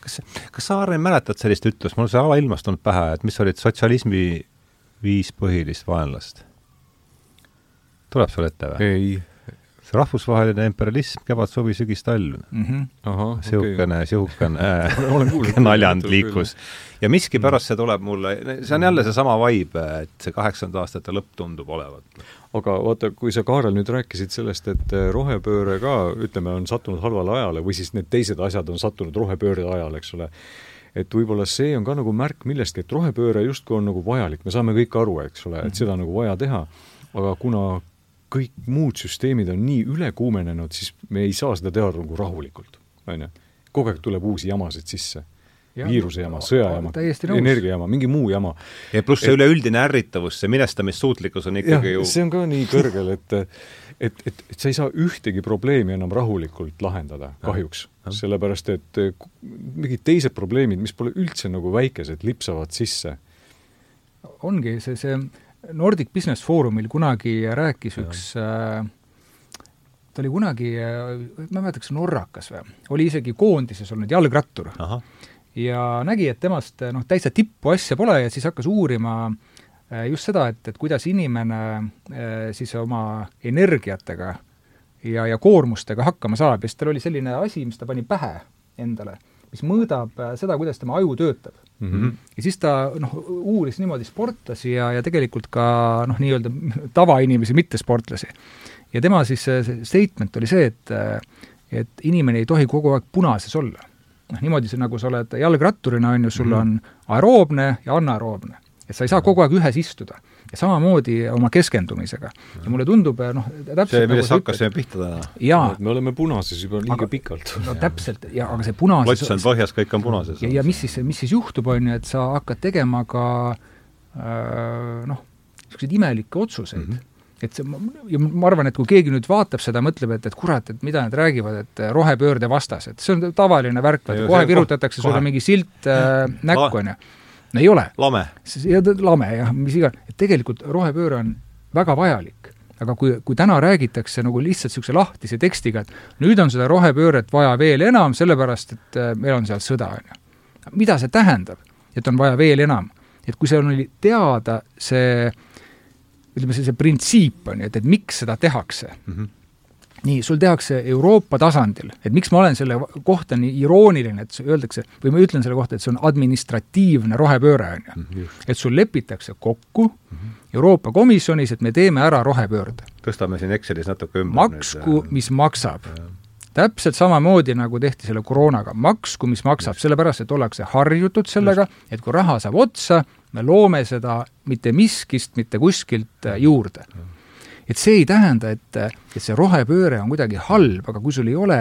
kas, kas sa, Aaren, mäletad sellist ütlust, mul see alailmast tulnud pähe, et mis olid sotsialismi viis põhilist vaenlast? tuleb sul ette või? ei rahvusvaheline imperialism, kevad, suvi, sügis, talv mm. -hmm. sihukene okay., sihukene naljand liikus. ja miskipärast see tuleb mulle, see on jälle seesama vibe, et see kaheksakümnendate aastate lõpp tundub olevat. aga vaata, kui sa, Kaarel, nüüd rääkisid sellest, et eh, rohepööre ka, ütleme, on sattunud halvale ajale või siis need teised asjad on sattunud rohepöörde ajale, eks ole, et võib-olla see on ka nagu märk millestki, et rohepööre justkui on nagu vajalik, me saame kõik aru, eks ole, et mhm. seda on nagu vaja teha, aga kuna kõik muud süsteemid on nii ülekuumenenud, siis me ei saa seda teha nagu rahulikult, on ju. kogu aeg tuleb uusi jamasid sisse. viiruse jama, sõjajama, energiajama, mingi muu jama. ja pluss see et, üleüldine ärritavus, see minestamissuutlikkus on ikkagi jah, ju see on ka nii kõrgel, et et, et, et sa ei saa ühtegi probleemi enam rahulikult lahendada, kahjuks. sellepärast, et mingid teised probleemid, mis pole üldse nagu väikesed, lipsavad sisse. ongi see, see Nordic Business Forumil kunagi rääkis ja. üks äh, ta oli kunagi, äh, ma ei mäleta, kas norrakas või, oli isegi koondises olnud jalgrattur. ja nägi, et temast noh, täitsa tippu asja pole ja siis hakkas uurima äh, just seda, et, et kuidas inimene siis oma energiatega ja, ja koormustega hakkama saab ja siis tal oli selline asi, mis ta pani pähe endale mis mõõdab äh, seda, kuidas tema aju töötab mm. -hmm. ja siis ta noh, uuris niimoodi sportlasi ja, ja tegelikult ka noh, nii-öelda tavainimesi, mitte sportlasi. ja tema siis see statement oli see, et et inimene ei tohi kogu aeg punases olla. noh, niimoodi see, nagu sa oled jalgratturina, on ju, sul mm -hmm. on aeroobne ja anaeroobne. et sa ei saa kogu aeg ühes istuda ja samamoodi oma keskendumisega. ja mulle tundub, noh, täpselt see, millest nagu hakkasime pihta täna. me oleme punases juba liiga aga, pikalt. no täpselt, ja aga see punases lots on põhjas, kõik on punases. ja, ja mis siis, mis siis juhtub, on ju, et sa hakkad tegema ka äh, noh, niisuguseid imelikke otsuseid mm. -hmm et see, ja ma arvan, et kui keegi nüüd vaatab seda, mõtleb, et, et kurat, et mida nad räägivad, et rohepöörde vastased, see on tavaline värk, kohe virutatakse sulle mingi silt äh, näkku, on ju. Ei ole. lame. lame jah, mis iganes, et tegelikult rohepööre on väga vajalik aga kui, kui täna räägitakse nagu lihtsalt niisuguse lahtise tekstiga, et nüüd on seda rohepööret vaja veel enam, sellepärast et äh, meil on seal sõda, on ju. mida see tähendab, et on vaja veel enam? et kui seal oli teada see ütleme, see, see printsiip on ju, et, et miks seda tehakse mm, -hmm nii, sul tehakse Euroopa tasandil, et miks ma olen selle kohta nii irooniline, et öeldakse, või ma ütlen selle kohta, et see on administratiivne rohepööre, on ju. Mhm, et sul lepitakse kokku mm -hmm. Euroopa Komisjonis, et me teeme ära rohepöörde. tõstame siin Excelis natuke ümber. maksku, mis maksab täpselt samamoodi, nagu tehti selle koroonaga, maksku, mis maksab, sellepärast et ollakse harjutud sellega, et kui raha saab otsa, me loome seda mitte miskist, mitte kuskilt äh, juurde. Et see ei tähenda, et, et see rohepööre on kuidagi halb, aga kui sul ei ole,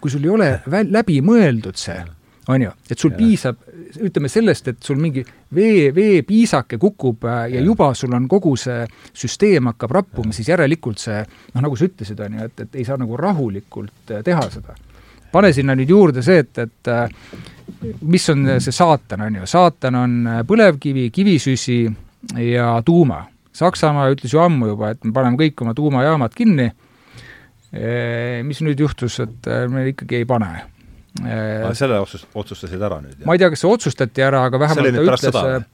kui sul ei ole väl-, läbi mõeldud see, on ju, et sul ja. piisab, ütleme sellest, et sul mingi vee, veepiisake kukub äh, ja, ja juba sul on kogu see süsteem hakkab rappuma, siis järelikult see noh, nagu sa ütlesid, on ju, et, et ei saa nagu rahulikult äh, teha seda. pane sinna nüüd juurde see, et, et äh, mis on see saatan, on ju, saatan on põlevkivi, kivisüsi ja tuuma. Saksamaa ütles ju ammu juba, et me paneme kõik oma tuumajaamad kinni, mis nüüd juhtus, et me ikkagi ei pane? Aga selle otsust, otsustasid ära nüüd? ma ei tea, kas see otsustati ära, aga vähemalt ta ütles äh,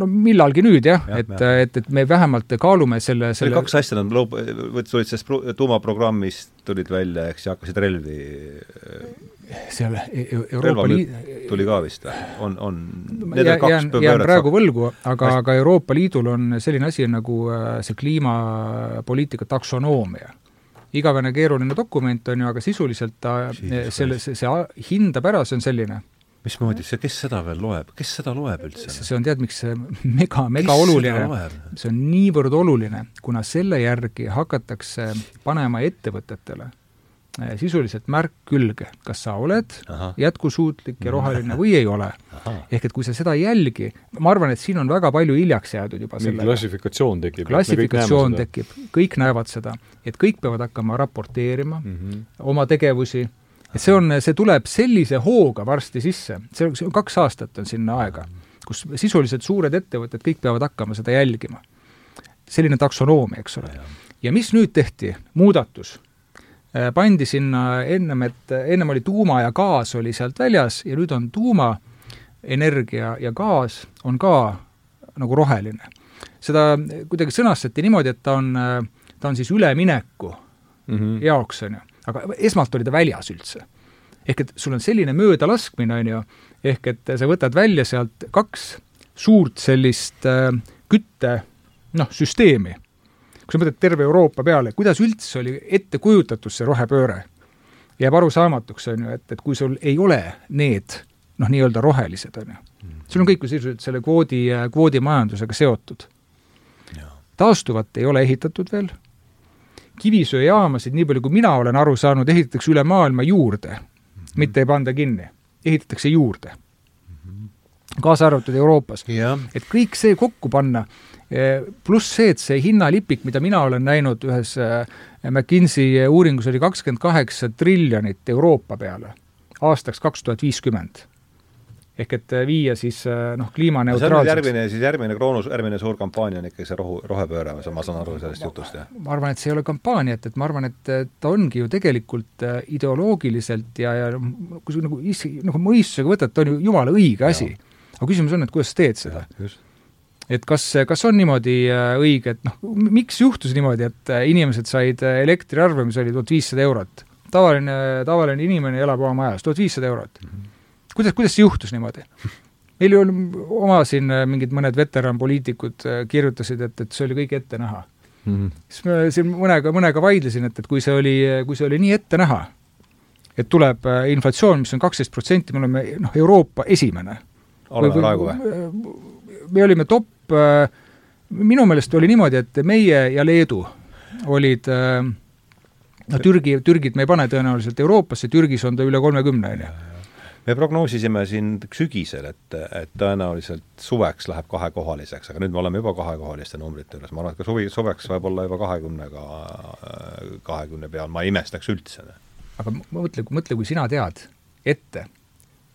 no millalgi nüüd jah ja,, et, et, et me vähemalt kaalume selle, selle kaks asja, nad loob-, tulid sellest tuumaprogrammist, tulid välja, eks, ja hakkasid relvi seal e-, e-, Euroopa Liit tuli ka vist või? on, on. Need jään, jään, jään praegu võlgu, aga, aga Euroopa Liidul on selline asi nagu äh, see kliimapoliitika taksonoomia. Igavene keeruline dokument, on ju, aga sisuliselt ta Jesus selle, see, see hindab ära, see on selline. Mismoodi see, kes seda veel loeb, kes seda loeb üldse? see on tead, miks see mega, mega kes oluline, see on niivõrd oluline, kuna selle järgi hakatakse panema ettevõtetele sisuliselt märk külge, kas sa oled Aha. jätkusuutlik ja roheline või ei ole. ehk et kui sa seda ei jälgi, ma arvan, et siin on väga palju hiljaks jäädud juba mingi klassifikatsioon tekib. klassifikatsioon tekib, kõik näevad seda, et kõik peavad hakkama raporteerima mm -hmm. oma tegevusi, et see on, see tuleb sellise hooga varsti sisse, see on, see on kaks aastat on sinna aega, kus sisuliselt suured ettevõtted kõik peavad hakkama seda jälgima. selline taksonoomia, eks ole. ja mis nüüd tehti, muudatus pandi sinna ennem, et ennem oli tuuma ja gaas oli sealt väljas ja nüüd on tuumaenergia ja gaas on ka nagu roheline. seda kuidagi sõnastati niimoodi, et ta on, ta on siis ülemineku mm -hmm. jaoks, on ju, aga esmalt oli ta väljas üldse. ehk et sul on selline möödalaskmine, on ju, ehk et sa võtad välja sealt kaks suurt sellist äh, kütte noh, süsteemi kui sa mõtled terve Euroopa peale, kuidas üldse oli ette kujutatud see rohepööre, jääb arusaamatuks, on ju, et, et kui sul ei ole need noh, nii-öelda rohelised, on ju. sul on kõik ju sisuliselt selle kvoodi, kvoodimajandusega seotud. taastuvat ei ole ehitatud veel, kivisöejaamasid, nii palju kui mina olen aru saanud, ehitatakse üle maailma juurde mm, -hmm. mitte ei panda kinni, ehitatakse juurde kaasa arvatud Euroopas. et kõik see kokku panna, pluss see, et see hinnalipik, mida mina olen näinud ühes eh, McKinsey uuringus, oli kakskümmend kaheksa triljonit Euroopa peale aastaks kaks tuhat viiskümmend ehk et eh, viia siis noh, kliimaneutraalseks. järgmine, siis järgmine kroonus, järgmine suur kampaania on ikkagi see rohu, rohepööre, ma saan aru sellest jutust, jah? ma arvan, et see ei ole kampaania, et, et ma arvan, et ta ongi ju tegelikult ideoloogiliselt ja, ja kui sa nagu nagu mõistusega võtad, ta on ju jumala õige asi. aga küsimus on, et kuidas sa teed seda. just et kas, kas on niimoodi äh, õige, et noh, miks juhtus niimoodi, et äh, inimesed said äh, elektriarve, mis oli tuhat viissada eurot? tavaline, tavaline inimene elab oma majas, tuhat viissada eurot. -hmm. kuidas, kuidas see juhtus niimoodi? meil ju oma siin mingid mõned veteranpoliitikud kirjutasid, et, et see oli kõik ette näha mm. -hmm. siis ma siin mõnega, mõnega vaidlesin, et, et kui see oli, kui see oli nii ette näha, et tuleb inflatsioon, mis on kaksteist protsenti, me oleme noh, Euroopa esimene. oleme praegu või? Me olime top Äh, minu meelest oli niimoodi, et meie ja Leedu olid äh, no Türgi, Türgit me ei pane tõenäoliselt Euroopasse, Türgis on ta üle kolmekümne, on ju. me prognoosisime siin sügisel, et, et tõenäoliselt suveks läheb kahekohaliseks, aga nüüd me oleme juba kahekohaliste numbrite juures, ma arvan, et ka suvi, suveks võib olla juba kahekümnega, kahekümne peal, ma ei imestaks üldse. aga mõtle, mõtle, kui sina tead ette,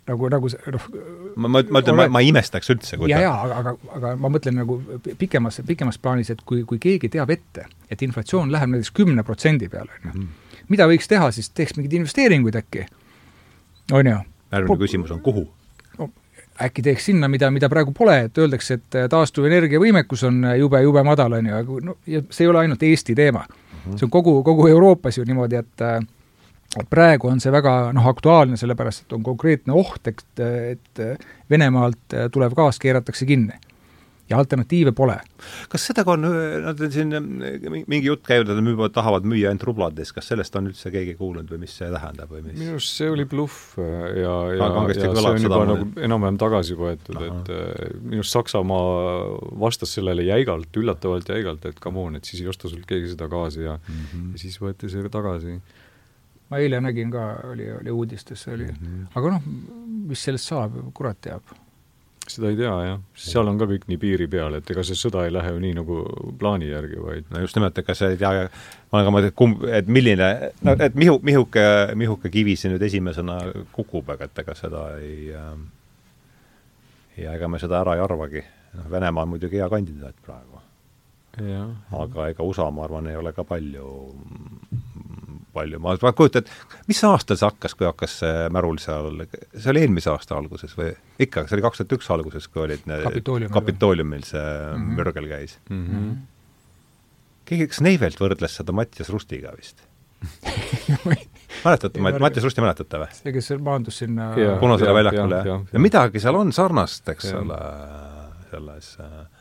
nagu, nagu see noh ma, ma, ma ütlen, ma, ma ei imestaks üldse. ja, ja aga, aga, aga ma mõtlen nagu pikemas, pikemas plaanis, et kui, kui keegi teab ette, et inflatsioon läheb näiteks kümne protsendi peale, on ju, mhm. mida võiks teha siis, teeks mingeid investeeringuid äkki, on ju järgmine küsimus on, kuhu? äkki teeks sinna, mida, mida praegu pole, et öeldakse, et taastuvenergia võimekus on jube, jube madal, on ju, no ja see ei ole ainult Eesti teema mm. -hmm. see on kogu, kogu Euroopas ju niimoodi, et äh, et praegu on see väga noh, aktuaalne, sellepärast et on konkreetne oht, et, et Venemaalt tulev gaas keeratakse kinni ja alternatiive pole. kas seda on, nad on siin mingi jutt käinud, et nad müüvad, tahavad müüa ainult rublades, kas sellest on üldse keegi kuulnud või mis see tähendab või mis? minu arust see oli bluff ja, ja, ja, ja see on juba nagu enam-vähem tagasi võetud, et äh, minu arust Saksamaa vastas sellele jäigalt, üllatavalt jäigalt, et come on, et siis ei osta sult keegi seda gaasi ja mm, -hmm. ja siis võeti see tagasi ma eile nägin ka, oli, oli uudistes, oli mm, -hmm. aga noh, mis sellest saab, kurat teab seda ei tea, jah. seal on ka kõik nii piiri peal, et ega see sõda ei lähe ju nii nagu plaani järgi, vaid no just nimelt, ega sa ei tea, ma olen ka mõelnud, et kumb, et milline, no et mihu, mihuke, mihuke kivi siin nüüd esimesena kukub, aga et ega seda ei äh, ja ega me seda ära ei arvagi. noh, Venemaa on muidugi hea kandidaat praegu. aga ega USA, ma arvan, ei ole ka palju palju, ma, ma kujutan, mis aastal see hakkas, kui hakkas see märul seal, see oli eelmise aasta alguses või ikka, see oli kaks tuhat üks alguses, kui olid need Kapitooliumil see mm -hmm. mürgel käis mm. -hmm. keegi, kas Neivelt võrdles seda Mattias Rustiga vist mäletate, Mattias Rusti mäletate või? see, kes maandus sinna Punasele väljakule, ja midagi seal on sarnast, eks ole, selles äh,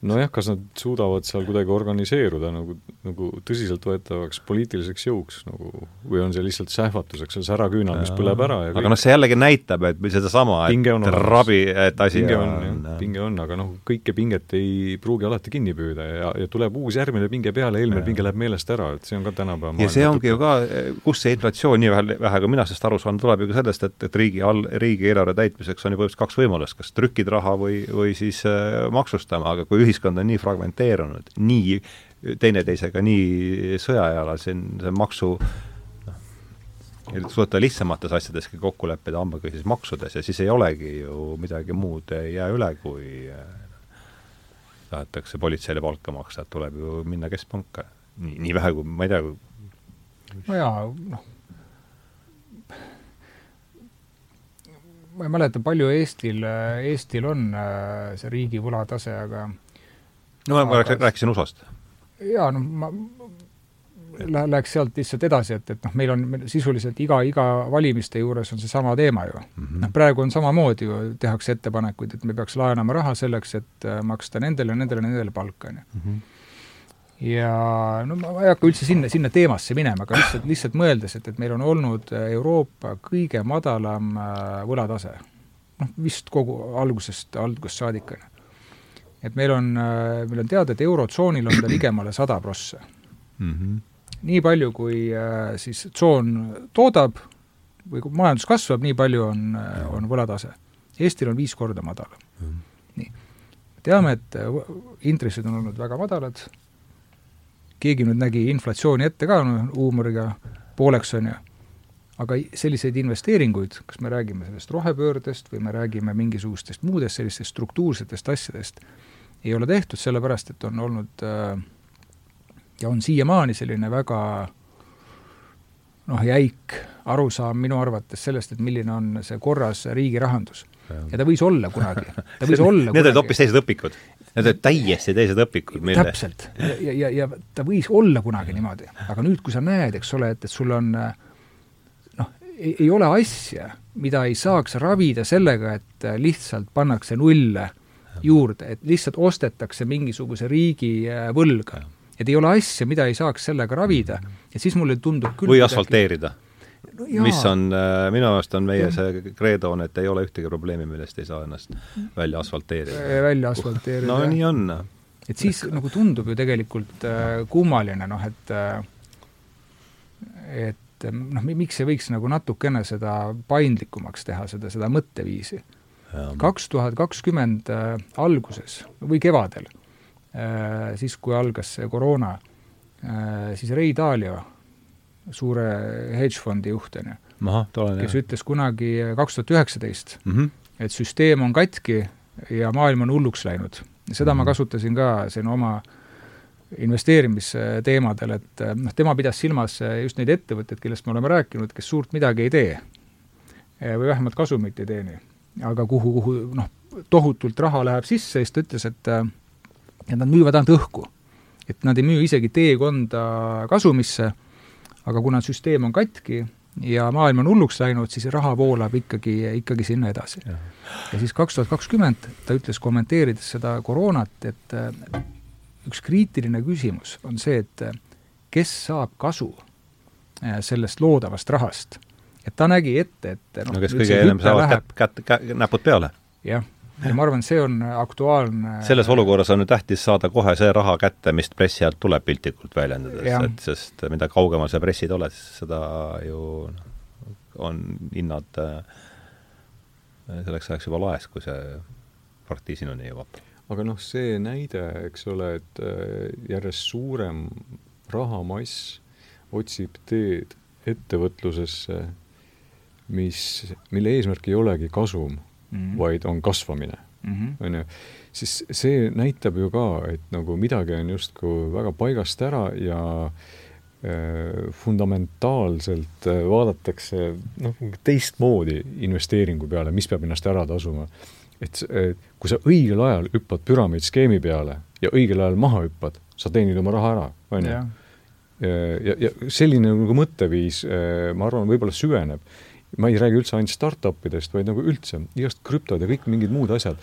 nojah, kas nad suudavad seal kuidagi organiseeruda nagu, nagu tõsiseltvõetavaks poliitiliseks jõuks nagu või on see lihtsalt sähvatuseks, see säraküünal, mis põleb ära ja kõik. aga noh, see jällegi näitab, et sedasama, et rabi, et asi pinge on, on, pinge on, aga noh, kõike pinget ei pruugi alati kinni püüda ja, ja tuleb uus järgmine pinge peale, eelmine pinge läheb meelest ära, et see on ka tänapäeva ja see ongi ju ka, kus see inflatsioon, nii vähe, vähe kui mina sellest aru saan, tuleb ju ka sellest, et, et riigi all, riigieelarve täitmiseks on ju põhimõtteliselt kaks võimalust, kas trükid raha või, või siis äh, maksustama, aga kui ühiskond on nii fragmenteerunud, nii teineteisega nii sõjajalal, siin see maksu noh, suudeta lihtsamates asjadeski kokku leppida, ammugi siis maksudes ja siis ei olegi ju midagi muud ei jää üle, kui tahetakse politseile palka maksta, et tuleb ju minna keskpanka. nii, nii vähe kui, ma ei tea, no jaa, noh, ma ei mäleta, palju Eestil, Eestil on äh, see riigi võlatase, aga no ma aga... rääkisin USA-st. jaa, no ma lä-, läheks sealt lihtsalt edasi, et, et noh, meil on sisuliselt iga, iga valimiste juures on seesama teema ju mm. -hmm. noh, praegu on samamoodi ju, tehakse ettepanekuid, et me peaks laenama raha selleks, et äh, maksta nendele, nendele, nendele palka, on ju mhm. ja no ma ei hakka üldse sinna, sinna teemasse minema, aga lihtsalt, lihtsalt mõeldes, et, et meil on olnud Euroopa kõige madalam äh, võlatase. noh, vist kogu algusest, algusest saadik, on ju et meil on, äh, meil on teada, et Eurotsoonil on ta ligemale sada prossa mm. -hmm. nii palju, kui äh, siis tsoon toodab või kui majandus kasvab, nii palju on, äh, on võlatase. Eestil on viis korda madalam mm. -hmm. nii. teame, et intressid on olnud väga madalad, keegi nüüd nägi inflatsiooni ette ka no, huumoriga pooleks, on ju, aga selliseid investeeringuid, kas me räägime sellest rohepöördest või me räägime mingisugustest muudest sellistest struktuursetest asjadest, ei ole tehtud, sellepärast et on olnud äh, ja on siiamaani selline väga noh, jäik arusaam minu arvates sellest, et milline on see korras riigi rahandus. ja ta võis olla kunagi, ta võis olla Need olid hoopis teised õpikud. Need olid täiesti teised õpikud, mille täpselt. ja, ja, ja ta võis olla kunagi niimoodi, aga nüüd, kui sa näed, eks ole, et, et sul on noh, ei ole asja, mida ei saaks ravida sellega, et lihtsalt pannakse nulle juurde, et lihtsalt ostetakse mingisuguse riigi äh, võlga. et ei ole asja, mida ei saaks sellega ravida, et siis mulle tundub küll või asfalteerida no,. mis on, äh, minu arust on meie see kreedo on, et ei ole ühtegi probleemi, millest ei saa ennast välja asfalteerida. Äh, välja asfalteerida. no nii on. et siis nagu tundub ju tegelikult äh, kummaline, noh et et et noh, miks ei võiks nagu natukene seda paindlikumaks teha, seda, seda mõtteviisi. Kaks tuhat kakskümmend äh, alguses või kevadel, äh, siis kui algas see koroona, siis Ray Dalio, suure hedgefondi juht, on ju, kes ütles kunagi kaks tuhat üheksateist, mhm. et süsteem on katki ja maailm on hulluks läinud. seda mm -hmm. ma mhm. kasutasin ka siin oma investeerimisteemadel, et noh, tema pidas silmas just neid ettevõtteid, kellest me oleme rääkinud, kes suurt midagi ei tee. või vähemalt kasumit ei teeni. Aga kuhu, kuhu noh, tohutult raha läheb sisse, siis ta ütles, et et nad müüvad ainult õhku. et nad ei müü isegi teekonda kasumisse, aga kuna süsteem on katki, ja maailm on hulluks läinud, siis raha voolab ikkagi, ikkagi sinna edasi. ja siis kaks tuhat kakskümmend ta ütles, kommenteerides seda koroonat, et äh, üks kriitiline küsimus on see, et äh, kes saab kasu äh, sellest loodavast rahast. Et ta nägi ette, et noh, no kes kõige ennem saavad kätt, kätt, kätt, näpud peale. jah ja ma arvan, see on aktuaalne selles olukorras on ju tähtis saada kohe see raha kätte, mis pressi alt tuleb piltlikult väljendades, et sest mida kaugemal sa pressid oled, seda ju on hinnad äh, selleks ajaks juba laes, kui see partii sinuni jõuab. aga noh, see näide, eks ole, et äh, järjest suurem rahamass otsib teed ettevõtlusesse, mis, mille eesmärk ei olegi kasum mm, -hmm. vaid on kasvamine mm, on ju, siis see näitab ju ka, et nagu midagi on justkui väga paigast ära ja äh, fundamentaalselt äh, vaadatakse noh, teistmoodi investeeringu peale, mis peab ennast ära tasuma. et kui sa õigel ajal hüppad püramiidskeemi peale ja õigel ajal maha hüppad, sa teenid oma raha ära, on ju. ja, ja selline nagu mõtteviis, äh, ma arvan, võib-olla süveneb ma ei räägi üldse ainult startup idest, vaid nagu üldse igast krüptod ja kõik mingid muud asjad.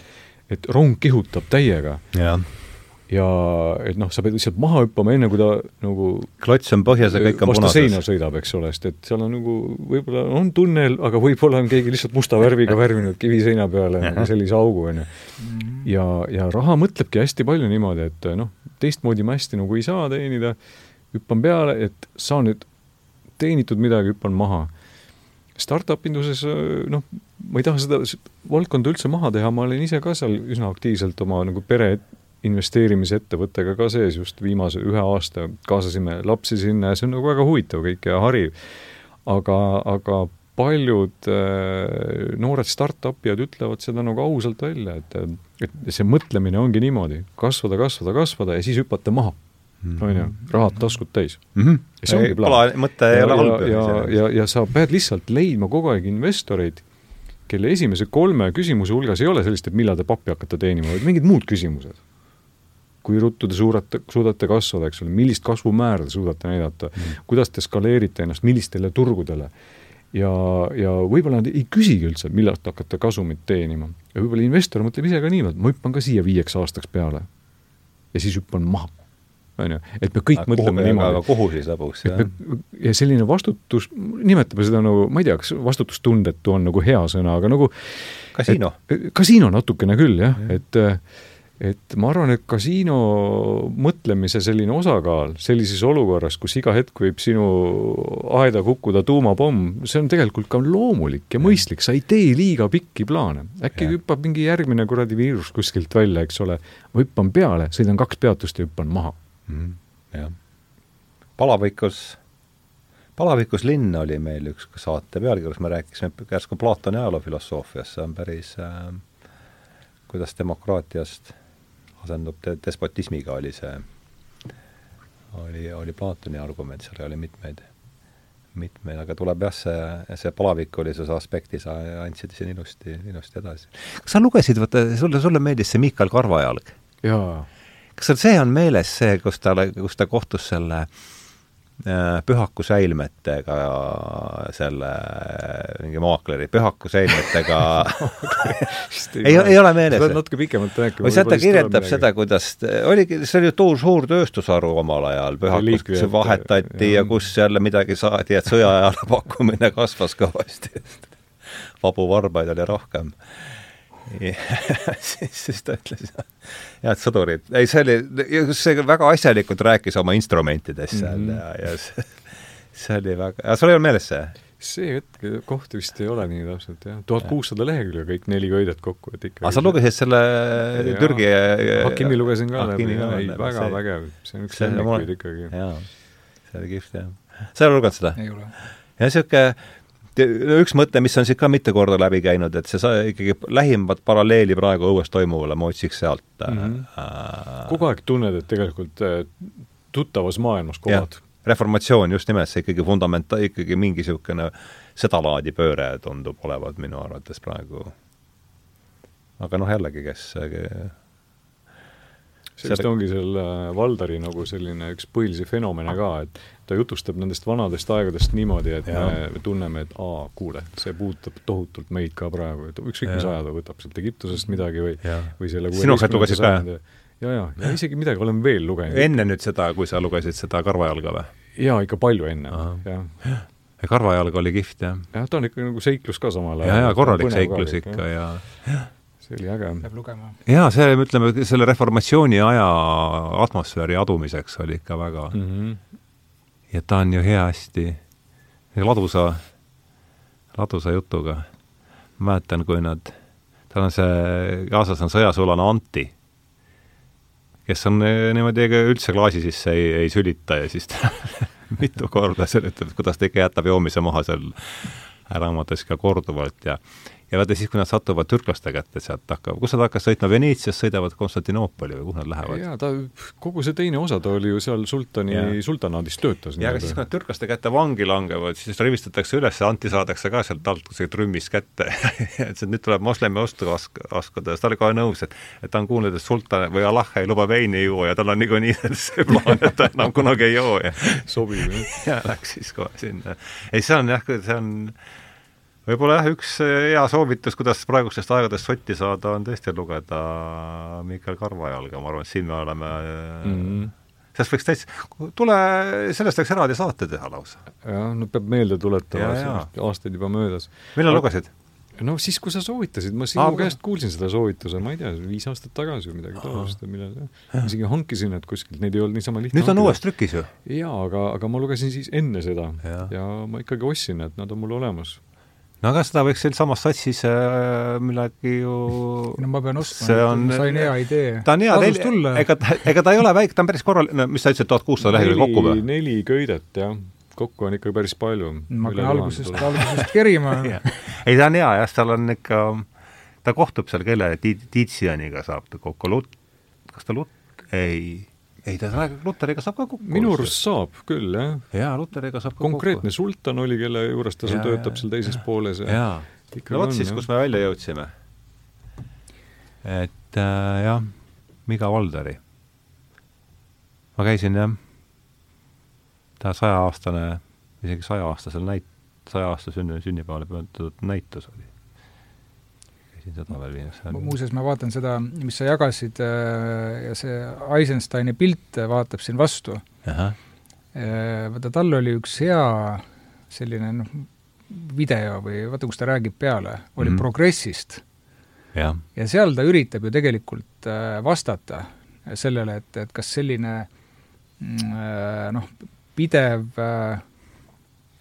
et rong kihutab täiega. ja, ja et noh, sa pead lihtsalt maha hüppama, enne kui ta nagu klots on põhjas ja kõik on punases. vastu seina sõidab, eks ole, sest et seal on nagu, võib-olla on tunnel, aga võib-olla on keegi lihtsalt musta värviga värvinud kivi seina peale nagu sellise augu, on ju. Mhm. ja, ja raha mõtlebki hästi palju niimoodi, et noh, teistmoodi ma hästi nagu ei saa teenida, hüppan peale, et saan nüüd teenitud midagi, hüppan maha startup induses noh, ma ei taha seda valdkonda üldse maha teha, ma olen ise ka seal üsna aktiivselt oma nagu pere investeerimisettevõttega ka sees just viimase ühe aasta, kaasasime lapsi sinna ja see on nagu väga huvitav kõik ja hariv. aga, aga paljud äh, noored startup'ijad ütlevad seda nagu ausalt välja, et, et see mõtlemine ongi niimoodi, kasvada, kasvada, kasvada ja siis hüpata maha. On ju, rahad taskud täis mm. -hmm. ja see ongi plaan. mõte ei ole halb. ja, ja, ja, ja sa pead lihtsalt leidma kogu aeg investoreid, kelle esimese kolme küsimuse hulgas ei ole sellist, et millal te pappi hakkate teenima, vaid mingid muud küsimused. kui ruttu te suurate, suudate kasvada, eks ole, millist kasvumäära te suudate näidata mm, -hmm. kuidas te skaleerite ennast, millistele turgudele ja, ja võib-olla nad ei küsigi üldse, millal te hakkate kasumit teenima. ja võib-olla investor mõtleb ise ka niimoodi, ma hüppan ka siia viieks aastaks peale. ja siis hüppan maha on ju, et me kõik aga mõtleme kuhu, niimoodi. aga kuhu siis lõpuks, jah? ja selline vastutus, nimetame seda nagu, ma ei tea, kas vastutustundetu on nagu hea sõna, aga nagu kasiino. kasiino natukene küll jah ja., et et ma arvan, et kasiino mõtlemise selline osakaal sellises olukorras, kus iga hetk võib sinu aeda kukkuda tuumapomm, see on tegelikult ka loomulik ja mõistlik, sa ei tee liiga pikki plaane. äkki hüppab mingi järgmine kuradi viirus kuskilt välja, eks ole, ma hüppan peale, sõidan kaks peatust ja hüppan maha mm,. jah. palavikus, palavikus linn oli meil üks saate pealkiri, kus me rääkisime järsku Platoni ajaloofilosoofiast, see on päris äh, kuidas demokraatiast asendub te despotismiga, oli see, oli, oli Platoni argument, seal oli mitmeid, mitmeid, aga tuleb jah, see, see palavikulise aspekti sa andsid siin ilusti, ilusti edasi. kas sa lugesid, vaata, sulle, sulle meeldis see Miikal Karvajalg? jaa kas sul see on meeles, see, kus ta, kus ta kohtus selle äh, Pühaku säilmetega, selle mingi maakleri Pühaku säilmetega ei, ei ole meeles? sa pead natuke pikemalt rääkima. või sealt ta kirjeldab seda, kuidas, oligi, see oli ju suur, tööstusharu omal ajal, Pühakus, kus vahetati ja, ja kus jälle midagi saadi, et sõjaajale pakkumine kasvas kõvasti. Vabu varbaid oli rohkem siis, siis ta ütles, head sõdurid, ei see oli, see väga asjalikult rääkis oma instrumentidest seal mm -hmm. ja, ja see, see oli väga, sul ei olnud meeles see? see hetk, koht vist ei ole nii täpselt, jah. tuhat kuussada lehekülge kõik neli köidet kokku, et ikka aga sa lugesid selle ja, Türgi Hakimi lugesin ka läbi, väga vägev. see on üks lemmikuid ikkagi. jaa, see oli kihvt, jah. sa ei ole lugenud seda? ei ole. ja niisugune üks mõte, mis on siit ka mitu korda läbi käinud, et see sa ikkagi lähimat paralleeli praegu õues toimuvale ma otsiks sealt mm. -hmm. Kogu aeg tunned, et tegelikult äh, tuttavas maailmas kohad reformatsioon just nimelt, see ikkagi fundamenta-, ikkagi mingi niisugune sedalaadi pööre tundub olevat minu arvates praegu. aga noh, jällegi, kes see vist ongi selle Valdari nagu selline üks põhilisi fenomene ka, et ta jutustab nendest vanadest aegadest niimoodi, et ja. me tunneme, et aa, kuule, see puudutab tohutult meid ka praegu, et ükskõik mis aja ta võtab sealt Egiptusest midagi või, või selle sinuga lugesid ka, jah? ja, ja, ja isegi midagi olen veel lugenud. enne nüüd seda, kui sa lugesid seda Karvajalga või? jaa, ikka palju enne, jah. ja Karvajalg oli kihvt, jah? jah, ta on ikka nagu seiklus ka samal ajal. jaa, jaa, korralik seiklus ka, ikka ja, ja see oli äge. peab lugema. jaa, see, ütleme, selle reformatsiooni aja atmosfääri adumiseks oli ikka väga mm -hmm. Ja ta on ju hea hästi ladusa, ladusa jutuga. mäletan, kui nad, tal on see, kaasas on sõjasulane Anti kes on eh, niimoodi ega üldse klaasi sisse ei, ei sülita ja siis ta mitu korda seletab, kuidas ta ikka jätab joomise maha seal äramates ka korduvalt ja ja vaata siis, kui nad satuvad türklaste kätte sealt hakkavad, kus nad hakkavad sõitma Veneetsiast, sõidavad Konstantinoopoli või kuhu nad lähevad? jaa, ta, kogu see teine osa, ta oli ju seal sultani, sultanaadis töötas. jaa, aga siis, kui nad türklaste kätte vangi langevad, siis rivistatakse üles Anti saadakse ka sealt alt kusagil trümmist kätte et nüüd tuleb moslemi ostu ask-, askuda ja siis ta oli kohe nõus, et et ta on kuulnud, et sultan või Allah ei luba veini juua ja tal on niikuinii see plaan, et ta enam kunagi ei joo ja sobib, jah? ja läks siis kohe sinna. ei, see on jah, see on võib-olla jah, üks hea soovitus, kuidas praegustest aegadest sotti saada, on tõesti lugeda Miikal Karvajalga, ma arvan, et siin me oleme mm -hmm. sellest võiks täitsa, tule, sellest võiks eraldi saate teha lausa. jah, no peab meelde tuletama, aastaid juba möödas. millal Aga... lugesid? no siis, kui sa soovitasid, ma sinu ah, käest kuulsin seda soovituse, ma ei tea, viis aastat tagasi või midagi taolist, millal isegi hankisin need kuskilt, neid ei olnud niisama lihtne nüüd on uues trükis ju? jaa, aga, aga ma lugesin siis enne seda ja, ja ma ikkagi ostsin, et nad on mul olemas no aga seda võiks sealsamas satsis äh, millalgi ju no ma pean ostma, on... sain hea idee. ta on hea, ega ta, ega ta ei ole väike, ta on päris korral-, no mis sa ütlesid, tuhat kuussada lehekülge kokku või? neli köidet, jah. kokku on ikka päris palju. ma hakkan algusest, algusest kerima ei, ta on hea jah, tal on ikka, ta kohtub seal kelle, Tiitsianiga saab ta kokku, Lut-, kas ta Lut-, ei ei, ta Luteriga saab ka kokku. minu arust saab küll, jah. jaa, Luteriga saab ka konkreetne kokku. sultan oli, kelle juures ta seal töötab seal teises pooles ja jaa, no vot siis, kus me välja jõudsime. et äh, jah, Miga Valdari. ma käisin jah, ta sajaaastane, isegi sajaaastasel näit-, saja aasta sünni, sünnipäevale pühendatud näitus oli siin seda veel viimaks muuseas, ma vaatan seda, mis sa jagasid äh, ja see Eisensteini pilt vaatab siin vastu. Äh, vaata, tal oli üks hea selline noh, video või vaata, kus ta räägib peale, oli mm -hmm. progressist. ja, ja seal ta üritab ju tegelikult äh, vastata sellele, et, et kas selline mm, noh, pidev äh,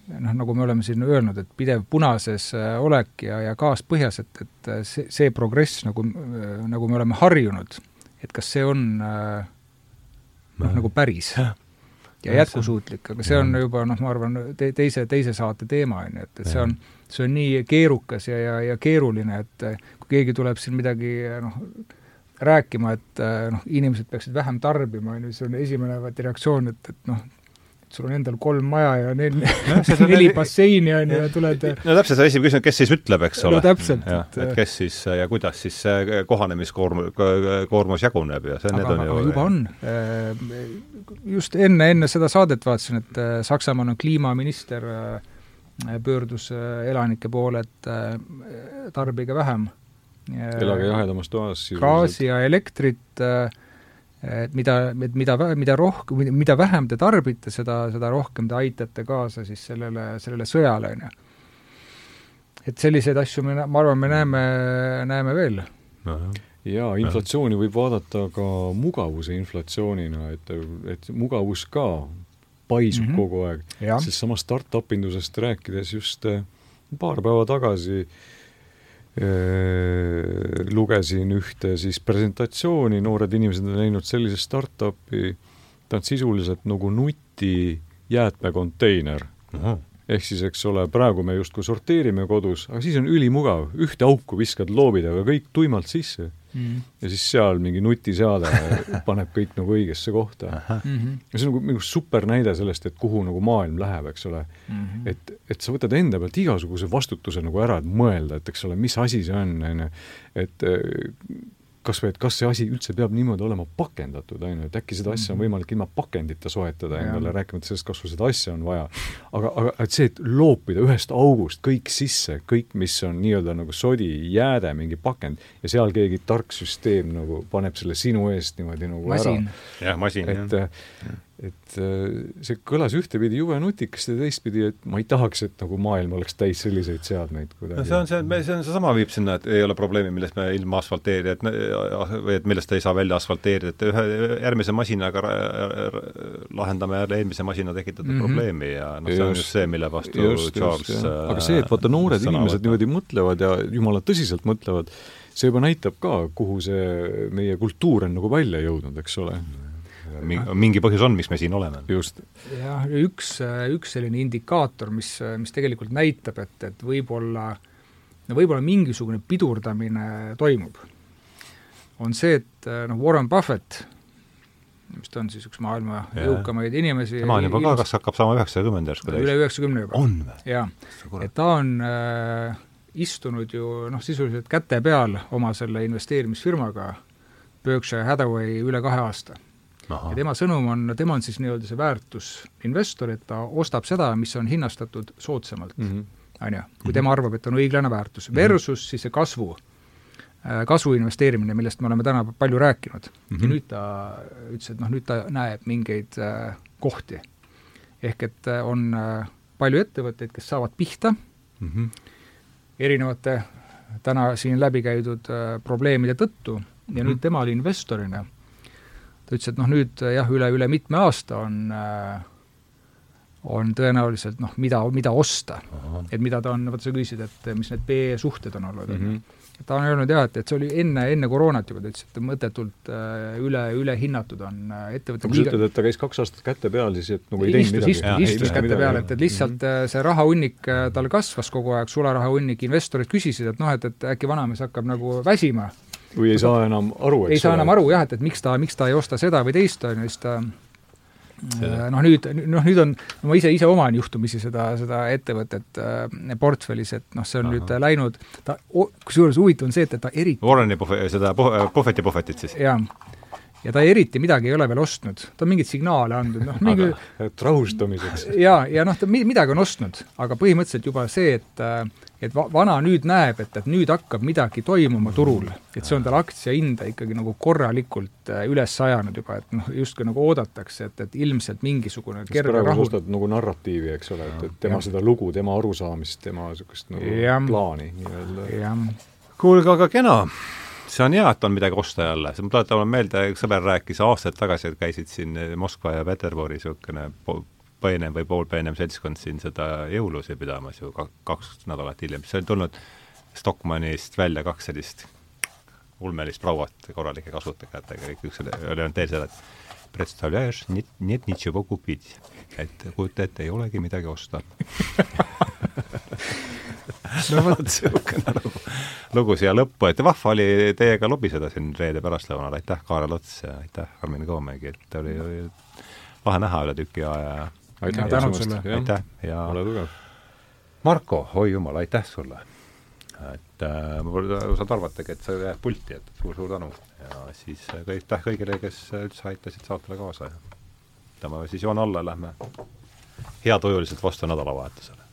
noh, nagu me oleme siin öelnud, et pidev punases äh, olek ja, ja gaas põhjas, et, et äh, see, see progress, nagu, äh, nagu me oleme harjunud, et kas see on noh, nagu päris ja jätkusuutlik, aga see on juba noh, ma arvan, te-, teise, teise saate teema, on ju, et, et see on, see on nii keerukas ja, ja, ja keeruline, et kui keegi tuleb siin midagi noh, rääkima, et noh, inimesed peaksid vähem tarbima, on ju, see on esimene vaata reaktsioon, et, et noh, sul on endal kolm maja ja nel, neli basseini on ju ja tuled no täpselt, see esimene küsimus, kes siis ütleb, eks ole. no täpselt. et, et kes siis ja kuidas siis see kohanemiskoorm-, koormus jaguneb ja see, need on ju juba on. just enne, enne seda saadet vaatasin, et äh, Saksamaal on kliimaminister äh, pöördus äh, elanike poole, et tarbige vähem. elage jahedamas toas. gaasi ja elektrit äh, et mida, et mida, mida rohkem, mida vähem te tarbite, seda, seda rohkem te aitate kaasa siis sellele, sellele sõjale, on ju. et selliseid asju me, ma arvan, me näeme, näeme veel. jaa, inflatsiooni võib vaadata ka mugavuse inflatsioonina, et, et mugavus ka paisub mm -hmm. kogu aeg. sest sama startup indusest rääkides just äh, paar päeva tagasi äh, lugesin ühte siis presentatsiooni, noored inimesed on näinud sellise startup'i, ta on sisuliselt nagu nuti jäätmekonteiner. -huh ehk siis, eks ole, praegu me justkui sorteerime kodus, aga siis on ülimugav, ühte auku viskad loobid, aga kõik tuimalt sisse mm.. ja siis seal mingi nutiseade paneb kõik nagu õigesse kohta mm. -hmm. ja see on nagu, nagu super näide sellest, et kuhu nagu maailm läheb, eks ole mm. -hmm. et, et sa võtad enda pealt igasuguse vastutuse nagu ära, et mõelda, et eks ole, mis asi see on, on ju, et kas või, et kas see asi üldse peab niimoodi olema pakendatud, on ju, et äkki seda asja on mhm. võimalik ilma pakendita soetada endale, rääkimata sellest, kas sul seda asja on vaja. aga, aga et see, et loopida ühest august kõik sisse, kõik, mis on nii-öelda nagu sodi, jääde, mingi pakend, ja seal keegi tark süsteem nagu paneb selle sinu eest niimoodi nagu masin. ära. jah, masin, jah et äh, see kõlas ühtepidi jube nutikasti ja teistpidi, et ma ei tahaks, et nagu maailm oleks täis selliseid seadmeid kuidagi. no see on see, see on seesama viib sinna, et ei ole probleemi, millest me ilma asfalteerida, et või et millest ei saa välja asfalteerida, et ühe järgmise masinaga lahendame jälle eelmise masina tekitatud mm -hmm. probleemi ja noh, see on just see, mille vastu just, Charles just, äh, aga see, et vaata, noored inimesed niimoodi mõtlevad ja jumala tõsiselt mõtlevad, see juba näitab ka, kuhu see meie kultuur on nagu välja jõudnud, eks ole mm. -hmm mingi põhjus on, miks me siin oleme. just. jah, ja üks, üks selline indikaator, mis, mis tegelikult näitab, et, et võib-olla, no võib-olla mingisugune pidurdamine toimub, on see, et noh, Warren Buffett, mis ta on siis üks maailma jõukamaid inimesi tema on juba ka, kas hakkab saama üheksakümmend järsku täis? üle üheksakümne juba. on või? jaa. et ta on äh, istunud ju noh, sisuliselt käte peal oma selle investeerimisfirmaga Berkshire Hathaway üle kahe aasta Aha. ja tema sõnum on, tema on siis nii-öelda see väärtusinvestor, et ta ostab seda, mis on hinnastatud soodsamalt mm, on ju, kui tema arvab, et on õiglane väärtus, versus siis see kasvu, äh, kasvu investeerimine, millest me oleme täna palju rääkinud mm. -hmm. ja nüüd ta ütles, et noh, nüüd ta näeb mingeid äh, kohti. ehk et äh, on äh, palju ettevõtteid, kes saavad pihta mm -hmm. erinevate täna siin läbi käidud äh, probleemide tõttu ja mm -hmm. nüüd tema oli investorina ta ütles, et noh, nüüd jah, üle, üle mitme aasta on on tõenäoliselt noh, mida, mida osta. et mida ta on, vaata sa küsisid, et mis need PE suhted on olnud mm, -hmm. ta on öelnud jah, et, et see oli enne, enne koroonat juba, ta ütles, et mõttetult äh, üle, ülehinnatud on äh, ettevõte kui sa ütled, et ta käis kaks aastat käte peal, siis et nagu ei teinud midagi? istus, istus käte midagi, peal, et, et lihtsalt mm -hmm. see rahahunnik tal kasvas kogu aeg, sularahahunnik, investorid küsisid, et noh, et, et äkki vanamees hakkab nagu väsima või ei saa enam aru, eks ei saa enam aru jah, et, et miks ta, miks ta ei osta seda või teist, on ju, siis ta noh, nüüd, noh nüüd on, ma ise, ise oman juhtumisi seda, seda ettevõtet äh, portfellis, et noh, see on Aha. nüüd läinud, ta, kusjuures huvitav on see, et ta eriti Warreni puhve-, seda Buffetti puhvetit siis? jah ja ta eriti midagi ei ole veel ostnud, ta on mingeid signaale andnud, noh mingi et rahustamiseks. jaa, ja, ja noh, ta midagi on ostnud, aga põhimõtteliselt juba see, et et va-, vana nüüd näeb, et, et nüüd hakkab midagi toimuma turul, et see on tal aktsia hinda ikkagi nagu korralikult äh, üles ajanud juba, et noh, justkui nagu oodatakse, et, et ilmselt mingisugune kerge rahu ostad nagu narratiivi, eks ole, et, et tema ja. seda lugu, tema arusaamist, tema niisugust nagu ja. plaani nii-öelda. kuulge, aga kena see on hea, et on midagi osta jälle, ma tuletan mulle meelde, üks sõber rääkis aastaid tagasi, et käisid siin Moskva ja Peterburi niisugune peenem või poolpeenem seltskond siin seda jõulusi pidamas ju kaks nädalat hiljem, siis oli tulnud Stockmannist välja kaks sellist ulmelist prouat korralike kasvutajatega, kõik üks oli öelnud teel seda, et представляешь, нет, нет ничего купить. et kujuta ette, ei olegi midagi osta no vot, niisugune lugu, lugu siia lõppu, et vahva oli teiega lobiseda siin reede pärastlõunal, aitäh, Kaarel Ots ja aitäh, Karmen Koomegi, et oli, oli lahe näha üle tüki aja ja aitäh kutsumast! aitäh ja ole tugev! Marko, oi jumal, aitäh sulle! et äh, ma pole osanud arvatagi, et sa jääd pulti, et suur-suur tänu. ja siis äh, aitäh kõigile, kes üldse aitasid saatele kaasa ja võtame siis joone alla ja lähme heatujuliselt vastu nädalavahetusele